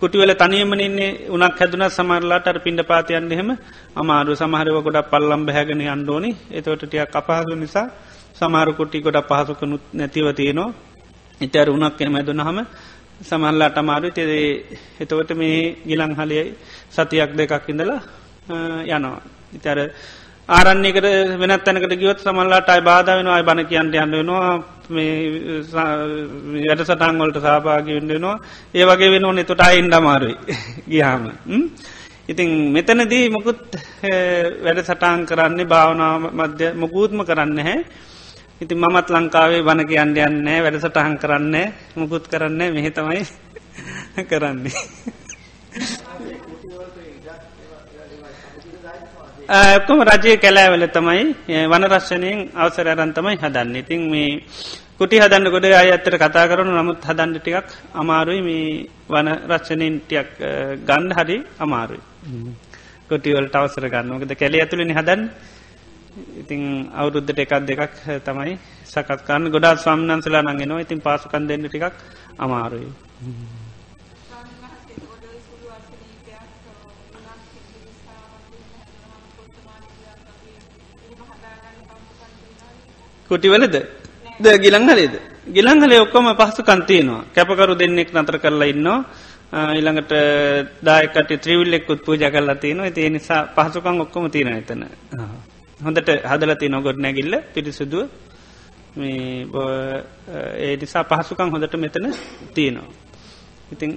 කුටිවල තනියමන ඉන්නේ උනක් හැදුන සමරලාට පින්ඩ පාතියන් එහෙම අමාරු සමහරව ගොඩක් පල්ලම් බැහැගෙන අන්ඩෝනි එතවට ටිය අපහසු නිසා සමාරු කුටි ගොඩ පහසුකනුත් නැතිව තියෙනවා. ඉතර උනක් කෙන මැදුන හම සමහල්ලාට අමාරු තෙදේ එතවට මේ ගිලං හලයයි සතියක් දෙකක් ඉඳලා යනවා. ඉතර ආරන්නේකට වෙනත් තැනකට ගියොත් සමල්ලාට අයි බාධ වෙනවා අයි බණ කියන්ට යන්න වෙනවා. මේ යට සටන්වලට සාභාගි වෙන්ඩෙනවා ඒ වගේ වෙන ඕනෙ. තොට අයින්ඩ අමාරුයි. ගියාම. ඉතින් මෙතනදී මොකුත් වැඩ සටාන් කරන්නේ භාවනාව මධ්‍ය මොකූත්ම කරන්න හැ ඉතින් මමත් ලංකාවේ බණ කියන්න යන්නේ වැඩ සටහන් කරන්න මුකුත් කරන්න මෙහෙතමයි කරන්නේ. ඔක්කොම රජය කැලෑවල තමයි වනරශ්ෂණයෙන් අවසර අරන්තමයි හදන්න. ඉතින් මේ කුටි හදන්න ගොඩ අය අත්තර කතා කරනු නමුත් හදන්න ටිකක් අමාරුයි. මේ වන රශ්ෂණයෙන් ටියක් ගණ්ඩ හරි අමාරුයි. කොටිවලට අවසර ගන්නකද කැලේ ඇතුළනි හදන් ඉතිං අවුරුද්ධට එකක් දෙකක් තමයි සකත්කාන්න ගොඩා ස්වාම්නන්සලා නගෙනවා ඉතින් පාසුකන් දෙන්න ටිකක් අමාරුයි. කුටිවලද ද ගිලංහලේද ගිලංහලේ ඔක්කොම පහසු කන්තියනවා කැපකරු දෙන්නෙක් නතර කරලා ඉන්නවා. ඉළඟට දායකට ත්‍රීවිල්ලෙක්කුත් පූජ කරලා තියනවා. ඒ නිසා පහසුකං ඔක්කොම තියෙන එතන. හොඳට හදලති නොගොඩ නැගිල්ල පිරිසුදුව. ඒ නිසා පහසුකං හොඳට මෙතන තියෙනවා. ඉතිං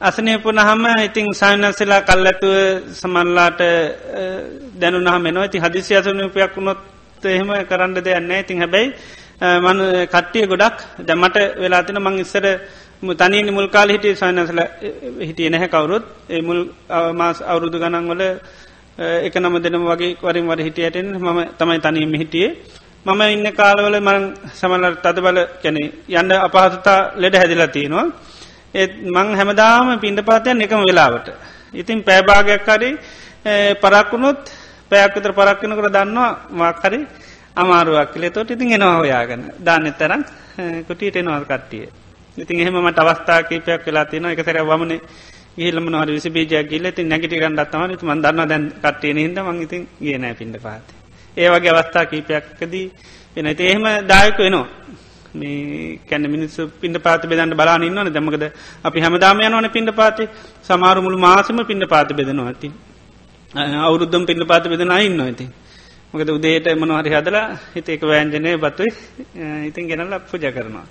අසනයපුනහම ඉතිං සායනස්සලා කල් ඇතුව සමල්ලාට දැනුනහම නවා ඉති හදිසි අසනපයක් වුණොත් එහෙම කරන්න දෙයන්න ඉතින් හැබැයි මන කට්ටිය ගොඩක් දැමට වෙලාතින මං ඉස්සර තනී මුල්කාල හිටිය සයනසල හිටිය නැහැ කවුරුත්. ඒ මුල් මාස් අවුරුදු ගණන්වල එක නම දෙනම වගේ වරින් වර හිටියටෙන් මම තමයි තනීම හිටියේ. මම ඉන්න කාලවල මරං සමලට තද බල කැනෙ යන්න අපහසතා ලෙඩ හැදිලා තියෙනවා. ඒත් මං හැමදාම පින්ඩ පාතයන් එකම වෙලාවට. ඉතින් පෑභාගයක් කරි පරක්වුණොත් පැයක්විතර පරක්කනකට දන්නවා මාකරි අමාරුවක් කලේ තොට ඉතින් එනවා හොයාගන්න දාන්න තරම් කුටියට එනවා කට්ටිය. ඉතින් එහෙමට අවස්ථා කීපයක් වෙලා තියෙන එක සැර වමන. ගිල්ලම නොහර විසි බීජයක් ගිල්ල ති නැගට ගන්නත්තම ම දන්න දැන් කට්ටිය හිද මං ඉතින් ගේන පින්ඩ පාත. ඒවගේ අවස්ථා කීපයක්කදී වෙන ඇති එහෙම දායක වෙනවා. මේ කැන මිනිස්සු පින්ඩ පාත බෙදන්න බලාන ඉන්නවන. දැමකද අපි හැමදාම යනවන පින්ඩ පාති සමාරු මුළු මාසම පින්ඩ පාත බෙදනවා ඇති අවුරුද්ධම් පින්ඩ පාත බෙදෙන ඉන්න ඇති මොකද උදේට මනහරි හදලා හිතේක වෑන්ජනය බතුයි. ඉතින් ගෙනල පුජ කරනවා.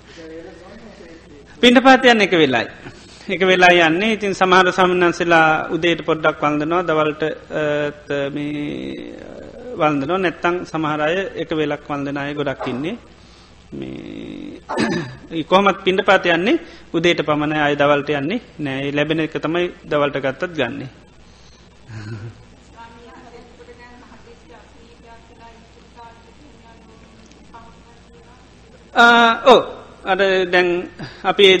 පින්ඩ පාතියන්න එක වෙලායි. එක වෙලා යන්නේ. ඉතින් සමහර සමන්න්සලා උදේට පොඩ්ඩක් වන්දනවා දවල්ට වන්දනෝ නැත්තං සමහරය එක වෙලක් වන්දනාය ගොඩක් ඉන්නේ. මේ කොහමත් පිඩ පාත යන්නේ උදේට පමණ අය දවල්ට යන්නේ නෑ. ලැබෙන එක තමයි දවල්ට ගත්තත් ගන්නේ. ඕ අට දැන් අපි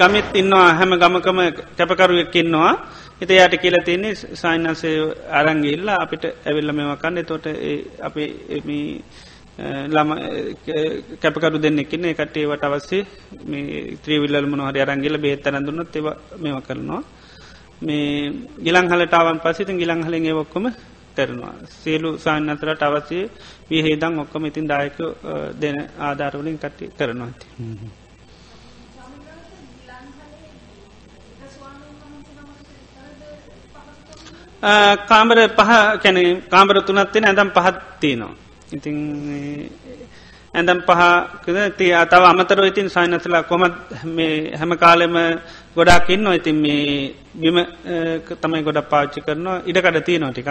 ගමිත් ඉන්නවා හැම ගමකම කැපකරුවක් ඉන්නවා. එත යට කියල තියන්නේ සයින්න්සේ අරංගිල්ලා අපිට ඇවිල්ල මෙවකන්න තොට අපි ළම කැපකරු දෙන්නෙක්න්න එකටේවට අවස්සේ මේ ත්‍රීවිල්ල මොනහරි අරංගිල බේත්තර දුන්නත් ඒව මෙම කරනවා. මේ ගිලං හලටාවන් පසිති ගිලං හලින් ඔක්කොම කරනවා. සියලු සාන්නතරට අවසය විහේදං ඔක්කම ඉතින් දායක දෙන ආධාරවලින් කටි කරනවා ඇති. කාමර පහ කැන කාමර තුනත්තින ඇඳම් පහත්තිනවා. ඉතිං ඇඳම් පහකද ති අතාව අමතර ඉතින් සයිනසලා කොමත් මේ හැම කාලෙම ගොඩාකින්න ඉතින් මේ බිම තමයි ගොඩ පාච්චි කරනවා ඉඩකඩ තිය නොටිකක්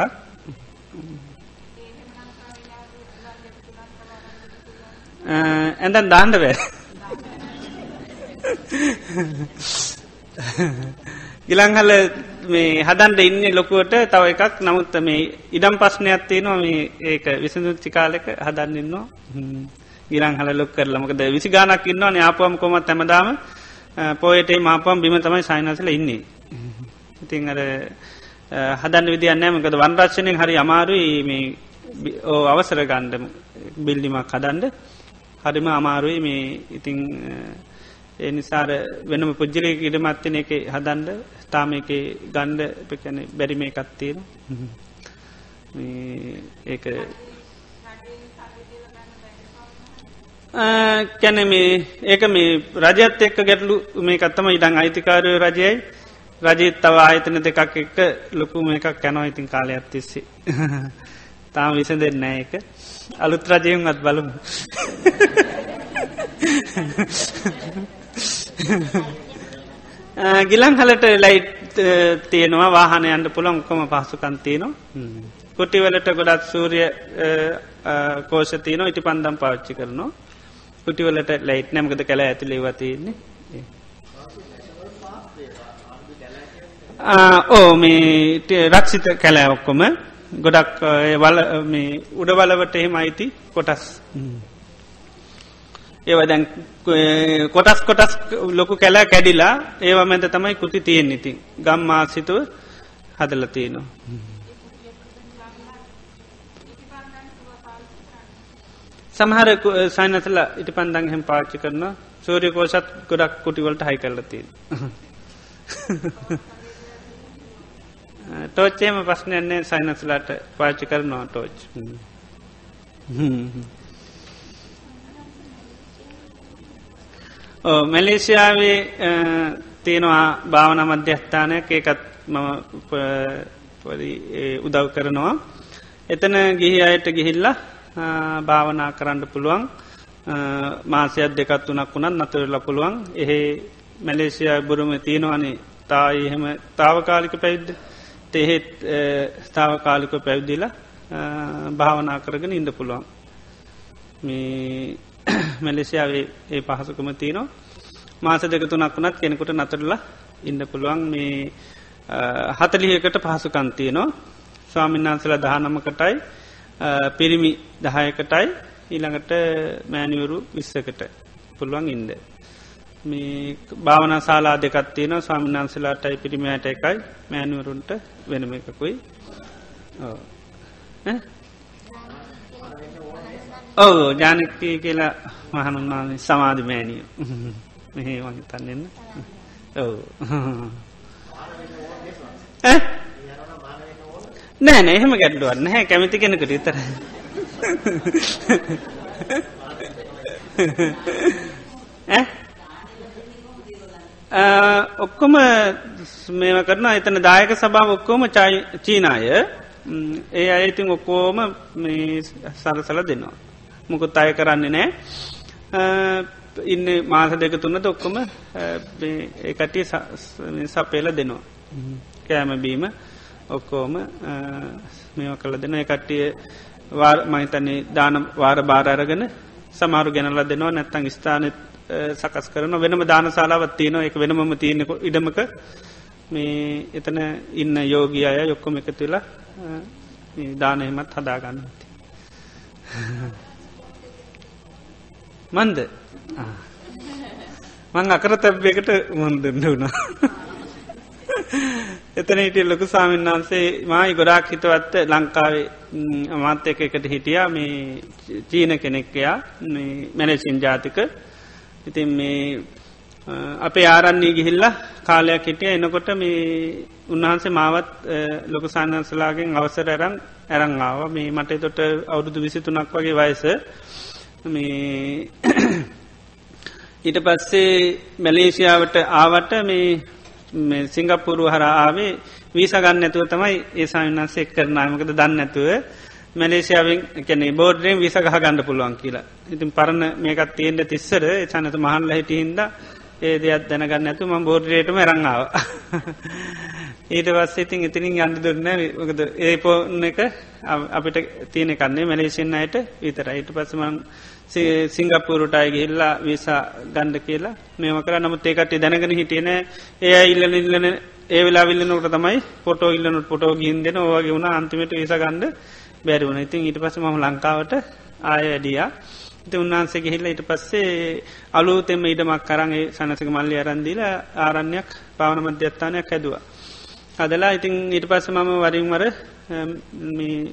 ඇඳන් දාණ්ඩ බෑ ගිලංහල මේ හදන්ට ඉන්න ලොකුවට තව එකක්. නමුත් මේ ඉඩම් පස්්නයක් තියෙනවා. මේ ඒක විසඳුච්චි කාලෙක හදන්නන්නවා ගිරං හල ලොක් කරලා මොකද විසි ගානක් ඉන්නවා යාපුවම කොමත් ඇමදාම eh, පෝයටේ මාපම් බිම තමයි සයිනසල ඉන්නේ. ඉතිං අර හදන්න විදින්න මකද වන්රක්ෂණයෙන් හරි අමාරුයි මේ ඕ අවසර ගණ්ඩ බිල්ඩිමක් හදන්ඩ හරිම අමාරුයි මේ ඉතිං ඒ නිසාර වෙනම පුද්ජලයක ඉඩමත්තින එක හදන්ඩ තාම එක ගණ්ඩ පකැන බැරිම එකත්තියෙන ඒක කැන මේ ඒක මේ රජත් එක්ක ගැටලු මේ කත්තම ඉඩං අයිතිකාරය රජයයි. රජීත් තව ආයතන දෙකක් එක්ක ලොකු එකක් කැනෝ ඉතින් කාලය අත්තිස්සි තාම විස දෙන්න එක අලුත් රජයෙන් අත් බලමු ගිලං හලට ලයිට් තියෙනවා. වාහනයන්ට පුළොන්කොම පහසුකන්තියනවා කොටිවලට ගොඩත් සූරිය කෝෂතියන ඉටි පන්දම් පාච්චි කරනවා. කුටිවලට ලයිට් නැමකද කළ ඇතුළේ වතින්නේ ඕ මේ රක්ෂිත කැලෑ ඔක්කොම. ගොඩක් වල උඩවලවට එහෙම අයිති කොටස්. ඒව දැන් කොටස් කොටස් ලොකු කැලෑ කැඩිලා ඒව මැද තමයි කුති තියෙන් ඉතින්. ගම් මාසිතුව හදල තියෙනවා. සමහර සයිනසල ඉටි පන්දන් හෙම පාච්චි කරන සෝරිය කෝෂත් ගොඩක් කුටිවලට හයි කරලති. ටෝච්චේම ප්‍රශ්නයන්නේ සයිනස්ලාට පාච්චි කරනවා ටෝච්. මැලේසියාවේ තියෙනවා භාවන මධ්‍යස්ථානයක්. ඒකත් මම උදව් කරනවා. එතන ගිහි අයට ගිහිල්ලා භාවනා කරන්න පුළුවන්. මාසයක් දෙකත් වනක් වුණත් නතුරල පුළුවන්. එහෙ මැලේසියා බුරුම තියෙනවානේ. තා එහෙම තාවකාලික පැවිද්ද? තෙහෙත් ස්ථාවකාලික පැවිදිලා භාවනා කරගෙන ඉන්න පුළුවන්. මේ මැලෙසියාවේ ඒ පහසුකම තියනවා. මාස දෙක තුනක් වනත් කෙනෙකුට නතරලා ඉන්න පුළුවන්. මේ හතලිහකට පහසුකන්තියනවා ස්වාමින්නාන්සල දහනමකටයි පිරිමි දහයකටයි ඊළඟට මෑනිවරු විස්සකට පුළුවන් ඉන්ද. මේ භාවන සාලා දෙකත්තියන ස්වාමිනාන්සලාටයි පිරිමියට එකයි. මෑනුවරුන්ට වෙනම එකකුයි. ඔව. ජානකී කියලා මහනුන්නානේ සමාධමෑනිය මෙහේ වගේ තන්නෙන්න ඔව. නෑ නෑ එහෙම ගැඩ්ඩුවන්න හැ කැමති කෙනකට ඉතර ඔක්කොම මේම කරන එතන දායක සභාව ඔක්කෝම චීනාය. ඒ අයිතින් ඔක්කෝම සරසල දෙනවා. මොකුත් අය කරන්නේ නෑ ඉන්න මාස දෙක තුන්නද ඔක්කොම ඒකටිය සපේල දෙනවා. කෑම බීම ඔක්කෝම මේව කල දෙන කට්ටිය මහිතන්නේ දාන වාර බාරාරගෙන සමාරු ගැනල දෙනවා. නැත්තං ස්ථානත් සකස් කරන වෙනම දාන ශලාවත් තියනවා. එක වෙනම තියෙනෙක ඉඩමක. මේ එතන ඉන්න යෝගී අය යොක්කොම එක තුලා දානයමත් හදාගන්න ඇති. මන්ද? මං අකර තැබ්බකට මුන්දන්න වුණා. එතන හිටිය ලොකු සාමීන් වහන්සේ මයි ගොඩාක් හිතවත්ත ලංකාවේ අමාත්‍යක එකට හිටියා. මේ චීන කෙනෙක්කයා මැනසින් ජාතික. ඉතින් මේ අපේ ආරන්නේ ගිහිල්ල කාලයක් හිටිය. එනකොට මේ උන්වහන්සේ මාවත් ලොක සාන්නසලාගෙන් අවසර ඇරන් ඇරං ආව. මේ මට තොට අවුරුදු විසිතුනක් වගේ වයස. මේ ඊට පස්සේ මැලේසියාවට ආවට මේ සිංගප්පුරු හර ආවේ. වීසගන්න ඇතුව තමයි ඒ සාමින්නාස එක් කරනාමකද දන්න ඇතුව මැලේසියාවෙන් කැනෙ බෝඩ්‍රයෙන් විස ගහ ගණඩ පුළුවන් කියලා. ඉතින් පරණ මේකත් තියෙන්ට තිස්සර චනත මහන්ල හිටි හින්ද ඒ දෙයක් දැනගන්න ඇතු ම බෝඩ්රේටම රංාව ඊට පස්ස ඉතින් ඉතිනින් අන්ඩ දුන්න ද ඒ පෝන එක අපිට තියෙන කන්නේ මැලේසින් අයට විතර ඊට පස්සමන් සිංගපපුරුටයි ගිහිල්ලා විසා ගණ්ඩ කියලා මේම කර. නමුත් ඒකට දැනගෙන හිටියන ඒ ඉල්ලන ඉල්ලන ඒ වෙලා විල්ලනකට තමයි පොටෝ ඉල්ලනුට පොටෝ ගින්දෙන ඕගේ වුණ. අන්තිමට විස ගණ්ඩ බැරිවුණ ඉතින් ඊට පස ම ලංකාවට ආය ඇඩියා ඉති උන්වහන්සේ ගිහිල්ල ඊට පස්සේ අලුතෙම ඉඩමක් කරගේ සනසක මල්ලි අරන්දිල ආරණ්‍යයක් පාවන මධ්‍යස්ථානයක් හැදවා. අදලා ඉතින් ඊට පස්ස මම වරින්වර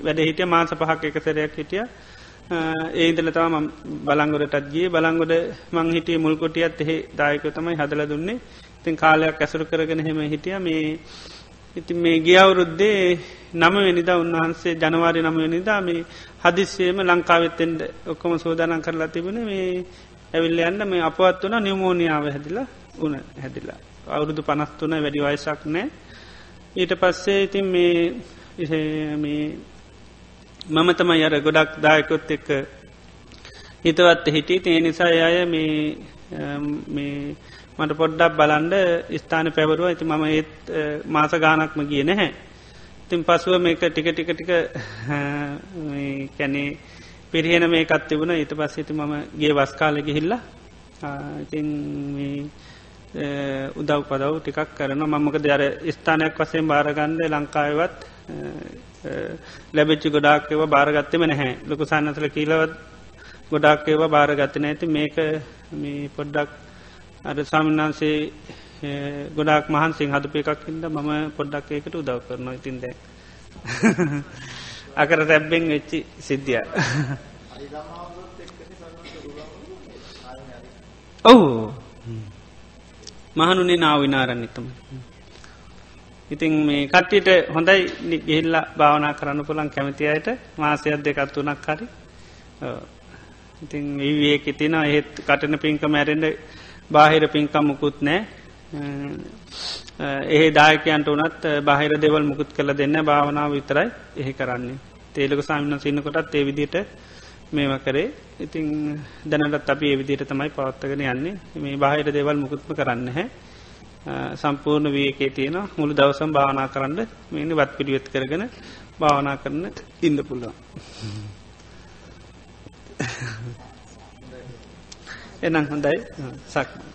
වැඩ හිටිය මාස පහක් එකසරයක් හිටිය. ඒදල තම බලංගොඩටත් ගිය. බලංගොඩ මං හිටිය මුල්කොටියත් එහෙ දායක තමයි හදල දුන්නේ. ඉතින් කාලයක් ඇසුරු කරගෙන හෙම හිටිය. මේ ඉතින් මේ ගියවුරුද්දේ නම වෙනිදා උන්වහන්සේ ජනවාරි නම වෙනිදා මේ හදිස්සේම ලංකාවෙත්තෙන්ට ඔක්කොම සෝදානන් කරලා තිබෙන මේ ඇවිල්ල යන්න මේ අපවත් වන නිවමෝනියාව හැදිලා උන හැදිලා. අවුරුදු පනස්තුන වැඩි වයසක් නෑ. ඊට පස්සේ ඉතින් මේ මේ මම තමයි අර ගොඩක් දායකොත් එක්ක හිතවත් හිටි තිය නිසා අය මේ මට පොඩ්ඩක් බලන්ඩ ස්ථාන පැවරුව. ඇති මම ඒත් මාස ගානක්ම ගිය නැහැ. තින් පසුව මේක ටික ටික ටික කැනේ පිරිහෙන මේ කත් තිබුණ. ඊට පස්සෙති මම ගේ වස්කාල ගිහිල්ලා. ඉතින් උදව් පදව් ටිකක් කරන මමක දර ස්ථානයක් වසයෙන් භාරගන්ඩ ලංකායවත් ලැබෙච්චි ගොඩාක් ඒව භාරගත්තම නැහැ. ලොකු සන්නසල කියලවත් ගොඩක් ඒව භාරගත්තන ඇති මේක මේ පොඩ්ඩක් අර සාමන්නාන්සේ ගොඩක් මහන්සිෙන් හදප එකක්කින්ද මම පොඩ්ඩක් ඒකට උදව් කරනවා ඉතින්ද අකර තැබ්බෙන් වෙච්චි සිද්ධිය. ඔවු. මහනුනේ නාවිනාරන්නතම ඉතින් මේ කට්ටිට හොඳයි ගිහිල්ල භාවනා කරන්න පුළන් කැමති අයට මාසයක් දෙකත් වනක් හරි. ඉතින් ඒඒක තින ඒත් කටන පින්ක මැරෙන්ඩ බාහිර පින්කම් මුකුත් නෑ ඒ දායකයන්ට වනත් බාහිර දෙවල් මුකුත් කළ දෙන්න භාවනාව විතරයි එහෙ කරන්නේ. තේලක සාමින සින්නකොටත් ඒ විදිට මේම කරේ. ඉතිං දැනටත් අපි ඒවිදිට තමයි පවත්තගෙන යන්නේ. මේ බාහිර දෙවල් මුකුත්ම කරන්න හැ සම්පූර්ණ වියකේ තියෙන මුළු දවසම් භාවනා කරන්න මේනි වත් පිළිවෙත් කරගෙන භාවනා කරන්න ඉන්න පුල්ලා එනම් හොඳයි. සක්ම